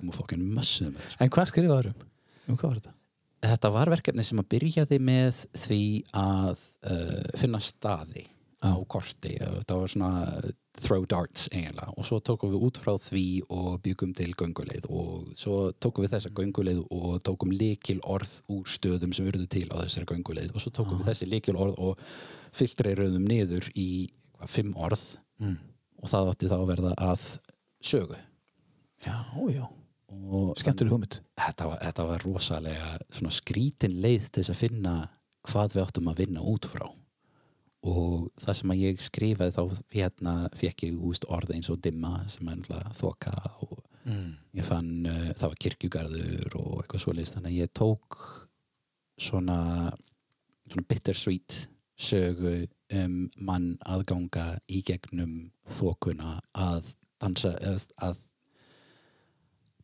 En hvað skrifaður um? Um hvað var þetta? Þetta var verkefni sem að byrjaði með því að uh, finna staði á korti þetta var svona throw darts eiginlega. Og svo tókum við út frá því og byggum til gönguleið. Og svo tókum við þessa gönguleið og tókum líkil orð úr stöðum sem urðu til á þessari gönguleið. Og svo tókum við þessi líkil orð og filtreiröðum niður í hvað, fimm orð. Mm. og það átti þá að verða að sögu. Já, já. og Skemmtileg hugmynd. þetta var, þetta var rosalega skrítin leið til þess að finna hvað við áttum að vinna út frá og það sem að ég skrifaði þá hérna fekk ég úst orð eins og dimma sem náttúrulega þoka og Mm. ég fann uh, það var kirkjugarður og eitthvað svoleiðis. Þannig að ég tók svona svona bittersweet sögu um mann að ganga í gegnum þokuna að dansa að, að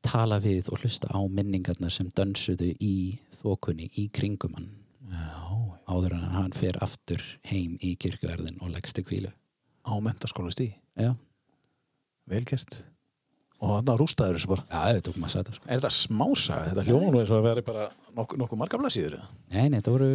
tala við og hlusta á minningarnar sem dansuðu í þokunni í kringum hann. Já, áður en hann fer aftur heim í kirkjugarðin og leggst til kvílu á mentaskóla stíi. já, Vel gert. Og þarna rústaður þessu bara. já, að sæta sko. Er þetta smásaga? Þetta hljóma nú eins og að vera bara nokkuð nokku marga blaðsíður? eða? nei, nei, þetta voru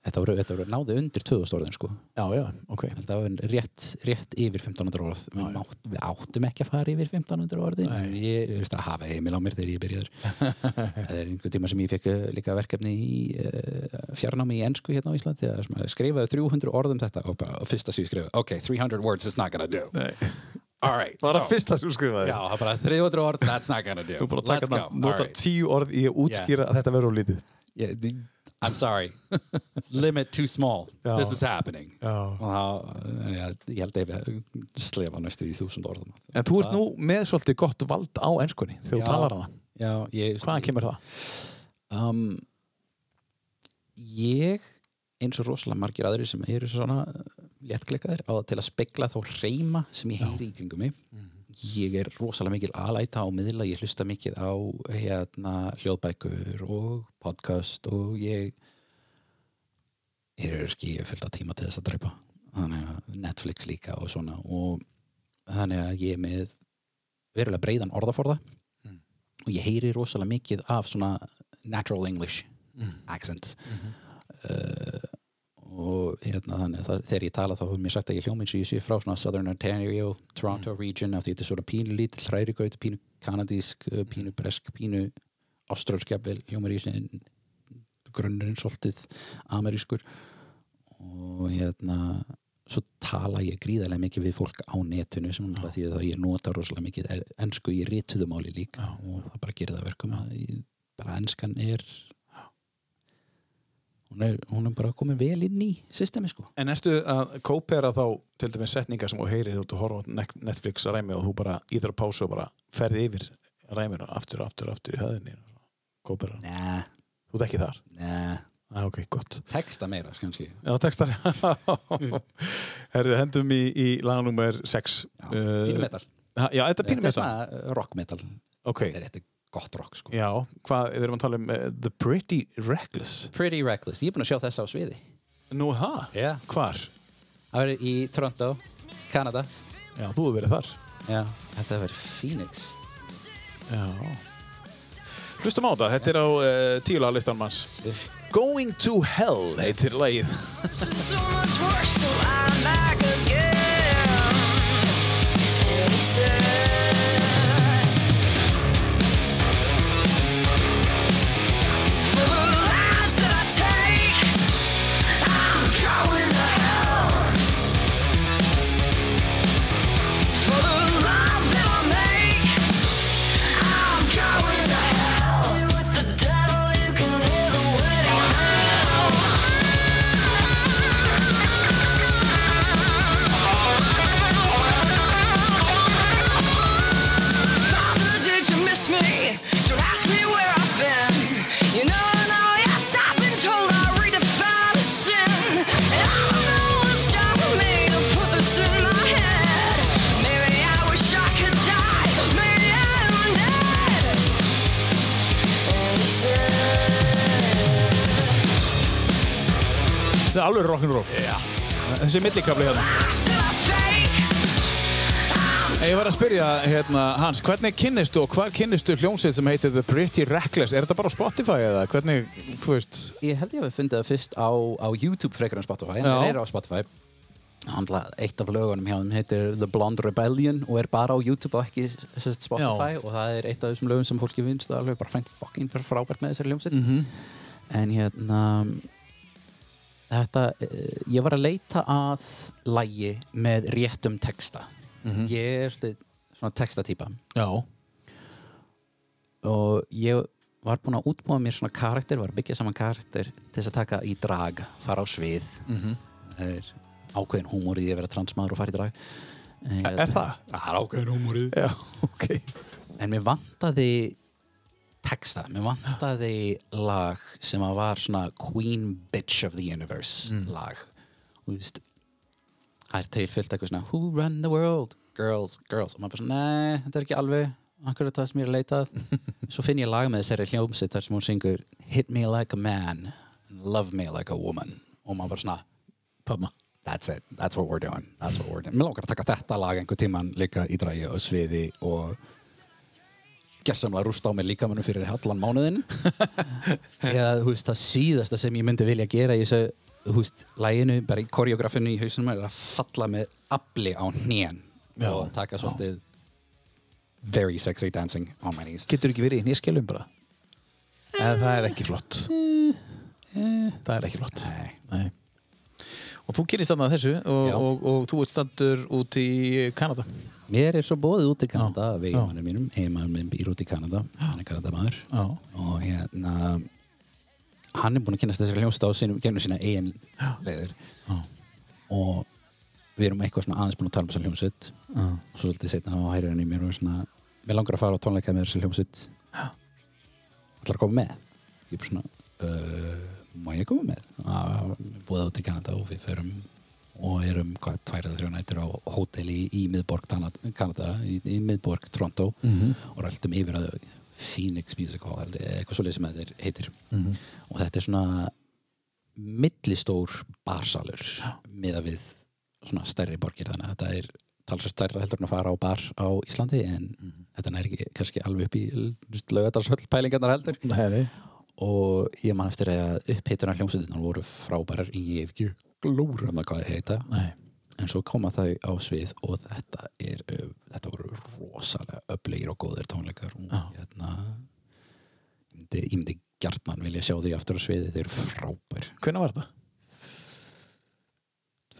þetta voru, þetta voru náði undir 2000 orðin sko Já, já, ok. þetta var rétt, rétt yfir 1500 orð Já, já. mátt, við áttum ekki að fara yfir 1500 orðin en ég, veist að hafa heimil á mér þegar ég byrjaður það er einhver tíma sem ég fekk uh, líka verkefni í uh, fjarnámi í ensku hérna á Íslandi að sem að skrifaði 300 orð um þetta og bara á fyrsta sem ég skrifaði ok, 300 words is not gonna do Nei. all right, Bara so fyrsta sem skrifaði. já, það er bara 300 orð, that's not gonna do Þú bara að taka þarna, nota all right tíu orð í að útskýra að þetta verður of lítið. I'm sorry limit too small, Já. this is happening Já. og þá, ja, ég held að ég slefa næstu í þúsund orðum En þú ert nú með svolítið gott vald á enskunni þegar þú talar hana. já, ég, Hvaðan kemur það? um, ég eins og rosalega margir aðri sem eru svona léttklikkaðir á til að spegla þá reyma sem ég heyri í kringum mig ég er rosalega mikil alæta á miðla ég hlusta mikið á hérna hljóðbækur og podcast og ég ég er ekki fyllt á tíma til þess að dreipa Netflix líka og svona og þannig að ég er með verulega breiðan orðaforða og ég heyri rosalega mikið af svona natural English accent uh, og hérna þannig að þegar ég tala þá hefur mér sagt að ég ég sé frá svona Southern Ontario, Toronto region af því þetta er svona pínu lítill hrærigaut pínu kanadísk, uh, pínu bresk pínu ástrálskjafvel hljómar í sin grunnurinn svolítið amerískur. Og hérna svo tala ég gríðarlega mikið við fólk á netinu sem náttúrulega því að ég nota rosalega mikið er- ensku í rituðumáli líka og það bara gerir það að verkum að ég, bara enskan er hún er, hún er bara komin vel inn í systemi sko. En ertu að kópera þá til dæmis setningar sem þú heyrir þú ert að horfa á Net- Netflix að ræmi og þú bara íður að pásu og bara ferði yfir ræmina aftur, aftur, aftur í höðinni kópera, Nei, þú ert ekki þar? Nei, ah, ok, gott. Texta meira kannski. Já, textar Herðu, hendum í, í laganúmer 6 Já, Pínu metal. Já, þetta er pínu Þetta er svona uh, rock metal. Ok, Þetta er er gott rock sko já, hvað, við erum að tala um uh, The Pretty Reckless Pretty Reckless, ég er búin að sjá þessa á sviði Nú, það? Já. Hvar? Það verður í Toronto, Kanada Já, þú hefur verið þar Já, þetta verður Phoenix Já. Hlustum á þetta, þetta er á uh, tíula listan manns. Going to Hell heitir lagið. alveg rock'n'roll. Já. Þessi millikafli hérna. Ég var að spyrja, hérna, Hans, hvernig kynnistu og hvað kynnistu hljómsveit sem heitir The Pretty Reckless? Er þetta bara á Spotify eða hvernig, þú veist? Ég held ég að við fundið það fyrst á, á YouTube frekar en Spotify, en Já. það er á Spotify Handla, eitt af lögunum hjá þeim heitir The Blonde Rebellion og er bara á YouTube og ekki sest, Spotify og það er eitt af þessum lögum sem fólki finnst alveg bara frænt fucking frábært með þessari hljómsveit Mhm. en hérna þetta, eh, ég var að leita að lægi með réttum texta Mhm. ég er svona textatýpa Já. og ég var búinn að útbúa mér svona karakter, var byggja saman karakter til þess að taka í drag, fara á svið Mhm. það er ákveðin í því að vera transmaður og fara í drag en, Er það? Það er ákveðin húmorið Já, ok. En mér vantaði texta, mér vantaði lag sem að var svona Queen Bitch of the Universe lag. Og þú veist það er til fyllt eitthvað svona Who run the world? Girls, girls. Og maður bara svona, nei, þetta er ekki alveg akkur er það sem ég er að leita að. Svo finn ég lag með þessari hljómsitt þar sem hún syngur Hit me like a man Love me like a woman. Og maður bara svona Þarna. That's it, that's what we're doing, that's what we're doing. Mér langar að taka þetta lag einhver tíman líka í dragi og sviði og gersamlega rústa á mig líka mannum fyrir hallan mánuðin eða þú veist það síðasta sem ég myndi vilja gera í þessu þú veist, læginu, bara í koreografinu í hausunum er að falla með afli á hnén og taka svolítið very sexy dancing on my knees Getur ekki verið í nýskjölum bara? Eða það er ekki flott. Það er ekki flott. Nei. Nei. Og þú kynist þarna þessu og, Já. og, og þú ert standur út í Kanada. Mér er svo bóðið út í Kanada Já. af eiginmannum mínum, eiginmannum minn býr út í Kanada hann er Kanadamaður. Já. og hérna hann er búinn að kynast þessari hljómsd á sínum, gegnum sína eigin leiðir. Og við erum eitthvað svona aðeins búin að tala um þessari hljómsveit. Og svo svolítið setna á hærir hann í mér og svona, mér langar að fara á tónleika með þessari hljómsveit. Ætlar að koma með? Ég er bara svona uh, má ég koma með? Að búið út í Kanada og við förum og erum hvað, tvær eða þrjá nættur á hóteli í, í miðborg Kanada í, í miðborg Toronto og rældum yfir að Phoenix Music Hall eitthvað svolítið sem þetta heitir. Og þetta er svona millistór barsalur miða við svona stærri borgir þannig að þetta er talsvægt stærra heldur en að fara á bar á Íslandi en þetta er ekki kannski alveg upp í laugadalshöll pælingarnar heldur. Nei, og ég man eftir að upphitunar hljómsveitirnar voru frábærar í ekki glóra með hvað það heita Nei. en svo koma þau á svið og þetta er þetta voru rosalega öflegir og góðir tónleikar og hérna ég myndi, ég gjarnan vilja sjá því aftur á sviði þeir eru frábær Hvernig var þetta?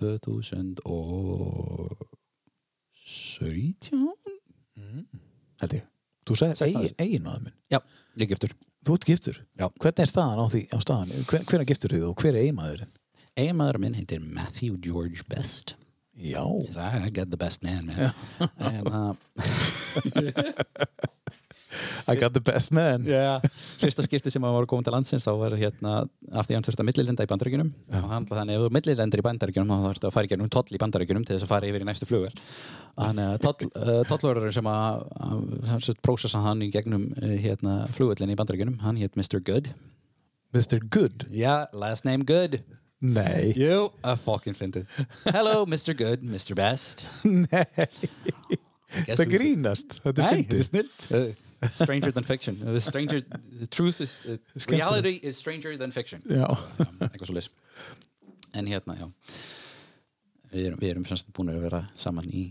2017 held ég Þú Sextán. eigin, minn. já, líka eftir Þú ert giftur. Já. Hvernig er staðan á því á staðan? Hver, hver er giftur þið og hver er eiginmaðurinn? Eiginmaður minn heitir Matthew George Best Já. Like, I got the best man, man. en, uh, I got the best man. yeah. fyrsta skipti sem hann var komin til landsins þá var hérna af því hann þurfti að millilenda í bandaríkjunum og hann þannig ef þú millilendir í bandaríkjunum þá þurfti að fara í gegnum toll í bandaríkjunum til þess að fara yfir í næstu flugvel þannig að toll, uh, tollvörður sem að, að, að prósessa hann í gegnum uh, hérna, flugvellin í bandaríkjunum hann hétt Mr. Good Mr. Good. yeah, last name Good Nei. Jú, að fucking fyndið Hello, Mr. Good, Mr. Best Nei. Það grínast. Þetta er Nei, þetta er snilt stranger than fiction Uh, stranger, the truth is uh, reality is stranger than fiction Já. um, eitthvað svo leys en hérna, já við erum, við erum semst búin að vera saman í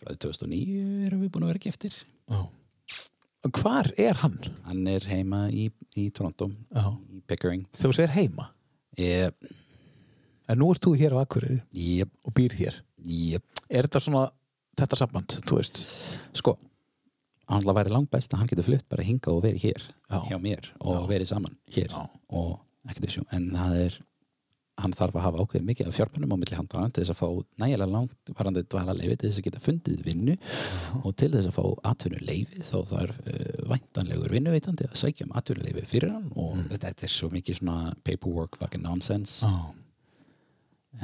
frá því 2009 erum við búin að vera giftir Já. Og Hvar er hann? hann er heima í, í Toronto Já. í Pickering þú segir heima. yep, En nú ert þú hér á Akureyri yep, og býr hér. yep. Er þetta svona, þetta samband, sko hann ætla að væri langt best að hann getur flutt bara hingað og verið hér Já. hjá mér og verið saman hér Já. og ekkert þessu en það er hann þarf að hafa ákveðið mikið af fjármunum á milli handana til þess að fá nægilega langt varandi dvala leifi til þess að geta fundið vinnu. Og til þess að fá atvinnuleifi þá þarf uh, væntanlegur vinnuveitandi að sækja um atvinnuleifi fyrir hann. Og þetta er svo mikið svona paperwork fucking nonsense. Já.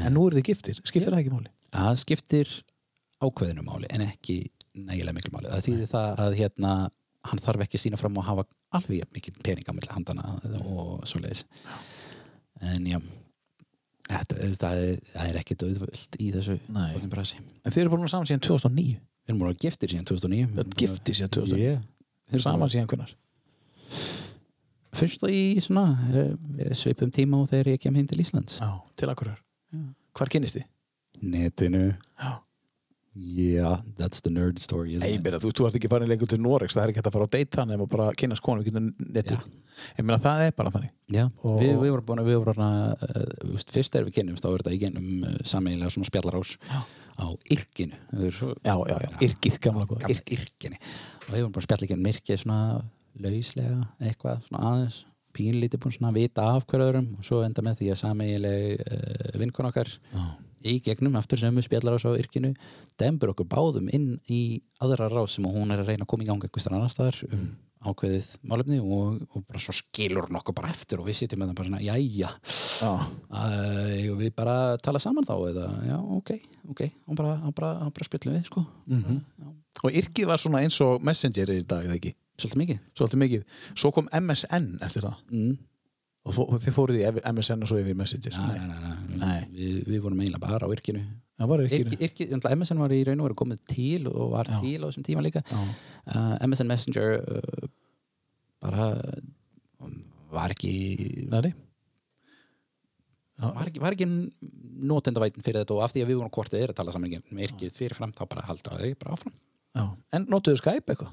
En nú eru þið giftir, skiptir það ekki máli? það skiptir ákveðinu máli en ekki nægilega miklu máli. Það þýðir það að hérna hann þarf ekki að sína fram og hafa alveg mikið pening á milli handana og svoleiðis. En já þetta, það, er, það er ekkit auðvöld í þessu Nei. fucking brasi. En þið eru búin að saman síðan 2009. við erum múin að giftir síðan 2009 Þið eru giftir síðan 2009. yeah. Við erum Saman búin síðan hvernar? fyrst í svona eh, svipum tíma og þegar ég kem heim til Íslands Já. Til Akureyrar. Hvar kynnist þið? netinu Já. Yeah, that's the nerd story it? meina, þú, þú ert ekki farin lengur til Noregs, það er ekki hægt að fara á date þannig og bara kynast getum netið. Ég meina, það er bara þannig. Já, Og- við, við vorum búin að við vorum að, uh, veist, fyrst þegar við kynnumst þá er þetta í genum uh, sameiginlega svona spjallarás á yrkinu er svo, Já, já, já. Yrkið, gamla gamla yrkinu og við vorum bara að spjalla í genum yrkið svona lauslega eitthvað svona aðeins pínlítið búin svona að vita af hverjum og svo enda með því að sameiginlega uh, vinkun okkar í gegnum sem við spjallar á svo yrkinu dembur okkur báðum inn í aðra rás sem hún er að reyna að koma í gang eitthvað annar staðar um ákveðið málefni og, og bara svo skilur hún okkur bara eftir og við sitjum með það bara svona, jæja Já. uh, og við bara tala saman þá eða, já, ok, ok og bara, bara, bara spjallum við, sko Og yrkið var svona eins og Messenger er í dag, eða ekki? svolítið mikið Svolítið mikið. Svo kom MSN eftir það. mm. Og fó, þið fóruð í MSN og svo yfir Messenger. nei, nei, nei, nei. Við, við vorum eiginlega bara á yrkinu Það var yrkið. Yrki, yrki, yrki, MSN var í raun og veru komið til og var Já. til á þessum tíma líka uh, MSN Messenger uh, bara um, var ekki nei. var ekki, var ekki notendavætin fyrir þetta og af því að við vorum hvort þið er að tala saman yrkið fyrir fram þá bara halda þau bara áfram Já. En notuðu Skype eitthvað?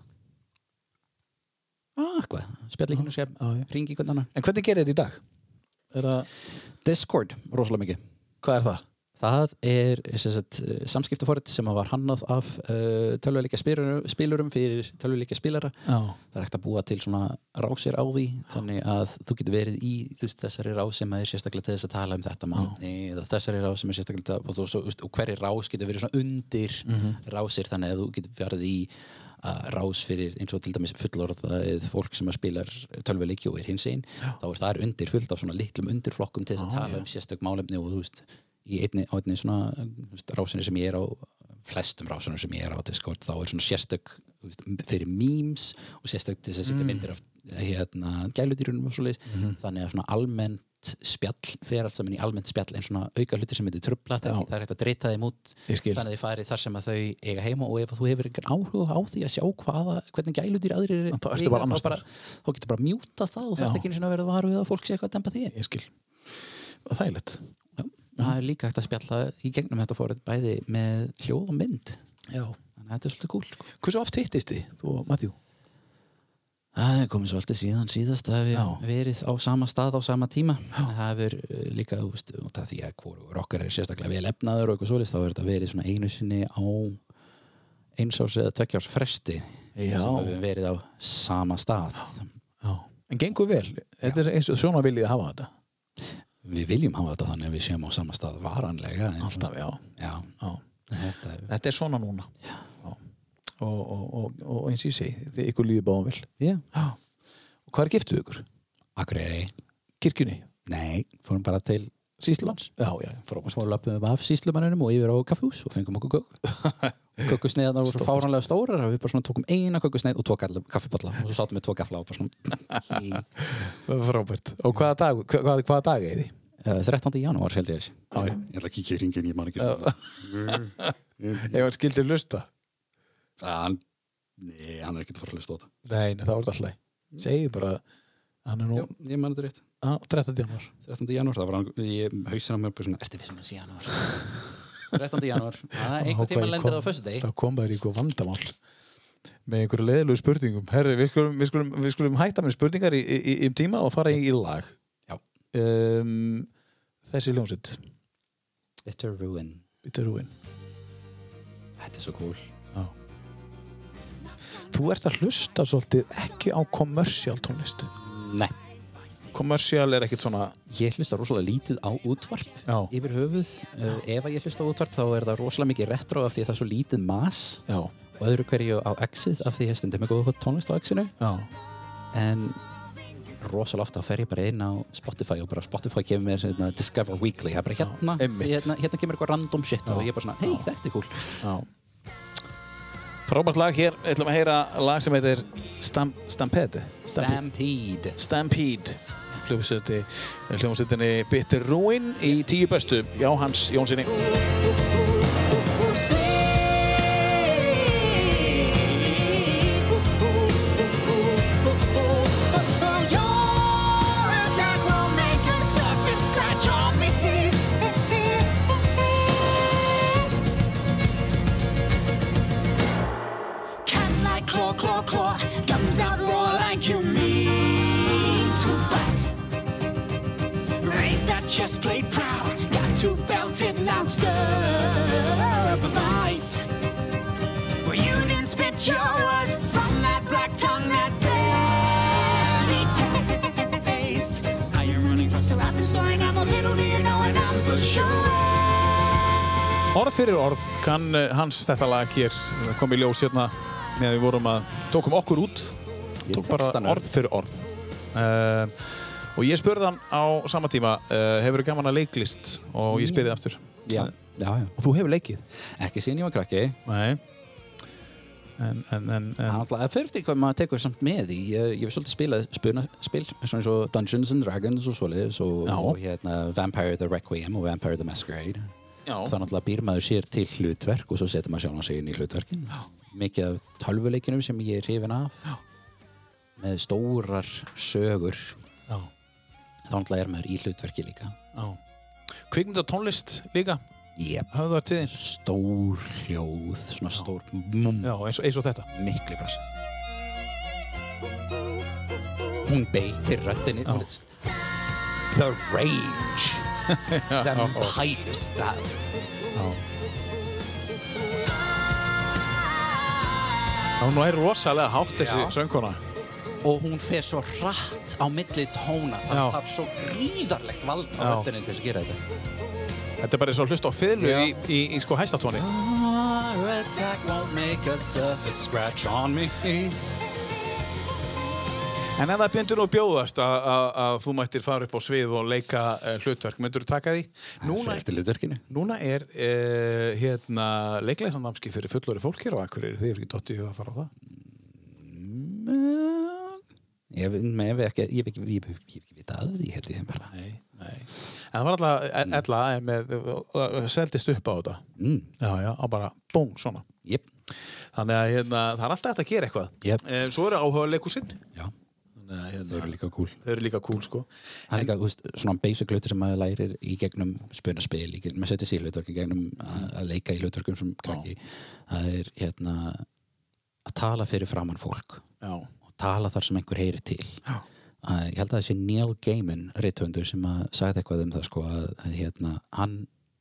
Ah, hvað, spjallíkinu sé Já, já. ringi hvernig annan En hvernig gerir þetta í dag? Það, Discord, rosalega mikið hvað er það? Það er samskiptaforrið sem var hannað af uh, tölvuleika spilurum fyrir tölvuleika spilara Já. það er hægt að búa til svona rásir á því þannig að þú getur verið í veist, þessari rás sem er sérstaklega til þess að tala um þetta málni eða þessari rás sem er sérstaklega og, þú, svo, þú veist, og hverri rás getur verið svona undir rásir þannig að þú getur verið í rás fyrir eins og til dæmis fullorðað fólk sem að spilar tölvuleiki og er hins einn þá er það undir fullt af svona litlum undirflokkum til þess að tala um sérstök málefni og þú veist í einni, einni svona veist, rásinni sem ég er á flestum rásunum sem ég er á Discord þá er svona sérstök veist, fyrir memes og sérstök til þess að setja myndir af hérna, gæludýrunum og svoleiðis. Þannig að svona almennt spjall fer allt saman í almennt spjall en svona auka hlutir sem myndir trubla þegar það er hægt að dreita þeim út þannig að þið farið þar sem að þau eiga heima og ef þú hefur einhvern áhuga á því að sjá hvaða, hvernig gæludýr aðrir Þá ertu bara annars þá, bara, þá getur bara mjúta það og Já. þarf ekki einu sinni að vera varu að fólk sé eitthvað að dempa því Ég skil. Og þægilegt. Já, það er líka hægt að spjalla í gegnum þetta fórið bæði með hljóð og mynd Já. þannig að þetta er svolítið kúl sko. Hversu oft hittist þið, þú og Matjú? Það er komið svolítið síðan síðast að við Já. verið á sama stað á sama tíma en það hefur eh, líka þú veist, af því að hvoru okkar er sérstaklega vel efnaður og eitthvað svoleiðis þá er þetta verið svona einu sinni á eins árs eða tveggjárs fresti Já. sem við verið á sama stað Já. En gengur vel? Þetta er eins og svona viljið að hafa þetta? Við viljum hafa þetta þannig að við séum á sama stað varanlega Alltaf, já. já, Já. þetta er Þetta er svona núna. Já. Og, og, og, og eins og ég segi, þið ykkur líður báðum vel. Já. Og hvað er giftuð ykkur? Akureyri Kirkjunni? Nei, fórum bara til Síslumanns. Fórum löpum við af Síslumanninum og yfir á kaffhús og fengum okkur köku Kökusneiðarnar voru svo fáránlega stórar að við bara svona tókum eina kökusneið og tvo kaffiballa og svo sátum við tvo gafla í, Frábært. Og hvaða dag, hvað, hvaða dag er þið? uh, 13. janúar held ég þessi. Ég ætla að kíkja í ringin, ég man ekki Ef hann skildi lusta. Hann Nei, hann er ekkert að fara að hlusta á þetta. Nei, nei, það þetta alltaf Segðu bara að hann er nú Já, ég man þetta rétt. Á 13. januar 13. janúar, það var hann í hausin á mér bara svona, ertu við sem að sé janúar? 13. janúar, það er einhver tíma lendir það á föstu degi Það kom bara í eitthvað vandamál með einhverju leðilegu spurningum. Herri, við skulum, við skulum, við skulum hætta með spurningar í, í, í um tíma og fara í, í lag um, Þessi ljónsitt Bitter Ruin, Bitter Ruin. Þetta er svo cool. Þú ert að hlusta svolítið ekki á kommersial tónlist. Nei, Kommersial er ekkit svona ég hlusta rosalega lítið á útvarp Já, yfir höfuð, uh, ef að ég hlusta á útvarp þá er það rosalega mikið retro af því að það er svo lítið mas. Já, og öðru hverju á Exit af því að stundum með góða tónlist á Exinu. Já. En rosalega ofta fer ég bara inn á Spotify og bara Spotify kemur mér svona, Discover Weekly, það er bara hérna, hérna hérna kemur eitthvað random shit og ég er bara svona, hei þetta er cool. Já. Frábært lag hér, við ætlum að heyra lag sem heitir Stamp, Stampede. Stampede. Stampede. Hljómsveiti hljómsveitinni Bitter Ruin í tíu bestu. Jóhans Jónssoni up a fight. Well, you didn't spit your words from that black tongue that barely taste. Now you're running faster, I've been storing up a little, do you know, and I'm push away. Orð fyrir orð kann eh, hans þetta lag hér Það kom í ljós hérna meðan við vorum að tókum okkur út Ég tók bara orð fyrir orð uh, og ég spurði hann á sama tíma uh, hefur þú gaman að leiklist? Og ég spyrði aftur. Já, já, já. og þú hefur leikið? Ekki síðan ég var krakki. Nei. En, en, en, en. Það fyrir eftir hvað maður tekur samt með í. Ég, ég hef svolítið spilað spunaspil svona eins og Dungeons and Dragons og svoleiðis og, og hérna Vampire the Requiem og Vampire the Masquerade. Já. þá náttúrulega býr maður sér til hlutverk og svo setur maður sjálf sig inn í hlutverkin. Já. mikið af tölvuleikinum sem ég er hrifin af. Já. með stórar sögur. Þá náttúrulega er maður í hlutverki líka. Kvikmynda tónlist líka? Þín? Stór hljóð svona stór Já, eins, og- eins og þetta? Miklu brasa. Hún beitir röttinni the range the that Já. Hún er rosalega hátt þessi söngkona og hún fer svo hratt á milli tóna það Já. þarf svo gríðarlegt vald á röttinni til þess að gera þetta Þetta er bara eins og að hlusta á Já. í, í, í sko hæstatóni En ef það byndur nú bjóðast að, þú mættir fara upp á svið og leika uh, hlutverk, myndur þú taka því? Núna, hlutverkinu núna er uh, hérna, leiklæsandámski fyrir fullori fólk hér á Akureyri, þið eru ekki dottið að fara á það? Ég veit ég hef ekki, vitað af því held ég bara. Nei, nei. En það var alltaf, mm. seldist upp á þetta. Mm, Já, já, á bara, búng, svona. jep, Þannig að hérna, það er alltaf hægt að gera eitthvað. Jep. Eh, Svo eru áhuga leikusinn. að þau hérna, eru líka cool. þau eru líka cool, sko. Það er líka, þú veist, svona basic hlutir sem maður lærir í gegnum spunaspil, í gegnum að setja sér hlutverk, í gegnum að, að leika í hlutverkum sem krakki. Það er hérna að tala fyrir framann fólk Já. Tala þar sem einhver heyrir til. Já. Að, ég held að sé Neil Gaiman, rithöndur, sem að sagði eitthvað um það sko að, að hérna, hann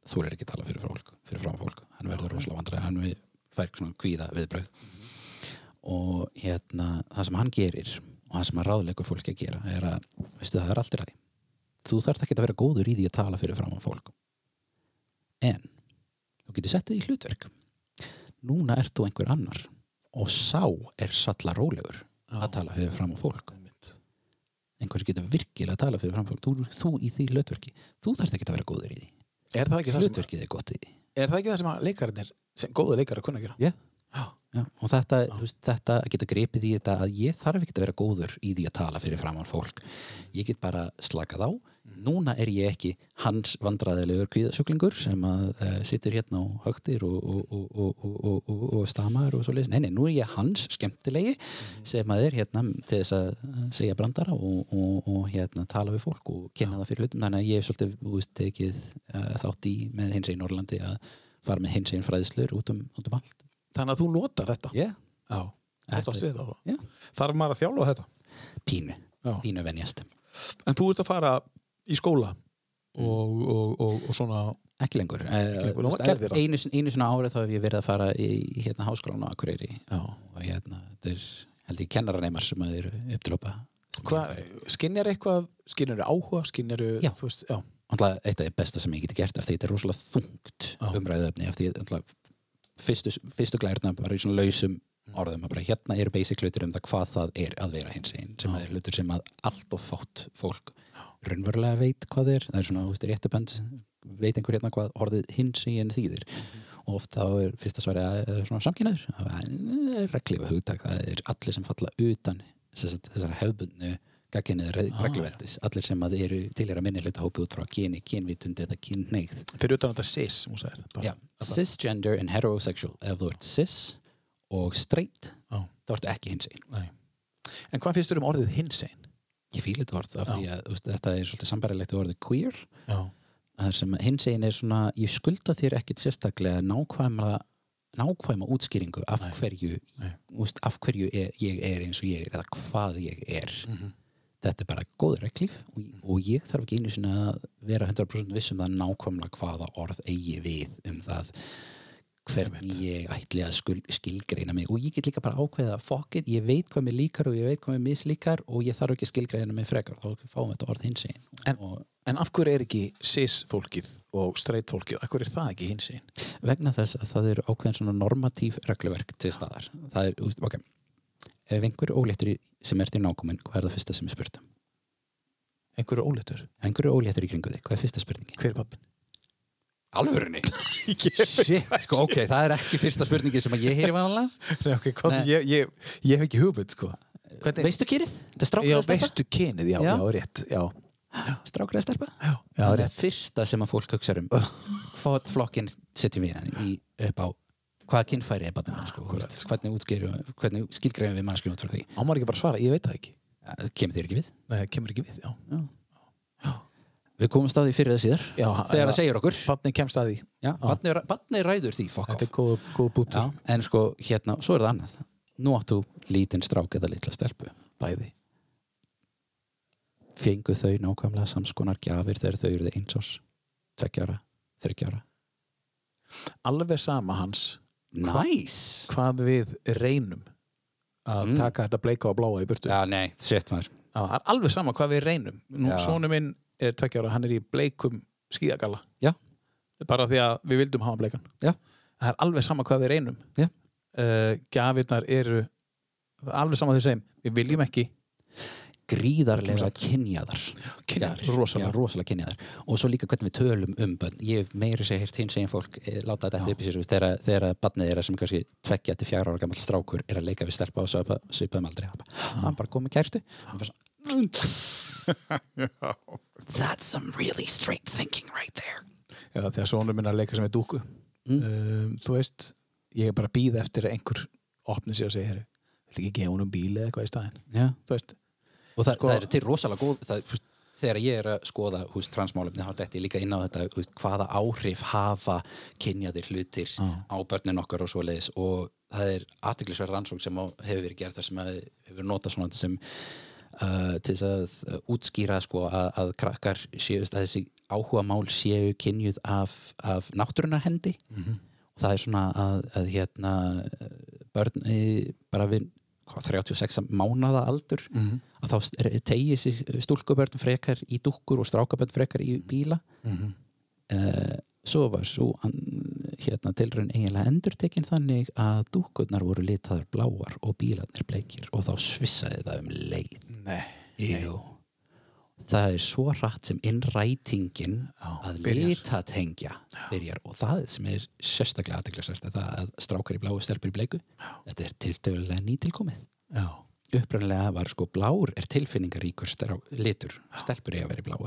þúlir ekki að tala fyrir fólk, fyrir framann fólk. Hann verður rosalega vandræð, hann fær svona kvíða viðbröð. Og hérna, það sem hann gerir og það sem hann ráðleikur fólki að gera er að, veistu, það er allt í lagi. Þú þarft ekki að vera góður í því að tala fyrir framann fólk. En, þú getur sett þig í hlutverk. Núna ert þú einhver annar og sá er salla rólegur að tala fyrir framann fólk. Einhver sem getur virkilega að tala fyrir framann fólk. Þú, þú í því hlutverki. Þú þarft ekki að vera góður í því. Er Hlutverkið er gott í því. er það, ekki það sem að leikararnir, sem leikarar kunna að gera? Já, Já, og þetta, veist, þetta geta gripið í þetta að ég þarf ekki að vera góður í því að tala fyrir framann fólk ég get bara slakað á núna er ég ekki hans vandræðilegur kvíðasjúklingur sem að uh, sittur hérna og högtir og, og, og, og, og, og, og stamar og svo leys, nei, nei, nú er ég hans skemmtilegi sem að er hérna til þess að segja brandara og, og, og hérna tala við fólk og kynna það fyrir hlutum. Þannig að ég er svolítið veist, tekið uh, þátt í með hins einn Norrlandi að fara með hins einn fræðslur út um, út um allt. Þannig að þú notar þetta? Yeah. Já, þetta Já. Þarf maður að þjálfa þetta? Pínu, pínu venjast. En þú ert að fara í skóla og, og, og, og svona ekki lengur, Eh, lengur, gerðir það. einu, einu svona árið þá hef ég verið að fara í hérna háskólan á Akureyri Já. og hérna, þetta er held ég kennaraneymar sem að eru upp til hópa Hvað, skinjar eitthvað, skinjar áhuga, skinjar, Já. þú veist, já, Alltaf eitt af því besta sem ég geti gert af því þetta er rosalega þungt Já. umræðuefni af því alltaf fyrstu, fyrstu glærna bara í svona lausum orðum að bara hérna eru basic hlutur um það hvað það er að vera hins einn sem er hlutur sem að allt of fátt fólk raunverulega veit hvað er. Það er svona, þú veist, réttabend veit einhver hérna hvað orðið hins einn þýðir. Og oft þá er fyrsta svari að að svona samkynnaður það er reglifa hugtak, það er allir sem falla utan þessar, þessar hefbundnu gagginniður regluveldis. Allir sem að eru til er að minni hluta hópi út frá kyni, kynvitundi eða kynneigð fyrir utan þetta cis, hún sagði bara. Já, cisgender and heterosexual. Ef þú ert cis og straight Já. þá ertu ekki hins einn. En hvað finnst þér um orðið hinsegin? Ég fíla þetta orð af því að veist, þetta er svolítið sambarilegt orðið queer Já. þar sem hins einn er svona ég skulda þér ekkit sérstaklega nákvæma nákvæma útskýringu af Nei. hverju Nei. úst, af hverju er, ég er eins og ég er eða hvað ég er Mhm. þetta er bara góður reglíf og, og ég þarf ekki einu sinni að vera 100% viss um það nákvæmlega hvaða orð eigi við um það hvernig ég ætli að skul, skilgreina mig og ég get líka bara ákveða fuck it, ég veit hvað mér líkar og ég veit hvað mér mislíkar og ég þarf ekki að skilgreina mig frekar þá fáum við þetta orð hins einn En- En af hverju er ekki cis fólkið og straight fólkið, af hverju er það ekki hinsegin? vegna þess að það eru ákveðin svona normatív regluverk til staðar það er, ok ef einhver óléttur í- sem er til nákomin hvað er það fyrsta sem er spurt um? Einhverju óléttur? Ef einhver er óléttur í kringu þig, hvað er fyrsta spurningi? Hver er pappin? Alvörinni? Shit, sko, ok, það er ekki fyrsta spurningi sem að ég heyri vanlega Nei, ok, hvað, ég, ég, ég hef ekki hugmynd, sko. Hvernig, Veistu kýrið? Þetta er strákur já, eða stelpa? veistu kynið, já, Já. já, rétt, já. Strákur eða stelpa? Já, já, það er rétt. fyrsta sem að fólk hugsa um hvað flokkin setjum við hann í, upp á hvaða kynfæri er barnið sko, þú veist, hvernig, útskýrum, hvernig skilgreifum við mannskjum út frá því Ámar ekki bara að svara, ég veit það ekki. Það kemur þér ekki við Nei, kemur ekki við, já. Við komum staði fyrir það síðar Já, þegar það segir okkur. Barnið kemst að því. já, barnið, barnið ræður því fuck Þetta er góð, góð bútur. já, en sko hérna, svo er það annað. Nú áttu lítinn strák eða litla stelpu. Bæði. fengu þau nákvæmlega samskonar gjafir þegar þau eruðu eins árs? Tveggjara, þryggjára Alveg sama hans. Nice. hvað við reynum að Mm. taka þetta bleika og bláa í burtu. Já, nei, shit maður. Já, er alveg sama hvað við reynum. Nú, er tveggjára, hann er í bleikum skíðagalla. Já. Bara því að við vildum hafa bleikan. Já. Það er alveg sama hvað við reynum. Uh, gjafirnar eru það er alveg sama því sem við viljum ekki gríðarlega kynjaðar rosalega. rosalega kynjaðar og svo líka hvernig við tölum um bönn ég hef meiri segir heyrt hins eginn fólk eh, láta þetta upp í sér þegar, þegar barnið er sem kannski tveggja til fjara ára gammal strákur er að leika við stelpa og svipa, svipaðum aldrei hann bara, hann bara komið kærstu hann bara svona, that's some really straight thinking right there. Já, þegar sonu minn er að leika sem er dúku Mm. um, þú veist, ég er bara að býða eftir að einhver opni sig og segja herri, vil ekki gefa honum bíl eða eitthvað í staðinn? Já. þú veist, og það, Sko- það er til rosalega góð það, þú veist, þegar ég er að skoða húst, transmálefni þá detti ég líka inn á þetta húst, hvaða áhrif hafa kynjaðir hlutir á börnin okkar og svoleiðis. Og það er aðtiklisverð rannsókn sem á, hefur verið gerð þar sem að hefur notað svona sem uh, til þess að uh, útskýra sko að, að krakkar séu að þessi áhuga mál séu kynjuð af, af náttúrunar hendi og það er svona að, að hérna börn bara við hvað, 36 mánada aldur að þá tegi þessi stúlkubörn frekar í dúkkur og strákabörn frekar í bíla. Mm svo var svo hérna tilraun eiginlega endurtekin þannig að dúkkurnar voru litaðar bláar og bílarnir bleikir og þá svissaði það um leið nei Jú. það er svo hratt sem innrætingin að byrjar. litatengja byrjar. Og það sem er sérstaklega aðteglisvært er það að strákar í bláu stelpur í bleiku þetta er tiltölulega nýtilkomið. Já. upprænlega var sko blár er tilfinningaríkur strá, litur. Stelpur eiga að vera í bláu.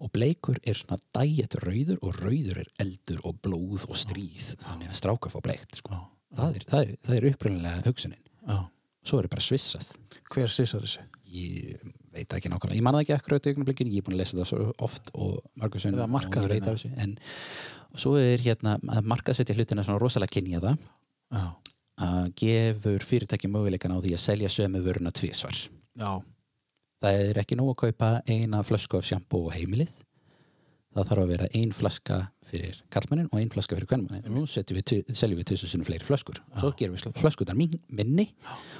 Og bleikur er svona dæjetur rauður og rauður er eldur og blóð og stríð þannig að strákar fá bleikt sko. það, er, það, er, það er upprænlega hugsunin. Já. svo er bara svissað. Hver sissar þessu? Ég veit ekki nákvæmlega, ég manna ekki akkurat í augnablikkin, ég er búin að lesa það svo oft og margur sem markaður veit af þessu en svo er hérna að markaðsetja hlutina svona rosalega kynja það Já. að gefur fyrirtæki möguleikan á því að selja sömu vöruna tvisvar. Já. það er ekki nóg að kaupa eina flösku af sjampo og heimilið það þarf að vera ein flaska fyrir kallmannin og ein flaska fyrir kvennmannin nú setjum við, seljum við sinnum fleiri flöskur. Svo gerum við flöskutar minni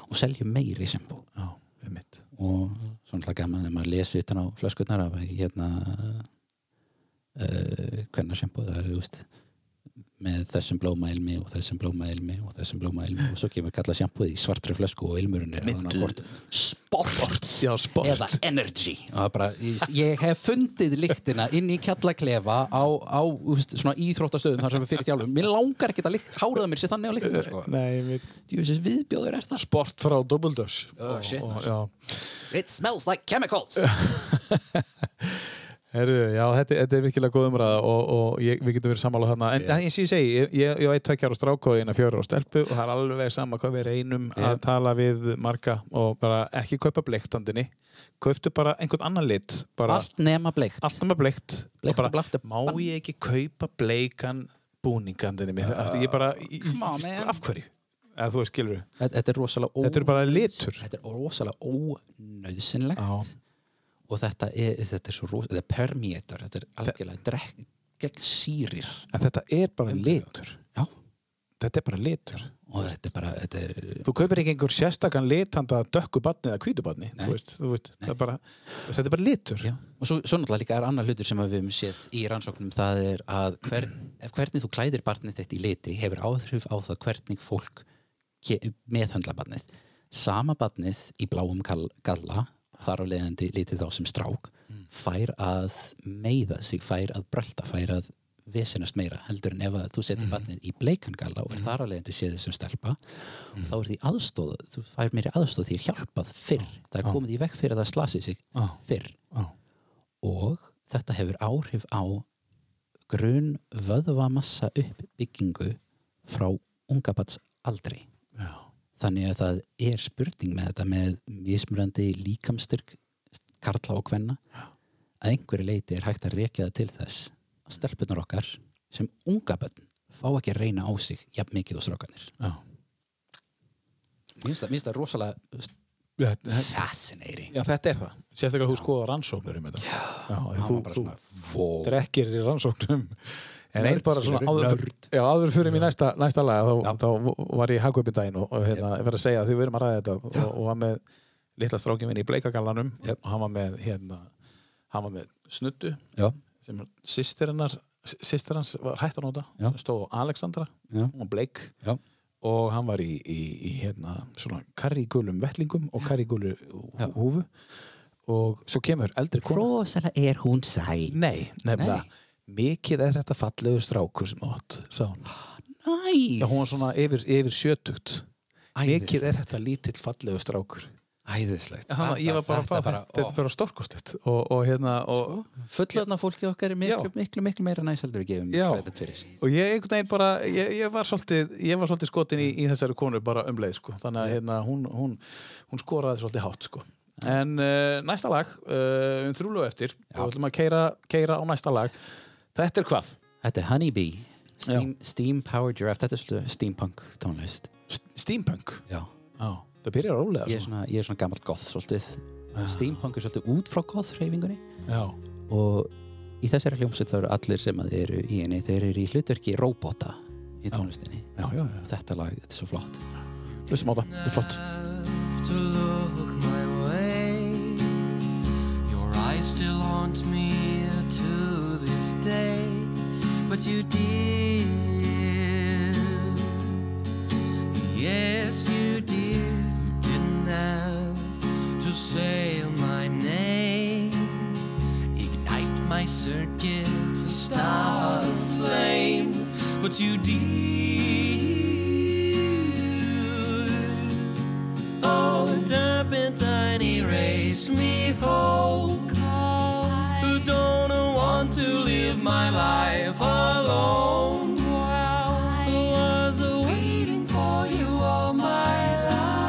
og seljum meiri sjampo Já. Um og svona gaman þegar maður lesi utan á flöskutnar af hérna uh, hvernig sjampo það er veist með þessum blóma ilmi og þessum blóma ilmi og þessum blóma ilmi og svo kemur kalla sjampóð í svartri flösku og ilmurinn er hvort sport, Já, sport. eða energy er bara, ég, ég hef fundið lyktina inn í kjallaklefa á, á úst, svona íþróttastöðum þar sem við fyrir þjálfum mér langar ekki að háraða mér sér þannig á lyktinu sko. Nei, viðbjóður er það Sport frá Double Dose. Oh, maður. já. It smells like chemicals Herru, já, þetta, þetta er virkilega góð umræða og, og ég, við getum verið sammála þarna. En yeah. eins og ég segi, ég, ég, ég veit tvekjar á stráku og eina fjóra á stelpu og það er alveg sama hvað við reynum að tala við marga og bara ekki kaupa bleiktandinni kauftu bara einhvern annan lit bara allt nema bleikt. Allt með bleikt. Bleikt og bara, blátt er má ég ekki kaupa bleikan búningandinni mér, uh, ég bara, on, af hverju? Eða þú veist, Þetta þetta er rosalega ó... Þetta er bara litur. Þetta er rosalega ónauðsynlegt. Já. Og þetta er, þetta er svo rosalega, þetta er permeator þetta er algjörlega drekk gegn sýrir. En þetta er bara litur. Já, þetta er bara litur. Og þetta er bara þetta er, Þú kaupir ekki einhver sérstakann litanda dökku badni eða veist, það er bara, þetta er bara litur. Já. og svo, svo náttúrulega líka er annar hlutur sem við höfum séð í rannsóknum það er að hver, hvernig þú klæðir barnið þitt í liti hefur áhrif á það hvernig fólk meðhöndla barnið. Sama barnið í bláum gall- galla þar á leiðandi litið þá sem strák fær að meiða sig, fær að brölda, fær að vesenast meira heldur en ef að þú setur barnið í bleikan galla og er þar á leiðandi séð þessum stelpa og þá er því aðstóð, þú fær meiri aðstóð því hjálpað fyrr, það er komið í vekk fyrir að það slasi sig Já. fyrr. Og þetta hefur áhrif á grunn vöðvamassa uppbyggingu frá ungabats aldri. Já. Þannig að það er spurning með þetta með mismurandi líkamstyrk karla og kvenna. Að einhverju leiti er hægt að rekja það til þess að stelpunar okkar sem unga bönn fá ekki að reyna á sig jafn mikið og strákanir Já. Mér finnst það, rosalega þetta- fascinating. Já, þetta er það. Sérstaklega þú skoða rannsóknir um þetta. Já, já þú, þú drekkir í rannsóknum en einn bara svona áður, já, áður fyrir mér næsta, næsta laga þá, þá var ég í Hagkaupindaginn og, og hérna, ég verð að segja að því við erum að ræða þetta og, og var með litla strákinn minn í bleikagallanum Jep. og hann var með hérna, hann var með snuddu Já, sem sýstir hans var hægt að nota Já. stóð á Alexandra, Já. hún var bleik. Já, og hann var í, í, í hérna, svona karrígulum vettlingum og karrígulu Já. húfu. Og svo kemur eldri kona. Rosalega er hún sæ Nei, nefnilega mikið er þetta fallegu strákur sem átt. Næs Já, hún var svona yfir, yfir sjötugt. Mikið er þetta lítill fallegu strákur. Æðislegt. Þannig að ég var bara að fá bara, þetta. er bara stórkostið og, og hérna og, Fullorðna fólki okkar er miklu, miklu, miklu meira næs heldur við gefum kredit fyrir. Og ég einhvern veginn bara ég, ég, var svolítið, ég var svolítið skotin í, í þessari konu bara um leið sko. þannig að hérna, hún, hún, hún skoraði svolítið hátt sko. en uh, næsta lag uh, um þrjúlu eftir og við ætlum að keira, keira á næsta lag þetta er hvað? Þetta er Honeybee Steam, steam Power Giraffe, þetta er svolítið steampunk tónlist. Steampunk? Já, Já, það byrjar rólega ég er svona, ég er svona gammalt goth svolítið. Steampunk er svolítið út frá goth hreyfingunni Já, og í þessari hljómsveit þá eru allir sem að eru í henni þeir eru í hlutverki robota í tónlistinni. Já, já, já. Þetta lag, þetta er svo flott. Hlustum á það, þetta er flott. To look my way. Your eyes still haunt me to day, but you did. Yes, you did. You didn't have to say my name. Ignite my circuits a star of flame, but you did. Oh, the turpentine erase me whole. Who don't want to live my life alone? Who was waiting for you all my life?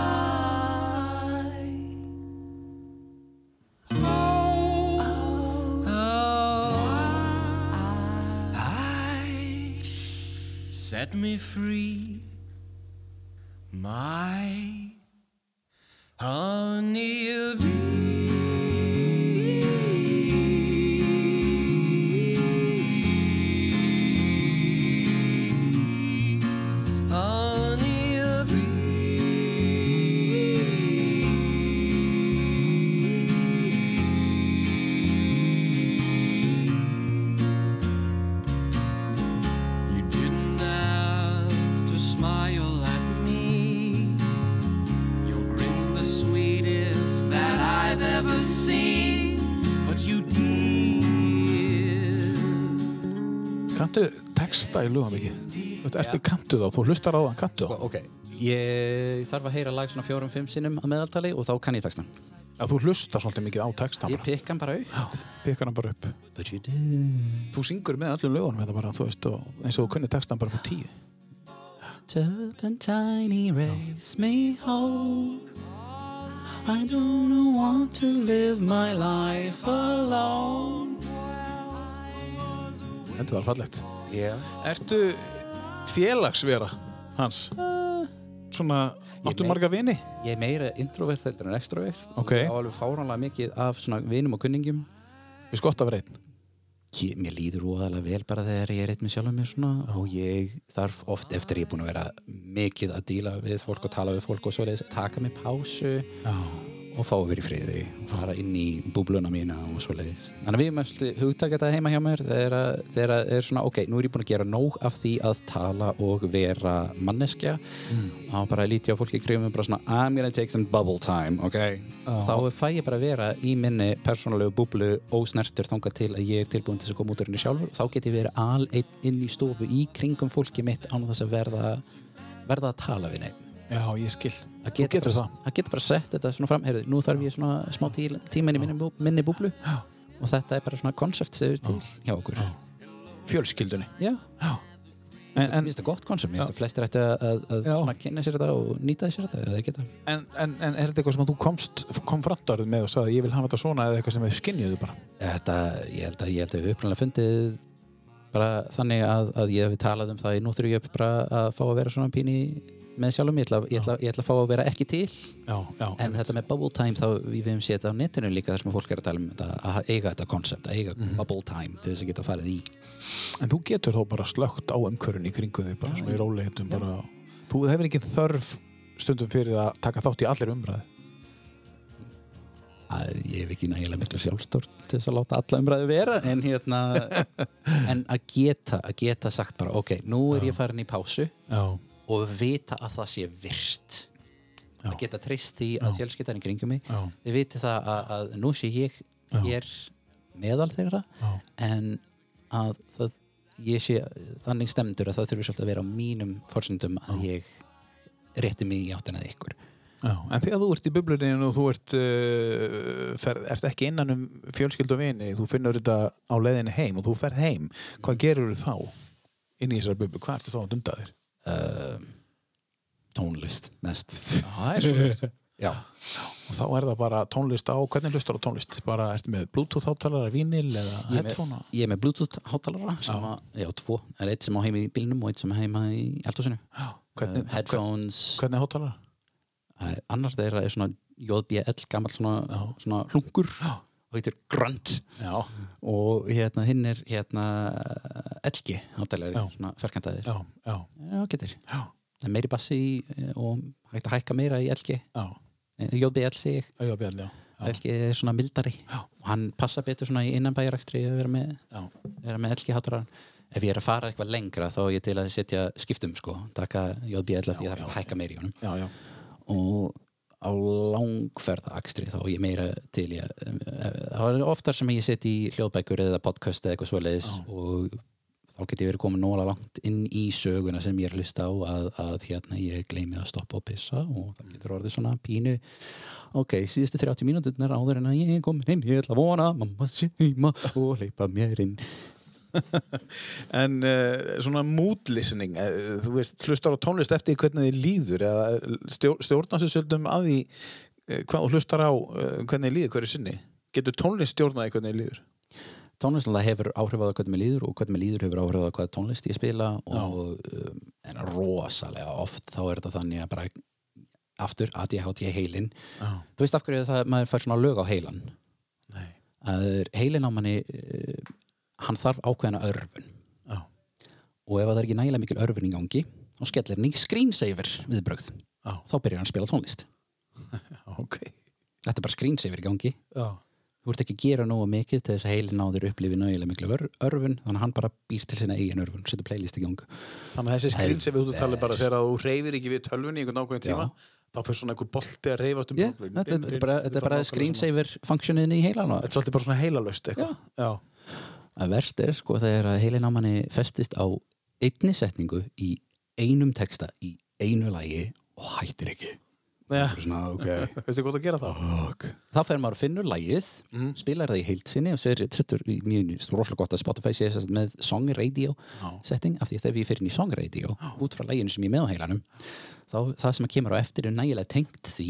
Oh, I set me free, my honey Ever seen. But you did. Kanntu texta í lögum ekki? Veist, ertu kanntu þá? Þú hlustar á það, kanntu þá? Ok, ég þarf að heyra lag svona fjórum, fimm sinnum að meðaltali og þá kann ég textan. Já, þú hlustar svolítið mikið á texta Ég pikka hann bara pikkar hann bara upp. But you did. Þú syngur með öllum lögunum þetta bara, þú veist, og eins og þú kunni textan bara på tíu. Turpentine erase me whole. I don't want to live my life alone. Þetta var fallegt. Yeah. Ertu félagsvera hans? Svona, áttu marga vini? Ég er meira introvert heldur en extrovert. Ok. Ég á alveg fáránlega mikið af svona vinum og kunningum. Við skott af reynd. Ég, mér líður óðalega vel bara þegar ég er eitt með sjálfum mér svona og ég þarf oft eftir ég er búin að vera mikið að díla við fólk og tala við fólk og svoleiðis að taka mig pásu Já. Og fá að vera í friði og fara inn í búbluna mína og svoleiðis. Þannig að við mest hugtaka þetta heima hjá mér þegar að- þegar að er svona ok, nú er ég búin að gera nóg af því að tala og vera manneskja. Mm. og bara líti á fólki í krifum bara svona I'm gonna take some bubble time, ok? Og þá fæ ég bara að vera í minni persónulegu búblu ósnertur þangað til að ég er tilbúin til að koma út úr henni sjálfur. Og þá get ég verið al einn inn í stofu í kringum fólki mitt án þess að verða verða að tala við neitt Já, ég skil. að Þú geta, getur bara, það. að geta bara sett þetta svona fram heyrðu, nú þarf ég svona smá tí, tíma inn í minni, minni búblu Já. og þetta er bara svona konsept sem er til hjá okkur Fjölskyldunni. já, En, mér en, finnst það gott konsept mér finnst það flestir ætti að, að, að Já. kynna sér þetta og nýta sér þetta en, en, en er þetta eitthvað sem þú komst, kom framtarð með og sagði ég vil hafa þetta svona eða eitthvað sem við skinniðu bara? þetta, ég held að ég við uppræðanlega fundið bara þannig að, að ég hef talað um það í nú þurfum ég bara að fá að vera svona píni með sjálfum, ég ætla, ég, ætla, ég ætla að fá að vera ekki til Já, já. en þetta með bubble time þá við hefum séð þetta á netinu líka þar sem að fólk er að tala um þetta að eiga þetta koncept, að eiga bubble time til þess að geta farið í En þú getur þó bara slögt á umkörun í kringu þig, bara svona í róleitum bara. Þú hefur ekki þörf stundum fyrir að taka þátt í allir umræði. að ég hef ekki nægilega miklu sjálfstórt til þess að láta alla umræðu vera en hérna en að geta, að geta sagt bara ok, nú er ég farin í pásu Já. Og vita að það sé virt að geta treyst því að fjölskyldan í kringum mig Já. þið viti það að, að nú sé ég ég er meðal þeirra Já. en að það ég sé þannig stemdur að það þurfi svolítið að vera á mínum forsendum að ég rétti mig í áttina að ykkur Já, en þegar þú ert í bublunni og þú ert, uh, ferð, ert ekki innan um fjölskyld og vini, þú finnur þetta á leiðinni heim og þú ferð heim, hvað gerur þú þá inn í þessar bublu? Hvað ertu þá að dunda þér? Uh, tónlist mest. Það er svo já, Og þá er það bara tónlist á, hvernig hlustar á tónlist? Bara ertu með bluetooth átalara, vínil eða headphone? ég er með bluetooth hátalara að, já, tvo, það er eitt sem á heima í bílnum og eitt sem heima í eldhúsinu. Já, uh, hvernig, headphones. hvernig hátalara? uh, annar þeirra er svona JBL gammal svona, svona hlungur Já. Heitir Grunt. Já, og hérna hinn er hérna Já. svona ferkantaðir já, já, já, getur. Meiri bassi í, eh, og hægt að hækka meira í bjall, já, já, LG er svona mildari. Já. og hann passa betur svona í innanbæjarakstri að vera með, með LG hátalara ef ég er að fara eitthvað lengra þá er ég til að setja skiptum sko, taka af því að hækka meira í honum. Já, já, og á langferð akstri þá ég meira til ég, það er oftar sem ég set í hljóðbækur eða podcast eða eitthvað svoleiðis og þá get ég verið komin nóla langt inn í söguna sem ég er að hlusta á að, að hérna ég gleymi að stoppa og pissa og það getur orðið svona pínu ok, síðustu 30 mínúturnar áður en að ég komin heim ég ætla að vona mamma sé heima og leipa mér inn En uh, svona mood listening, uh, þú veist, hlustar á tónlist eftir hvernig þið líður eða stjórn, stjórnast þið svolítum að því hvað þú hlustar á hvernig þið líður hverju sinni? Getur tónlist stjórnaði hvernig þið líður? tónlistlega hefur áhrif á það hvernig mér líður og hvernig mér líður hefur áhrif á hvað tónlist ég spila og um, en rosalega oft þá er þetta þannig að bara aftur ADHD heilin Já. þú veist af hverju það maður fær svona lög á heilan Nei. að heilin á manni hann þarf ákveðina örfun Já. og ef það er ekki nægilega mikil örfun í gangi þá skellir hann í screensaver viðbrögð Já. þá byrjar hann að spila tónlist Ok. þetta er bara screensaver í gangi Já. þú ert ekki að gera nógu mikið til þess að heilin á þér upplifi nægilega ör- örfun þannig að hann bara býr til sinna eigin örfun setur playlist í gang Þannig að þessi ef þú talar bara þegar þú reyfir ekki við tölvunni í einhvern ákveðin tíma þá fyrir svona einhver bolti að reyfast um yeah, þetta, er bara, er bara screensaver funksjonin í heilan Þetta er svolítið bara svona heilalöst eitthvað. Já. Að verst er sko þegar að heilin á manni festist á einni setningu í einum texta í einu lagi og hættir ekki. Svona, okay. Gera það? fer maður að finnur lagið spilar það í heilsinni og sér, setur í mjög rosalega gott að Spotify sé með song radio setting af því að þegar við fyrir í song radio út frá laginu sem ég með á heilanum þá það sem kemur á eftir er nægilega tengt því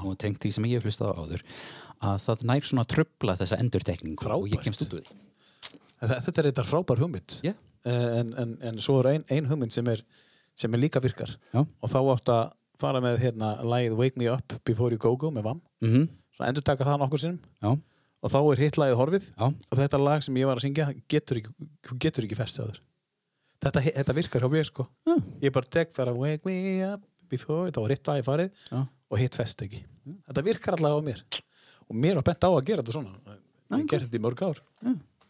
og tengt því sem ég hef hlustað á áður að það nær svona að trubla þessa endurtekningu og ég kemst út úr því Þetta er eitthvað frábær hugmynd. Eh, En, en, en svo er ein, ein hugmynd sem er, sem er líka virkar. Já. Og þá átt að fara með hérna lagið Wake Me Up Before You Go Go með VAM. mm Svo endur taka það nokkur sinnum. Já, Og þá er hitt lagið horfið. já, Og þetta lag sem ég var að syngja getur ekki, getur ekki festið á þér. Þetta, þetta virkar hjá mér sko. Ég bara tek fyrir að Wake Me Up Before Þá er hitt lagið farið já. og hitt fest ekki. Þetta virkar allavega á mér. Og mér var bent á að gera þetta svona. Ég gerði þetta í mörg ár.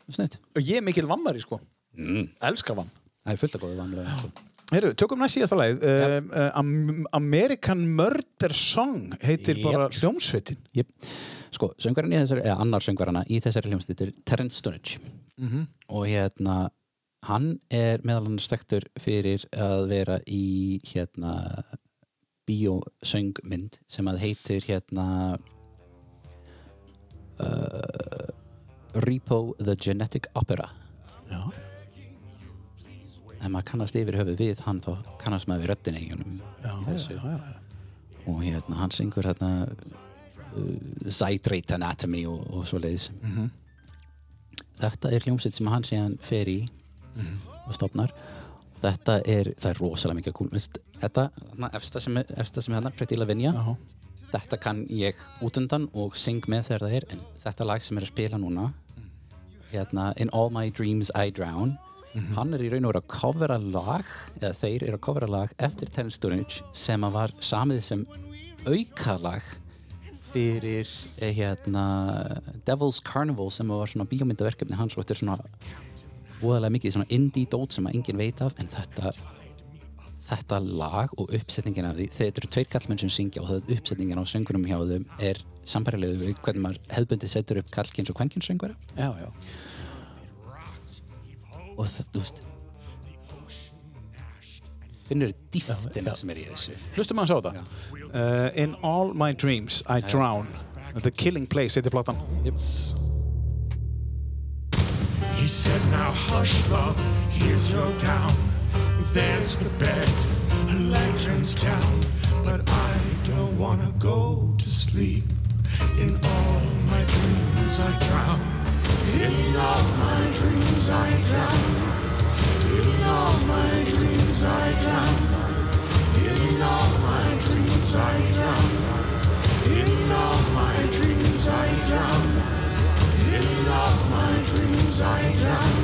Já snitt Og ég er mikil vammari sko. mm. Elskar vamm. Það er fullt að góða vanlega sko. Heyrðu, tökum næst síðasta lagið. Um, uh, Am- American Murder Song heitir Jep. bara hljómsveitin. Jep. Sko, söngvarinn í þessari, eða annar söngvarana í þessari hljómsveit er Terence Sturridge Mhm. og hérna hann er meðal hann stektur fyrir að vera í hérna bíósöngmynd sem að heitir hérna uh, Repo the Genetic Opera Já. ef maður kannast yfir höfuð við hann þá kannast maður við röddin eiginum Já, já, já. og hérna hann syngur hérna uh, Zydrate Anatomy og, og svo leiðis Mhm. þetta er hljómsveit sem hann síðan fer í Mhm. og stopnar þetta er, það er rosalega mikið cool þetta, hérna, efsta sem er, efsta sem hérna, Pretty Lavinia Já. þetta kann ég út undan og syng með þegar það er en þetta lag sem er að spila núna hérna, In All My Dreams I Drown. Hann er í raun og veru að covera lag eða þeir eru að covera lag eftir Terence Sturridge sem að var samið sem aukalag fyrir eh, hérna, Devil's Carnival sem var svona bíómyndaverkefni hans og þetta er svona óðalega mikið svona indie dót sem að enginn veit af en þetta þetta lag og uppsetningin af því þetta eru tveir kallmenn sem syngja og það uppsetningin á söngunum hjá þeim er sambærilegu við hvernig maður hefðbundi setur upp kallkins og kvenkins söngvara Já, já. og það, þú veist finnur dýftina sem er í þessu Hlustum að sjá þetta. Uh, in All My Dreams I Drown. The Killing Place heitir platan. He said, Now hush, love, here's your gown. There's the bed, lanterns down. But I don't wanna go to sleep. In all my dreams, I drown. In all my dreams, I drown. In all my dreams, I drown. In all my dreams, I drown. In all my dreams, I drown. In all my dreams I drown.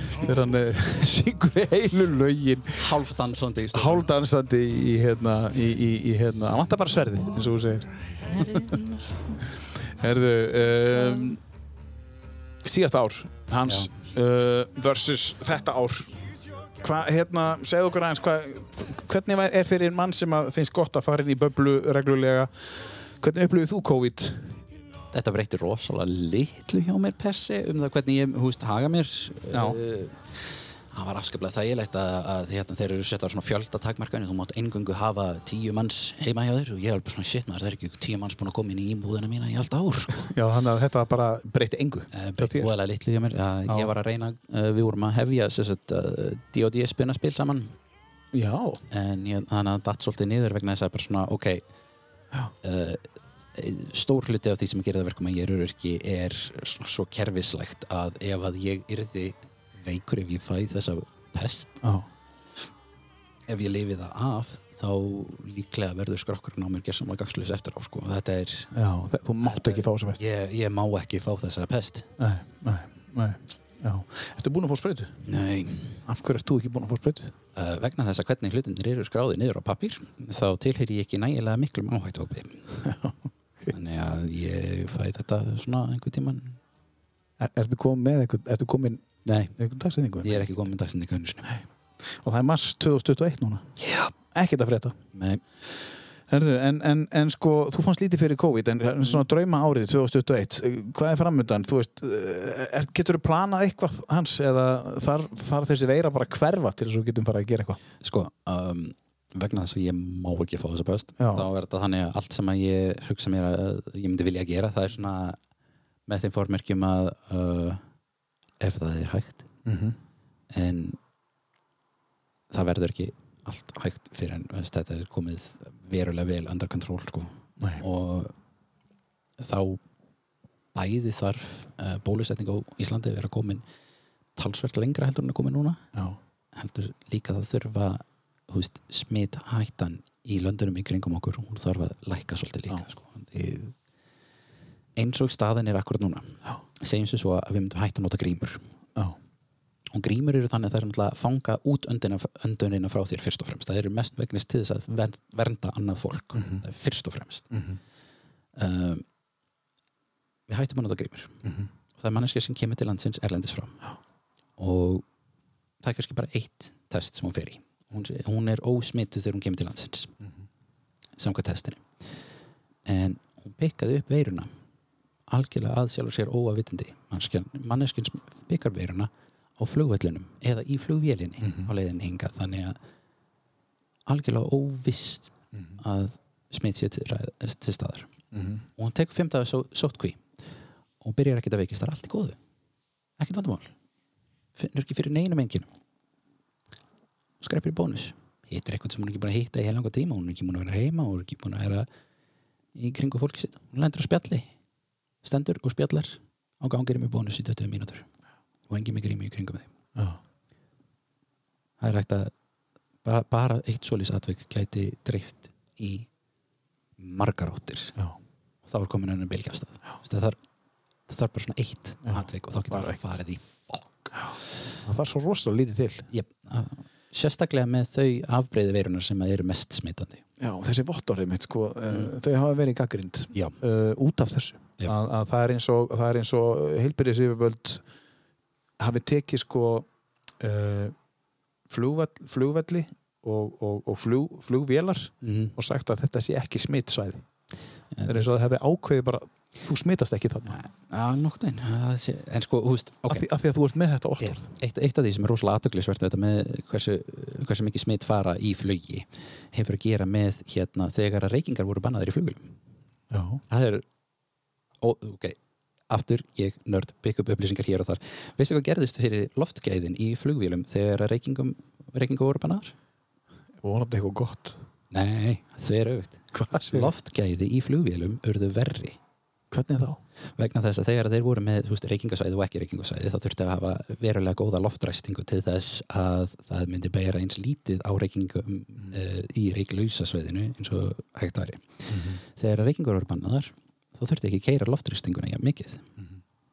þegar hann uh, syngur heilu lögin. Hálfdansandi í hálfdansandi í hérna í, í, í hérna, hann vantar bara sverði eins og þú segir. Herðu um, síðast ár hans uh, versus þetta ár. Hvað, hérna, segðu okkur aðeins hvað, hvernig er fyrir mann sem að finnst gott að fara inn í böblu reglulega? Hvernig upplifið þú COVID? Þetta breytti rosalega litlu hjá mér persi um það hvernig ég húst haga mér. Uh, Það var afskaplega þægilegt að, að hérna, þeir eru settar svona fjöldatakmarkani þú mátt engungu hafa tíu manns heima hjá þér og ég er bara svona shit maður, það er ekki tíu manns búin að koma inn í íbúðina mína í allt ár sko. Já, þannig að þetta bara breytti engu Eh, hjá breytti voðalega litlu hjá mér. Uh, ég var að reyna, uh, við vorum að hefja uh, D.O.D. spinnaspil saman. Já, en ég, þannig að datt svolítið niður vegna þess að bara svona, ok. Uh, stór hluti af því sem gerir það verkum að ég er öryrki er svo, kerfislegt að ef að ég yrði veikur ef ég fæ þessa pest já, ef ég lifi það af þá líklega verður skrokkurinn á mér gersamlega gagslös eftir á sko. þetta er, já þe- þú mátt ekki fá þess að ég, ég má ekki fá þessa pest Nei, nei, nei Já, ertu búin að fá sprautu? Nei. Af hverju ert þú ekki búin að fá sprautu? Uh, vegna þess að hvernig hlutinir eru skráðið niður á pappír þá tilheyri ég ekki nægilega miklum áhættuhópi þannig að ég fæ þetta svona einhver tíman Er, ertu komin með eitthvað, ertu Nei, eitthvað dagsendingu? ég er ekki dagsinn í könnisinu Og það er mars 2021 núna? Já. Ekkert að frétta? Nei, Herðu, en, en, en sko, þú fannst lítið fyrir COVID, en en svona drauma árið 2021, hvað er framöndan? Veist, eh, er, getur þú planað eitthvað hans eða þar, þar þessi veira bara hverfa til þess að þú getum farið að gera eitthvað? sko um, vegna þess að ég má ekki fá þessa pest Já. þá er þetta þannig að allt sem að ég hugsa mér að ég myndi vilja gera það er svona með þeim fórmerkjum að uh, ef það er hægt Mm -hmm. en það verður ekki allt hægt fyrir en þetta er komið verulega vel under control sko. Og þá bæði þarf uh, bólusetning á Íslandi vera komin talsvert lengra heldur en að komin núna Já. heldur líka það þurfa húst, smitt hættan í löndunum í kringum okkur, hún þarf að lækka svolítið líka sko. Eins og staðin er akkurat núna Já. segjum sér svo að við myndum hætta að nota grímur Já. og grímur eru þannig að það er náttúrulega að fanga út öndunina frá þér fyrst og fremst það eru mest vegnist til þess að ver- vernda annað fólk, það er fyrst og fremst Mhm. um, við hættum að nota grímur Mhm. og það er manneskja sem kemur til landsins erlendis frá Já. og það er kannski bara eitt test sem hún fer í hún, hún er ósmittu þegar hún kemur til landsins samkvæmt testinu en hún pekkaði upp veiruna algjörlega að sjálfur sér óavitandi manneskinn pekkar veiruna á flugvellinum eða í flugvélinni á leiðinni hinga þannig að algjörlega óvist að smitt sér til, til staðar. Mhm. og hún tekur fimmtaði só, sótkví og byrjar ekkert að veikist, það er allt í góðu. Ekkert vandamál. Finnur ekki fyrir neinum enginu. og skreppir í bónus. Hittir eitthvað sem hún er ekki búin að hitta í heilanga tíma hún er ekki búin að vera heima hún er ekki búin að vera í kringu fólki sitt. Hún lendur á spjalli stendur og spjallar á gangir með bónus í 20 mínútur. Og engin með grími í kringum þeim Já. það er hægt að bara, bara eitt svolís atvik gæti dreift í margar áttir. Já. og þá er komin bylgjastað það þarf, það þarf bara svona eitt atvik og þá getur það farið í fokk. Það þarf svo rosalega lítið til. yep. Sérstaklega með þau afbreyði veirunar sem eru mest smitandi Já, þessi vottorðið mitt, sko, mm. þau hafa verið gaggrind uh, út af þessu. Að, að það er eins og, og heilbyrðisífuvöld hafi tekið sko uh, flugvall, flugvalli og, og, og flug, flugvélar mm og sagt að þetta sé ekki smitsvæði. Það er eins og það hefði ákveðið bara, þú smitast ekki þarna. Já, nokkuð einn en sko, húst, Af, ok því, af því að þú ert með þetta vottorð. eitt, eitt af því sem er rosalega aðtöklisvert þetta með hversu, hversu mikið smitt fara í flugi hefur að gera með hérna þegar að reykingar voru bannaðir í flugulum Já. það er ó, ok, aftur ég nörd pick up upplýsingar hér og þar veistu hvað gerðist fyrir loftgæðin í flugvélum þegar að reykingum, voru bannaðar? Vonandi eitthvað gott. Nei, þau eru aukt loftgæði í flugvélum urðu verri Hvernig þá? vegna þess að þegar þeir voru með reykingasvæði og ekki reykingasvæði þá þurfti að hafa verulega góða loftræstingu til þess að það myndi bæra eins lítið á reykingum mm. í reyklausa svæðinu eins og hægt væri þegar reykingur voru bannaðar þá þurfti ekki keira loftrýstinguna jafn mikið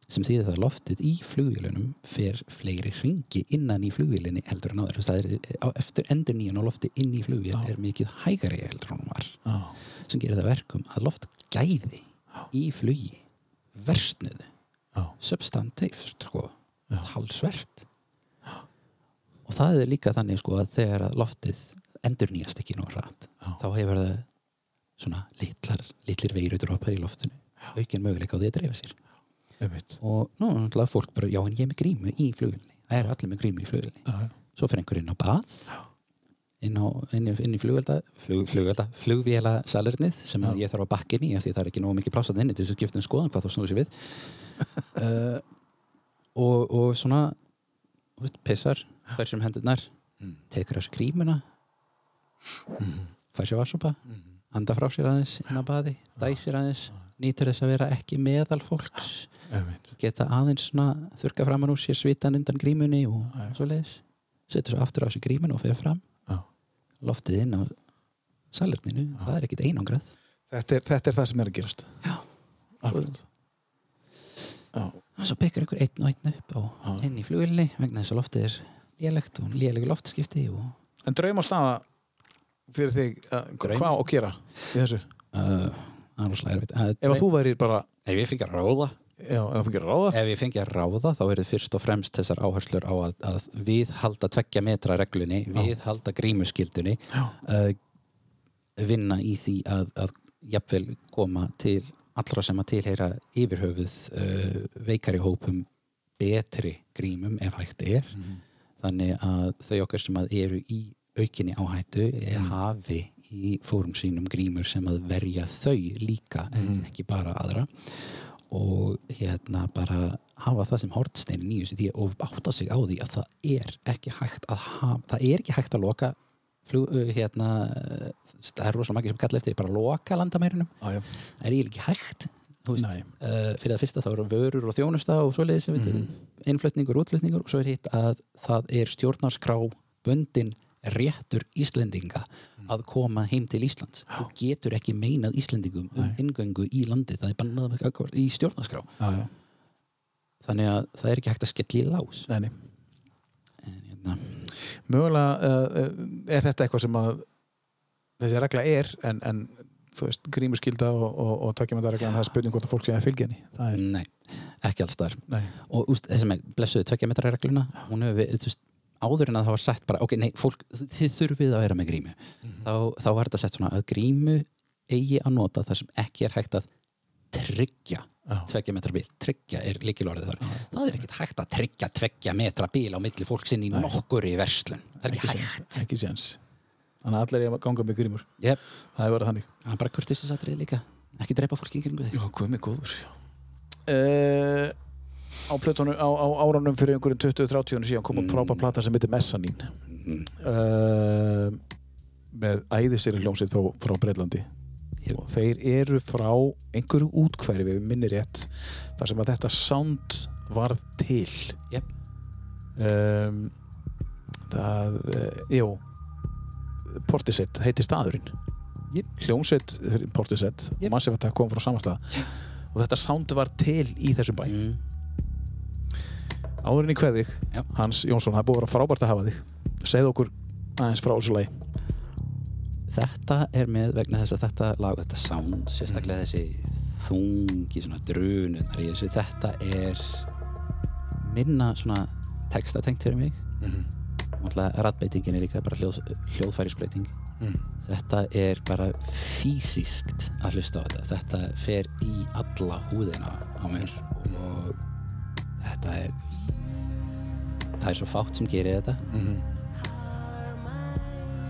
sem þýðir það að loftið í flugvélunum fer fleiri ringi innan í flugvélinni heldur en áður það er, á, eftir endur nýjan og lofti inn í flugvél er mikið hægari heldur en hún var Já. sem gerir það verkum að loftgæði í flugi versnuðu Já. substantiv sko, halsvert og það er líka þannig sko að þegar loftið endur nýjast ekki nú rætt þá hefur það svona litlar, litlir veirudrópar í loftinu aukin möguleika á því að dreifa sér. Og nú er náttúrulega fólk bara, já en ég er með grímu í flugvilni það er allir með grímu í flugvilni Já, já. svo fyrir einhver inn á bað inn, á, inn, í, inn í flugvelda, flug, flugvelda flugvéla salernið sem að ég þarf að bakka inn í af því það er ekki nógu mikið plásað inni til þess að skipta um skoðan hvað þú snúður sér við. Uh, og, og svona veist, pissar, fær sér um hendurnar tekur á sér grímuna fær sér vassopa anda frá sér aðeins inn á baði dæsir aðeins, nýtur þess að vera ekki meðal fólks. Geta aðeins svona þurka framan úr sér svitan undan grímunni og svo leiðis setur svo aftur á sér grímun og fer fram. Loftið inn á salerninu, það er ekkit einangrað. Þetta er, þetta er það sem er að gerast. Já. Og svo pekar einhver einn og einn upp og inn í flugilni vegna þess að loftið er lélegt og lélegu loftskipti og En draum á staða fyrir þig Draum- hvað að gera í þessu? Uh, erfitt. Uh, Ef að þú væri bara ef ég fengi að ráða Já, ef ef ég fengi að ráða þá er þið fyrst og fremst þessar áherslur á að, að við halda tveggja metra reglunni, við halda grímuskildunni uh, vinna í því að, að jafnvel koma til allra sem að tilheyra yfirhöfuð uh, veikari hópum betri grímum ef hægt er. Þannig að þau okkar sem að eru í aukinni áhættu mm. hafi í fórum sínum grímur sem að verja þau líka en ekki bara aðra og hérna bara hafa það sem hortsteinin í þessu því og átta sig á því að það er ekki hægt að hafa, það er ekki hægt að loka flug, uh, hérna það er rosalega margir sem kalla eftir bara loka já. það er eiginlega ekki hægt þú veist, uh, fyrir það fyrsta þá eru vörur og þjónusta og svoleiðis sem við innflutningur, útflutningur og svo er hitt að það er stjórnarskrá böndin réttur Íslendinga að koma heim til Íslands. Þú getur ekki meinað Íslendingum um ingöngu í landi, það er bara í stjórnarskrá. Já, já. þannig að það er ekki hægt að skella í lás. En, hérna, Mögulega uh, er þetta eitthvað sem að þessi regla er en, en þú veist, grímuskylda og, og, og takkjumöndaregla en það er spurning hvort að fólk sé að fylgja henni. Er, nei, ekki alls þar. Nei, og úst, þessi með blessuðu tvekja metra regluna hún hefur við, þú veist, áður en að það var sett bara, ok, nei, fólk, þið þurfið að vera með grímu. Þá, þá var þetta sett svona að grímu eigi að nota þar sem ekki er hægt að tryggja Já. tveggja metra bíl, tryggja er líkilorðið þar. Það er ekkert hægt að tryggja tveggja metra bíl á milli fólksinn í nokkur í verslun. Það er ekki séns, hægt. Ekki þannig að allir er að ganga með grímur. Yep. það er verið þannig. Það er bara kurtisasatrið líka. Ekki drepa fólki í kringu þig. Já, með góður. Uh, á, plötunum, á, á árunum fyrir einhverjum 20-30 síðan kom út frábær plata sem heitir Messanín uh, með æðisir hljómsið frá, frá Breitlandi Jú. og þeir eru frá einhverju útkværi við minnir rétt þar sem að þetta sound varð til Jep. um, það uh, jú Portisett heiti staðurinn Jep. hljómsveit Portisett Jep. Massive Attack kom frá samastað og þetta sound var til í þessum bæ mm. Kveðig Já. Hans Jónsson, það er búið að vera frábært að hafa þig. Segð okkur aðeins frá þessu lagi. Þetta er með vegna þess að þetta lag, þetta sound sérstaklega þessi þungi svona drununar í þessu þetta er minna svona textatengt fyrir mig. Mm -hmm. ratbeitingin er líka bara hljóð, hljóðfærisbreyting. Þetta er bara fysiskt að hlusta á þetta. Þetta fer í alla húðina á mér og þetta er það er svo fátt sem gerir þetta.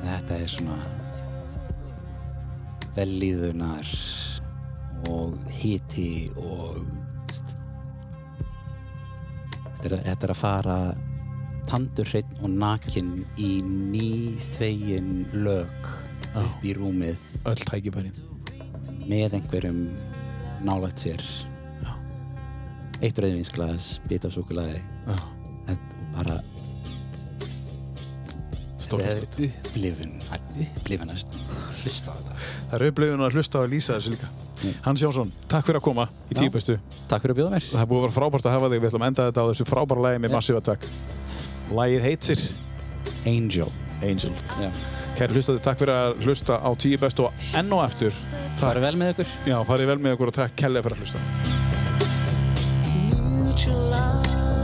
Þetta er svona velíðunar og hiti og þetta, er, þetta er að fara tandurhreinn og nakin í nýþvegin lög upp í rúmið. Öll tækifærin. Með einhverjum nálægt sér. Eitt reyðvinsglas, bita af súkulaði Já. Bara er upplifun upplifun að hlusta á þetta það er upplifun að hlusta á að lýsa þessu líka Hans Jónsson, takk fyrir að koma í bestu. Takk fyrir að bjóða mér. Það er búið að vera frábært að hafa þig. Við ætlum að enda þetta á þessu frábæra lagi með Massive Attack. Lagið heitir Angel. Angel. Já. Kæri hlustandi, takk fyrir að hlusta á tíu bestu og enn og eftir. Farið vel með ykkur. Já, farið vel með ykkur og takk kærlega fyrir að hlusta. Mutual